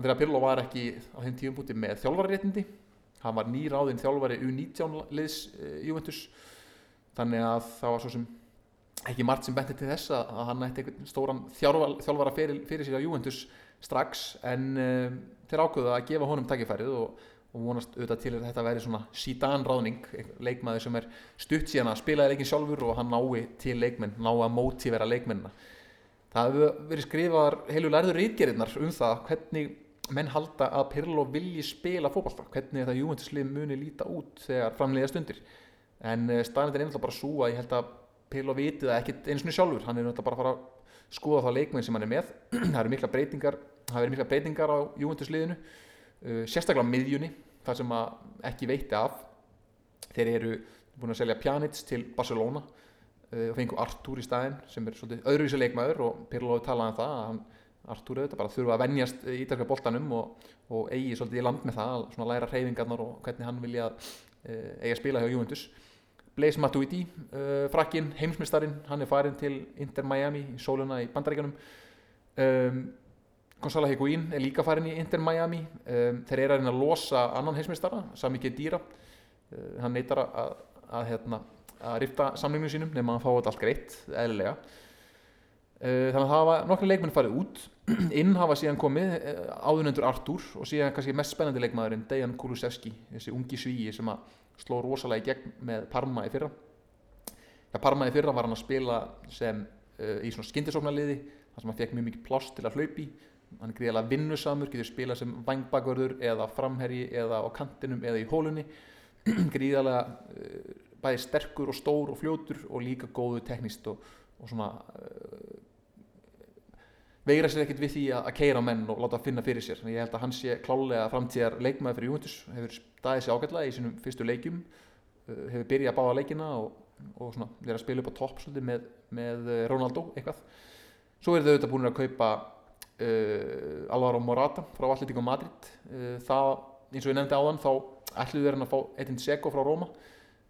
Andrea Pirlo var ekki á þeim tíum búti með þjálfarréttindi hann var nýráðinn þjálfari U19 liðs eh, Juventus þannig að það var svo sem ekki margt sem benti til þess að hann ætti stóran þjálfara fyrir, fyrir sér á Juventus strax en um, þeir ákvöðu að gefa honum takkifærið og, og vonast auðvitað til að þetta væri svona síðan ráðning, leikmaður sem er stutt síðan að spilaði leikin sjálfur og hann nái til leikmenn, ná að mótivera leikmennina. Það hefur verið skrifaðar heilu lærður rítgerinnar um það hvernig menn halda að Pirlo vilji spila fókbalta, hvernig þetta Juventus lið muni líta út þegar framlega stundir? En uh, staðnættin er náttúrulega bara svo að ég held að Pirlo viti það ekkert eins og sjálfur. Hann er náttúrulega bara að fara að skoða það leikmenn sem hann er með. Það eru mikla breytingar það verður mikla breytingar á Juventus-liðinu. Uh, sérstaklega á miðjunni þar sem að ekki veiti af. Þeir eru búin að selja Pjanic til Barcelona uh, og fengu Artur í staðin sem er svolítið öðruvísi leikmæður og Pirlo talaði um það að hann Artur auðvitað bara þurfa að vennjast ítalska boltanum og, og eigi svolítið í land með það að læra reyfingarnar og hvernig hann vilja eigi að spila hjá Juventus Blaise Matuidi, uh, frakkin, heimsmyndstarin, hann er farin til Inter Miami í sóluna í bandaríkanum. Um, Gonzalo Higuín er líka farin í Inter Miami. Um, þeir eru að reyna að losa annan heimsmyndstara, Sami Khedira. Uh, hann neytar að, að, að, hérna, að rifta samlinginu sínum nema að hann fá þetta allt greitt, eðlilega. Uh, þannig að það hafa nokkru leikmenn farið út. Inn hafa síðan komið uh, áðunendur Artur og síðan kannski mest spennandi leikmaðurinn Dejan Kulusevski, þessi ungi svíi sem að sló rosalega í gegn með Parma í fyrra. Ja, Parma í fyrra var hann að spila sem uh, í svona skindisóknarliði þar sem hann fekk mjög mikið pláss til að hlaupi hann er gríðilega vinnusamur, getur spila sem vangbakvörður eða framherji eða á kantinum eða í hólunni. Gríðilega uh, bæði sterkur og stór og fljótur og líka góðu teknist og, og svona uh, veigra sér ekkert við því að, keira menn og láta finna fyrir sér. Ég held að hann sé klálega framtíðar leikmaði fyrir Juventus. Hefur staðið sér ágætlega í sínum fyrstu leikjum uh, hefur byrjað að báða leikina og og svona vera að spila upp á topp svolítið með, með eh, Ronaldo eitthvað. Svo eru þau auðvitað búin að kaupa uh, Alvaro Morata frá Atletico Madrid. Uh, það, eins og ég nefndi áðan þá ætluðu þeir hann að fá Edin Dzeko frá Róma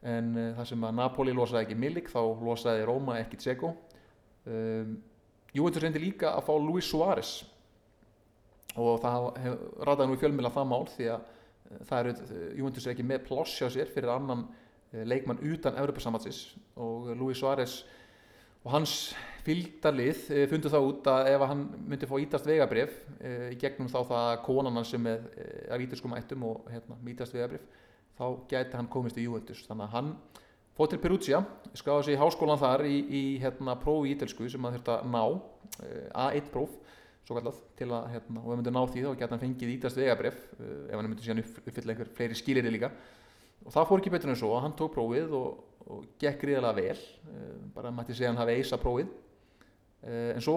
en uh, það sem að Napoli losaði ekki Milik þá losaði Róma ekki Dzeko. Um, Juventus reyndi líka að fá Luis Suárez. Og það rataði nú í fjölmjöla það mál því að það eru, Juventus er ekki með ploss hjá sér fyrir annan leikmann utan Evropasambatsis og Luis Suárez og hans fylgdarlið fundu það út að ef hann myndi fá ítast vegabrif í gegnum þá það konan hans sem er af ítalskum ættum og hérna, ítast vegabrif þá gæti hann komist í Juventus. Þannig að hann fótt til Perugia skáði sig í háskólan þar í, í hérna, prófi í ítalsku sem hann þurfti að ná A1 próf svo kallað til að hérna, og ef hann myndi ná því þá gæti hann fengið ítast vegabrif ef hann myndi síðan uppfylla einhver fleiri skilirði líka. Og það fór ekki betur en svo hann tók prófið og, og gekk gríðilega vel bara mætti segja hann hafi eisa prófið. En svo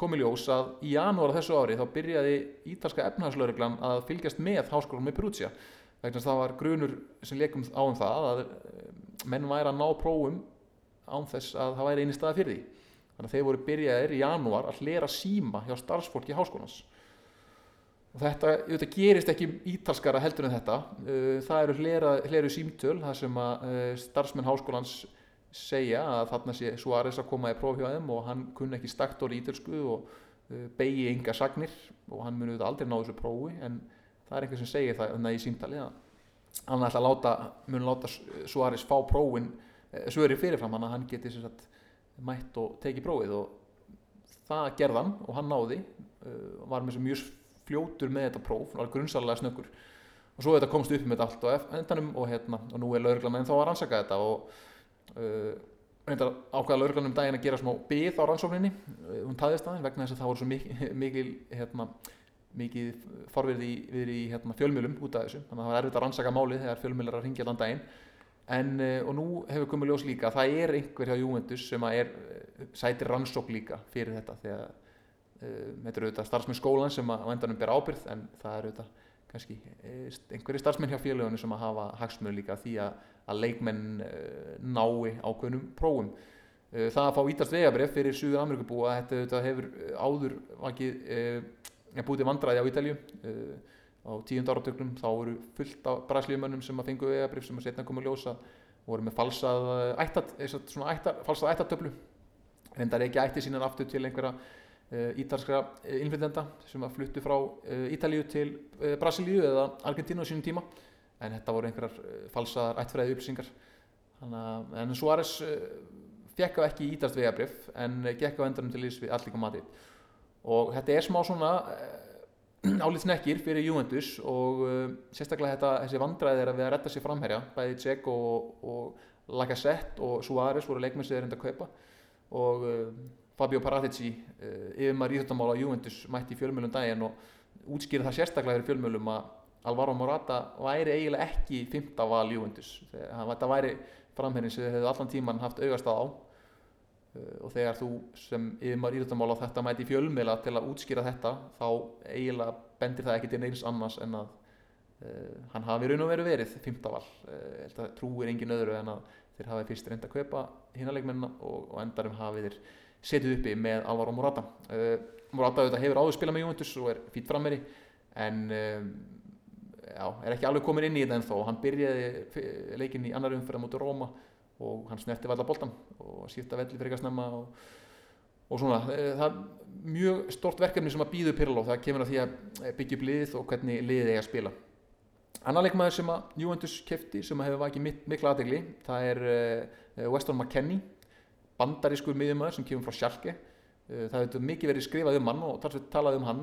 kom í ljós að í janúar þessu ári þá byrjaði ítalska efnahagslauruglan að fylgjast með háskólanum með Perugia. Vegna að það var grunur sem leikum á um það að menn væri að ná prófum án þess að það væri eini staða fyrir því. Þannig að þeir voru byrjaðir í janúar að hlera síma hjá starfsfólki háskólans. Og þetta, þetta gerist ekki ítalskara heldur en þetta. Það eru hlera, hleru símtöl það sem að starfsmenn háskólans segja að þarna sé Suárez að koma í próf hjá þeim og hann kunni ekki staktor í ítalsku og begi ynga sagnir og hann muni aldrei ná þessu prófi en það er einhver sem segir það í símtali að hann ætla að láta, muni láta Suárez fá prófin svöri fyrirfram hann að hann geti sagt, mætt og tekið prófið og það gerðan og hann náði var með mjög fljótur með þetta próf, var grunnsalega snöggur. Og svo þetta komst upp með þetta allt á endanum og, hérna, og nú er lauruglan en þá að rannsaka þetta og uh, reyndar ákvæða lauruglan um daginn að gera smá byð á rannsókninni. Hún taðist aðeins vegna þess að það voru svo mikil, mikil hérna, mikið forverði við í hérna, fjölmjölum út af þessu. Þannig að það var erfitt að rannsaka málið þegar fjölmjölar að ringja allan daginn. En, uh, og nú hefur komið ljós líka það er einhver hjá Juventus sem er sætir rannsók líka fyrir þetta. Þegar þetta eru auðvitað starfsmenn skólan sem að endanum ber ábyrð en það eru auðvitað kannski einhverju starfsmenn hjá félagunum sem að hafa hagsmöðu líka því að, að leikmenn nái ákveðnum prófum. Það að fá ítast vegabref fyrir Suður Amerikabúa þetta hefur áður vakið búið til vandræði á Ítalju á tíund áratögnum þá voru fullt af bræslíumönnum sem að fengu vegabref sem að setna komið ljósa voru með falsað ættat, svona ættat, falsað ættatöflu reyndar ekki ætti sínan aftur til einhverja ítalskra innflytenda sem að fluttu frá Ítalíu til Brasilíu eða Argentínu á sínum tíma. En þetta voru einhverjar falsaðar ættfræði upplýsingar en Suárez fekk á ekki ítalst vegabrif en gekk á endanum til ís við allíka matið og þetta er smá svona álið snekkir fyrir Juventus og sérstaklega þetta, þessi vandræði er að við að retta sér framherja bæði Dzeko og, og Lacazette og Suárez voru leikmenn sem þeir reynda að kaupa. Og Fabio Paratici yfirmar íþjóttamála á Juventus mætti í fjölmjölum daginn og útskýrði það sérstaklega fyrir fjölmjölum að Alvaro Morata væri eiginlega ekki fymta val Juventus. Þetta væri framherrin sem þið hefðu allan tíman haft augast á og þegar þú sem yfirmar íþjóttamála þetta mætti í fjölmjöla til að útskýra þetta þá eiginlega bendir það ekki til neins annars en að uh, hann hafi raun og veru verið fymta val. Uh, trúir engin öðru en að þeir hafi fyrst reynda að kaupa hínaleikmenna og, og endarum hafi þeir setið uppi með Alvaro Morata. Uh, Morata auðvitað hefur áður spilað með Juventus og er fýtt frammeri en um, já, er ekki alveg komin inn í þetta ennþá. Og hann byrjaði leikin í annar umfyrða mútið Róma og hann snerti valla boltan og sýtta velli fyrir eitthvað snemma og, og svona, það er mjög stort verkefni sem að býðu Pirlo það kemur að því að byggja upp liðið og hvernig liðið eiga að spila. Annar leikmaður sem að Juventus kefti sem að hefur vakið mikla aðegli það er uh, Weston McKennie bandarískur miðjumöður sem kemur frá Schalke. Það hefur mikið verið skrifað um hann og talað um hann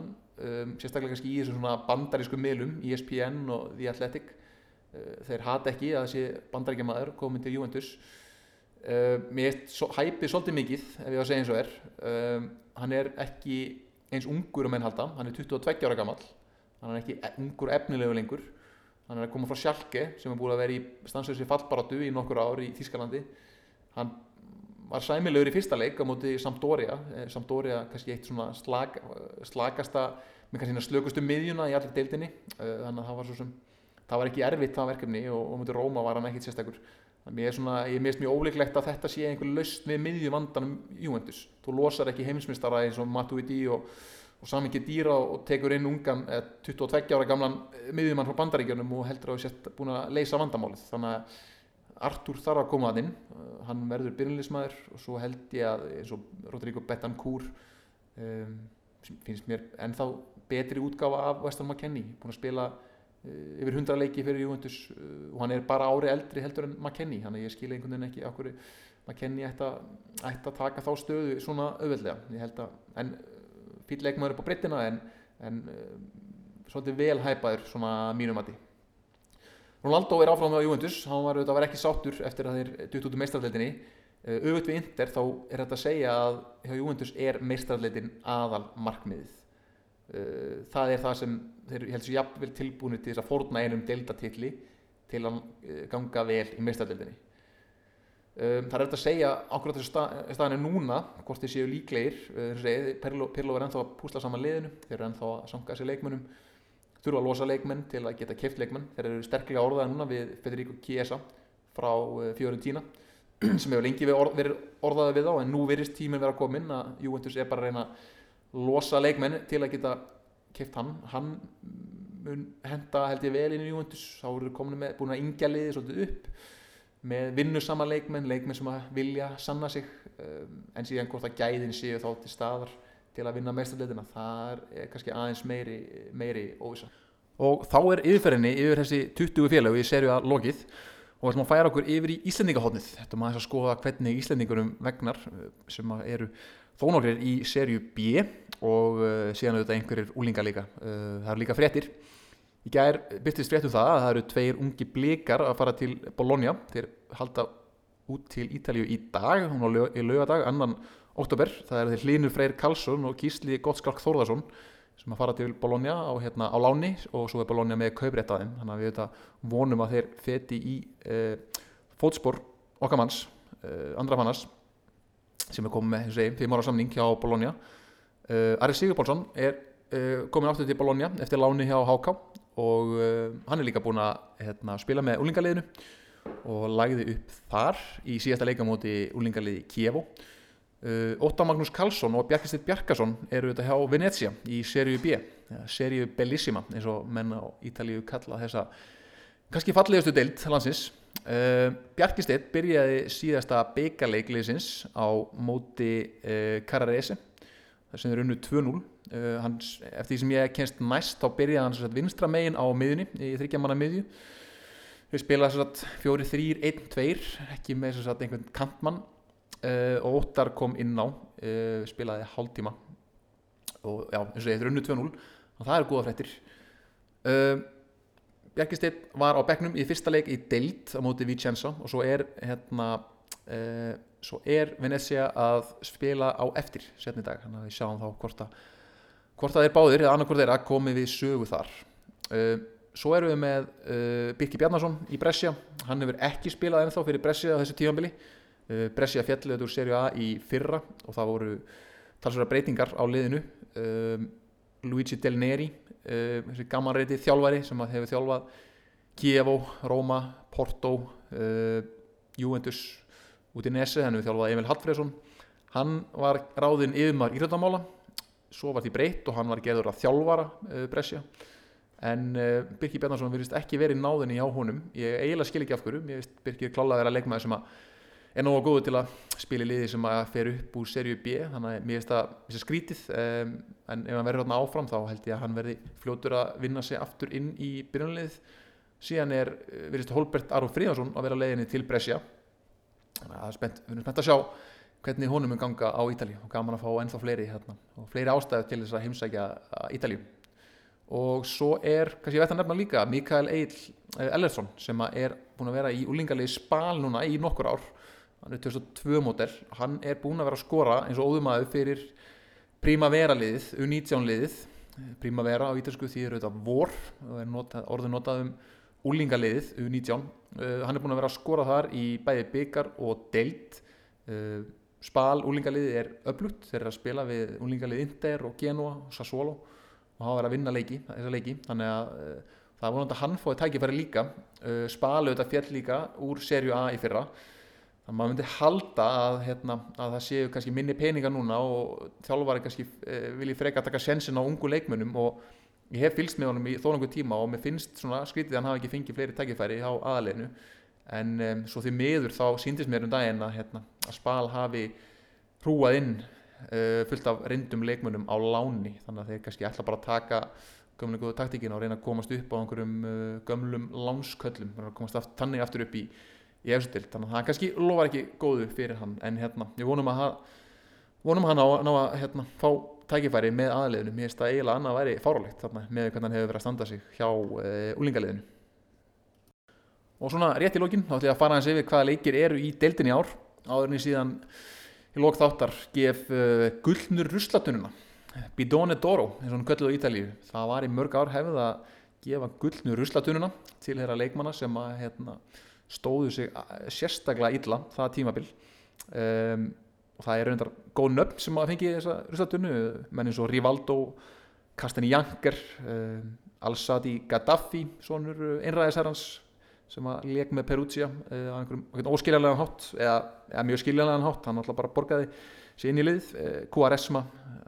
sérstaklega kannski í þessum bandarísku miðlum ESPN og The Athletic þeir hata ekki að þessi bandaríkjamaður komin til Juventus. Uh, mér so, hæpið svolítið mikið ef ég var að segja eins og er. Um, hann er ekki eins ungur um enn halda. Hann er 22 ára gammal hann er ekki ungur efnilegu lengur. Hann er að koma frá Schalke sem er búin að vera í stanslösi fallbaratu í nokkur ár í Þískalandi hann var sæmilegur í fyrsta leik á móti Sampdoria. Sampdoria kannski eitt svona slag, slagasta með kannski slökustu miðjuna í allir deildinni. Þannig að það var svo sem það var ekki erfitt það verkefni og, og mútið Róma var hann ekkit sérstakur. Þannig svona, ég mist mjög ólíklegt að þetta sé einhver laust við miðju vandanum Juventus. Þú losar ekki heimsmystara eins og Matuidi og, og samingi dýra og tekur inn ungan eh, 22 ára gamlan miðjumann frá bandaríkjunum og heldur að þú sett búin að leysa vandamálið. Þannig að Artur þarf að koma að inn. Hann verður byrjunlismæður og svo held ég að eins og Rodrigo Betancourt um, finnst mér ennþá betri útgáfa af Weston McKennie búin að spila yfir 100 leiki fyrir Juventus uh, og hann er bara ári eldri heldur en McKennie þannig að ég skilja einhvern veginn ekki okkur McKennie ætti að, taka þá stöðu svona auðveldlega. En fyrir leikmaður upp á breytina en, en svolítið vel hæpaður svona mínum að því Ronaldo er áfram á Juventus, hann var, var ekki sáttur eftir að þeir dutt út í mestrarleitinni auðvitað við Inter þá er þetta að segja að hjá Juventus er mestrarleitin aðal markmiðið það er það sem þeir heldur sér jafnvel tilbúinu til þess að fórna einum deltatilli til að ganga vel í mestrarleitinni það er þetta að segja ákveður þessu stað, staðinu núna hvort þeir séu líklegir. Pirlo, Pirlo er ennþá að púsla saman liðinu. Þeir eru ennþá að sanga þessi leikmunum þurfa að losa leikmenn til að geta keft leikmenn. Þeir eru sterklega orðaði núna við Federico Chiesa frá Fiorentina sem hefur lengi verið orðaði við þá en nú verist tíminn vera inn að Juventus er bara að reyna losa leikmenn til að geta keft hann. Hann mun henda held ég vel inn í Juventus. Þá eru komin með búin að ingja liði svolítið upp með vinnusama leikmenn leikmenn sem að vilja sanna sig en síðan hvort að gæðin séu þá til staðar til að vinna meðstæðleitina það er kannski aðeins meiri, meiri óvisa og þá er yfirferðinni yfir þessi 20 félag í serju að lokið. Og ætlum að færa okkur yfir í Íslendingahotnið þetta maður þess að skoða hvernig Íslendingurum vegnar sem eru þónoklir í serju B og uh, síðan auðvitað einhverjir úlinga líka. Uh, það eru líka fréttir. Í gær byrtist fréttum það að það eru tveir ungi blikar að fara til Bologna. Þeir halda út til Ítalju í dag hún á í lögadag, annan oktober, það er þeir Hlynur Freyr Karlsson og Gísli Gottskalk Þórðarsson sem að fara til Bologna á, hérna, á láni og svo er Bologna með kaupréttaðin þannig að við þetta, vonum að þeir feti í eh, fótspor okkar manns, eh, andra mannars sem er komið með segi, fimm ára samning hjá Bologna. Eh, Ari Sigurbólsson er eh, komin áttu til Bologna eftir láni hjá HK og eh, hann er líka búin að hérna, spila með úlingaliðinu og lagði upp þar í síðasta leikamóti úlingaliði Kievo. Uh, Óttar Magnús Karlsson og Bjarkisteinn Bjarkason eru þetta hjá Venezia í seríu B seríu Bellissima eins og menn á Ítalíu kalla þessa kannski fallegustu deilt landsins uh, Bjarkisteinn byrjaði síðasta byggarleikliðsins á móti uh, Carrarese þar sem er unnu 2-0 eftir því sem ég kennst næst þá byrjaði hann vinstra megin á miðunni í þryggjamanna miðju. Við spilaði 4-3-1-2 ekki með einhvern kantmann. Uh, og Óttar kom inn á uh, spilaði hálftíma. Og já, eins og ég hefði runnu 2-0 og það er góða frættir uh, eh, Bjarkisteinn var á begnum í fyrsta leik í deilt á móti Vicenza og svo er hérna svo er Venecia að spila á eftir setni dag, þannig að við sjáum þá hvort að hvort að þeir báðir, eða annarkor þeirra komið við sögu þar. Svo erum við með Birki Bjarnason í Brescia, hann hefur ekki spilað ennþá fyrir Brescia á þessu tífambili Uh, Brescia fjalliðið úr serju A í fyrra og það voru talsverða breytingar á liðinu. Um, Luigi Del Neri uh, þessi gammanreiti þjálfari sem hefur þjálfað Kievo, Roma, Porto uh, Juventus út í Nese, hann hefur þjálfað Emil Hallfredsson hann var ráðinn yfirmar írættamála svo var því breytt og hann var gerður að þjálfara Brescia. En Birkir Bjarnarsson virðist ekki verið náðinni á honum. Ég eiginlega skil ekki af hverju, Birkir klálaði að vera leikmaður sem að er nógu góðu til að spila í liði sem að fer upp úr serju B þannig að mér finnst það skrítið um, en ef hann verður hérna áfram þá held ég að hann verði fljótur að vinna sig aftur inn í byrjunlið síðan er, eh, veist, Holbert Aron Fríðarsson að vera leiðinni til Brescia. Þannig að spennt, við erum spennt að sjá hvernig honum er ganga á Ítali og gaman að fá ennþá fleiri hérna og fleiri ástæðu til þess að heimsækja Ítali og svo er, kannski ég veit að nefna líka Mikael Eil Ellersson sem er búin að vera í úlingalegi spál núna í nokkur ár hann er 2002 mótel hann er búin að vera að skora eins og óðumæðu fyrir Primavera liðið, U19 liðið. Primavera á ítalsku því er auðvitað vor nota, orðið notað um úlingaliðið U19 uh, hann er búin að vera að skora þar í bæði byggar og deilt uh, Spal úlingaliðið er öflutt þeir eru að spila við úlingalið Inter og Genoa og Sassuolo og hafa verið að vinna leiki, leiki. þannig að uh, það var náttúrulega hann fóði tækifæri líka. Uh, spalu þetta fjall líka úr serju A í fyrra þannig að maður myndi halda að, hérna, að það séu kannski minni peninga núna og þjálfari kannski uh, vilji freka að taka sensin á ungu leikmönnum og ég hef fylgst með honum í þólangu tíma og mér finnst svona skrítið að hann hafi ekki fengið fleiri tækifæri á aðaleinu en um, svo því miður þá síndist mér um daginn að, hérna, að Spal hafi hrúað inn uh, fullt af reyndum leikmönnum á láni. Þannig að þeir kannski ætla bara að taka gömlega góðu taktíkin og reyna að komast upp á einhverjum uh, gömlum lánsköllum. Komast aft, tannig aftur upp í, í efstild þannig að það kannski lofar ekki góðu fyrir hann en hérna, ég vonum að vonum hann á, ná að hérna, fá tækifæri með aðliðinu, mér finnst það eiginlega annað að væri fárálegt þarna með hvernig hann hefur verið að standa sig hjá uh, úlingaliðinu og svona rétt í lókin þá ætlum ég að fara hans yfir hvaða leikir eru í deildin í ár. Áðurinn í síðan í lók þáttar gef uh, gullnur ruslatununa Bidone d'Oro eins og hann kölluð á Ítalíu. Það var í mörg ár hefð að gefa gullnur ruslatununa til þeirra leikmanna sem að hérna, stóðu sig sérstaklega illa það tímabil. Um, og það er reyndar góð nöfn sem að fengi þessa ruslatunnu menn eins og Rivaldo Kastani Janker um, Al-Sadi Gaddafi svonur einræðisherrans sem að leik með Peruzia uh, á einhverjum óskiljanlegan hátt eða, eða mjög skiljanlegan hátt, hann alltaf bara borgaði sér inn í lið, uh, Quaresma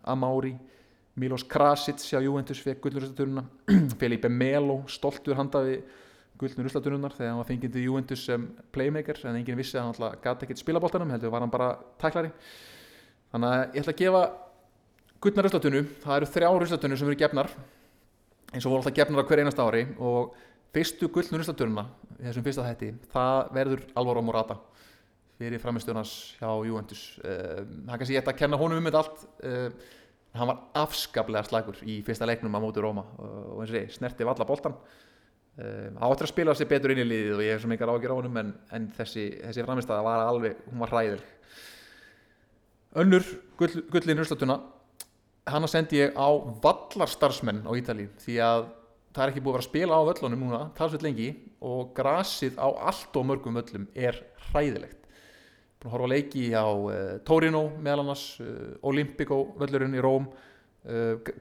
Amauri, Milos Krasic hjá Juventus fekk gullnurúslatununa Felipe Melo, stoltur handaði gullnurúslatununar þegar hann var fengið til Juventus sem playmaker, en enginn vissi að hann gæti ekkert spilabóltanum, heldur var hann bara tæklari. Þannig að ég ætla að gefa gullnurúslatunu, það eru þrjá rúslatunur sem eru gefnar eins og voru alltaf gefnar á hver einast ári og fyrstu gullnurúslatununa þessum fyrsta hætti, það verður Alvaro Morata fyrir framistunars hjá Juventus. Uh, hann kannski ég ætti að kenna honum um þetta allt. Uh, hann var afskaplega slagur í fyrsta leiknum á móti Róma uh, og eins og því, snerti valla boltan hann áttur að spila sér betur inn í liðið og ég hef svo mikið ágjör á honum en, en þessi, þessi framistada var alveg, hún var hræðil önnur gull, gullin húslatuna hann að sendi ég á vallarstarfsmenn á Ítalíu því að það er ekki búið að spila á völlunum núna talsveit lengi og grasið á allt og mörgum völlum er hræðilegt. Búin að horfa leiki á uh, Torino meðal annars, uh, Olympico völlurinn í Róm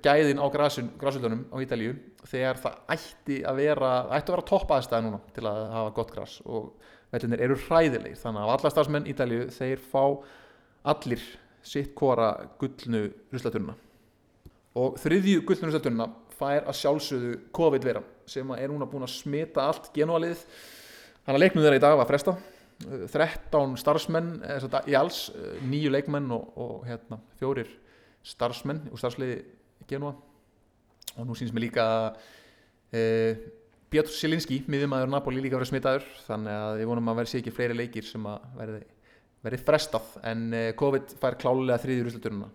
gæðin á grasvöllunum á Ítalíu þegar það ætti að vera ætti að vera topp aðstæða núna til að hafa gott gras og vellinir eru hræðileg þannig að alla stafsmenn Ítalíu þeir fá allir sitt kora gullnu ruslatununa og þriðju gullnu ruslatununa fær að sjálfsögðu COVID-veran sem er núna búin að smita allt genúalið. Þannig að leiknum þeirra í dag var fresta. 13 starfsmenn í alls, nýju leikmenn og, og hérna, fjórir starfsmenn úr starfsliði genúa og nú sínst mér líka e, Björn Silinski miðjumæður Napoli líka verið smitaður. Þannig að ég vonum að verði sér ekki fleiri leikir sem að verði, verði frestað. En e, COVID fær klálega þriðjur úsluturuna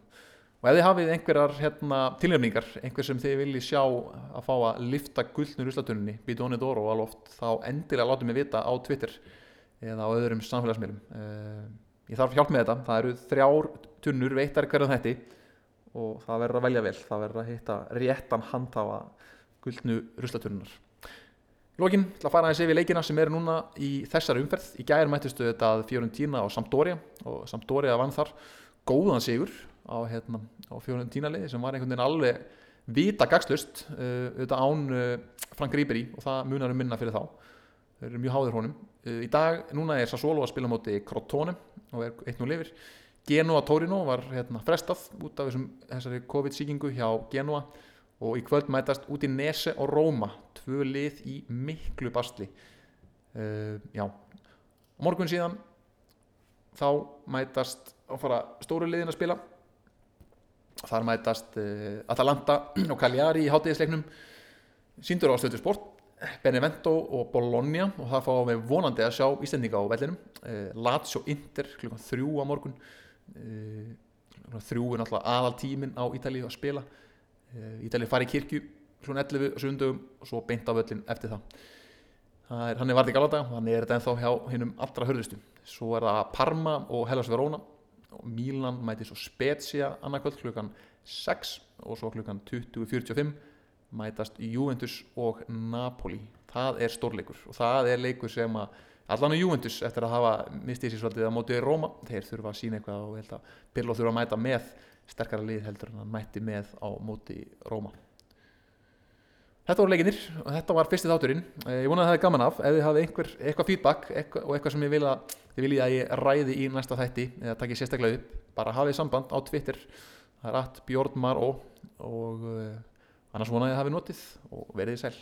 og ef þið hafið einhverjar hérna, tilnefningar, einhver sem þið viljið sjá að fá að lifta gullnur úsluturunni Bidoni Doro alveg oft þá endilega látum við vita á Twitter eða á öðrum samfélagsmiðlum. Uh, ég þarf hjálp með þetta, það eru þrjár tunnur veittar hverjum þetta og það verður að velja vel, það verður að hitta réttan handhafa guldnu ruslatunnar Lókin, til að fara aðeins yfir leikina sem eru núna í þessari umferð, í gæðir mættistu þetta Fiorentina og Sampdoria og Sampdoria vann þar góðan sigur á, hérna, á Fiorentina liði sem var einhvern veginn alveg vita gagslust uh, auðvitað án uh, Frank Ribery og það munar um minna fyrir þá. Þeir eru mjög háður honum. Í dag, núna er Sassolo að spila móti Crotone og er eitt nú lifir Genoa Torino var hérna, frestað út af þessum, þessari COVID-síkingu hjá Genoa og í kvöld mætast út í Nese og Róma tvö lið í miklu bastli uh, já. Og morgun síðan þá mætast að fara stóru liðin að spila. Þar mætast uh, Atalanta og Cagliari í háttegisleiknum síndur á stöðu sport Benevento og Bologna og það fáum við vonandi að sjá Íslandinga á vellinum. Eh, Lazio Inter klukkan þrjú á morgun. eh, þrjú er náttúrulega aðal tímin á Ítalíu að spila. Eh, Ítalíu fari í kirkju svona 11 og 7 og svo beint á völlin eftir það, það er, hann er varðið galata þannig er þetta ennþá hjá hinnum allra hörðustu. Svo er það Parma og Hellas Verona. Og Milan mæti svo Spezia annarkvöld klukkan 6 og svo klukkan 20.45 mætast Juventus og Napoli. Það er stórleikur og það er leikur sem að allan á Juventus eftir að hafa mistið sér svolítið á mótið í Róma þeir þurfa að sína eitthvað og held að Pirlo þurfa að mæta með sterkara lið heldur en hann mætti með á mótið í Róma Þetta voru leikinir og þetta var fyrsti þátturinn. Eh, Ég vona að það hefði gaman af. Ef þið hafið einhver, eitthvað feedback eitthvað, og eitthvað sem ég vil að þið viljið að ég ræði í næsta þætti eða takk ég sérstaklega upp bara hafið samband á Twitter. Það er at Björn Maró og uh, annars vona ég að þið hafið notið og verið sæl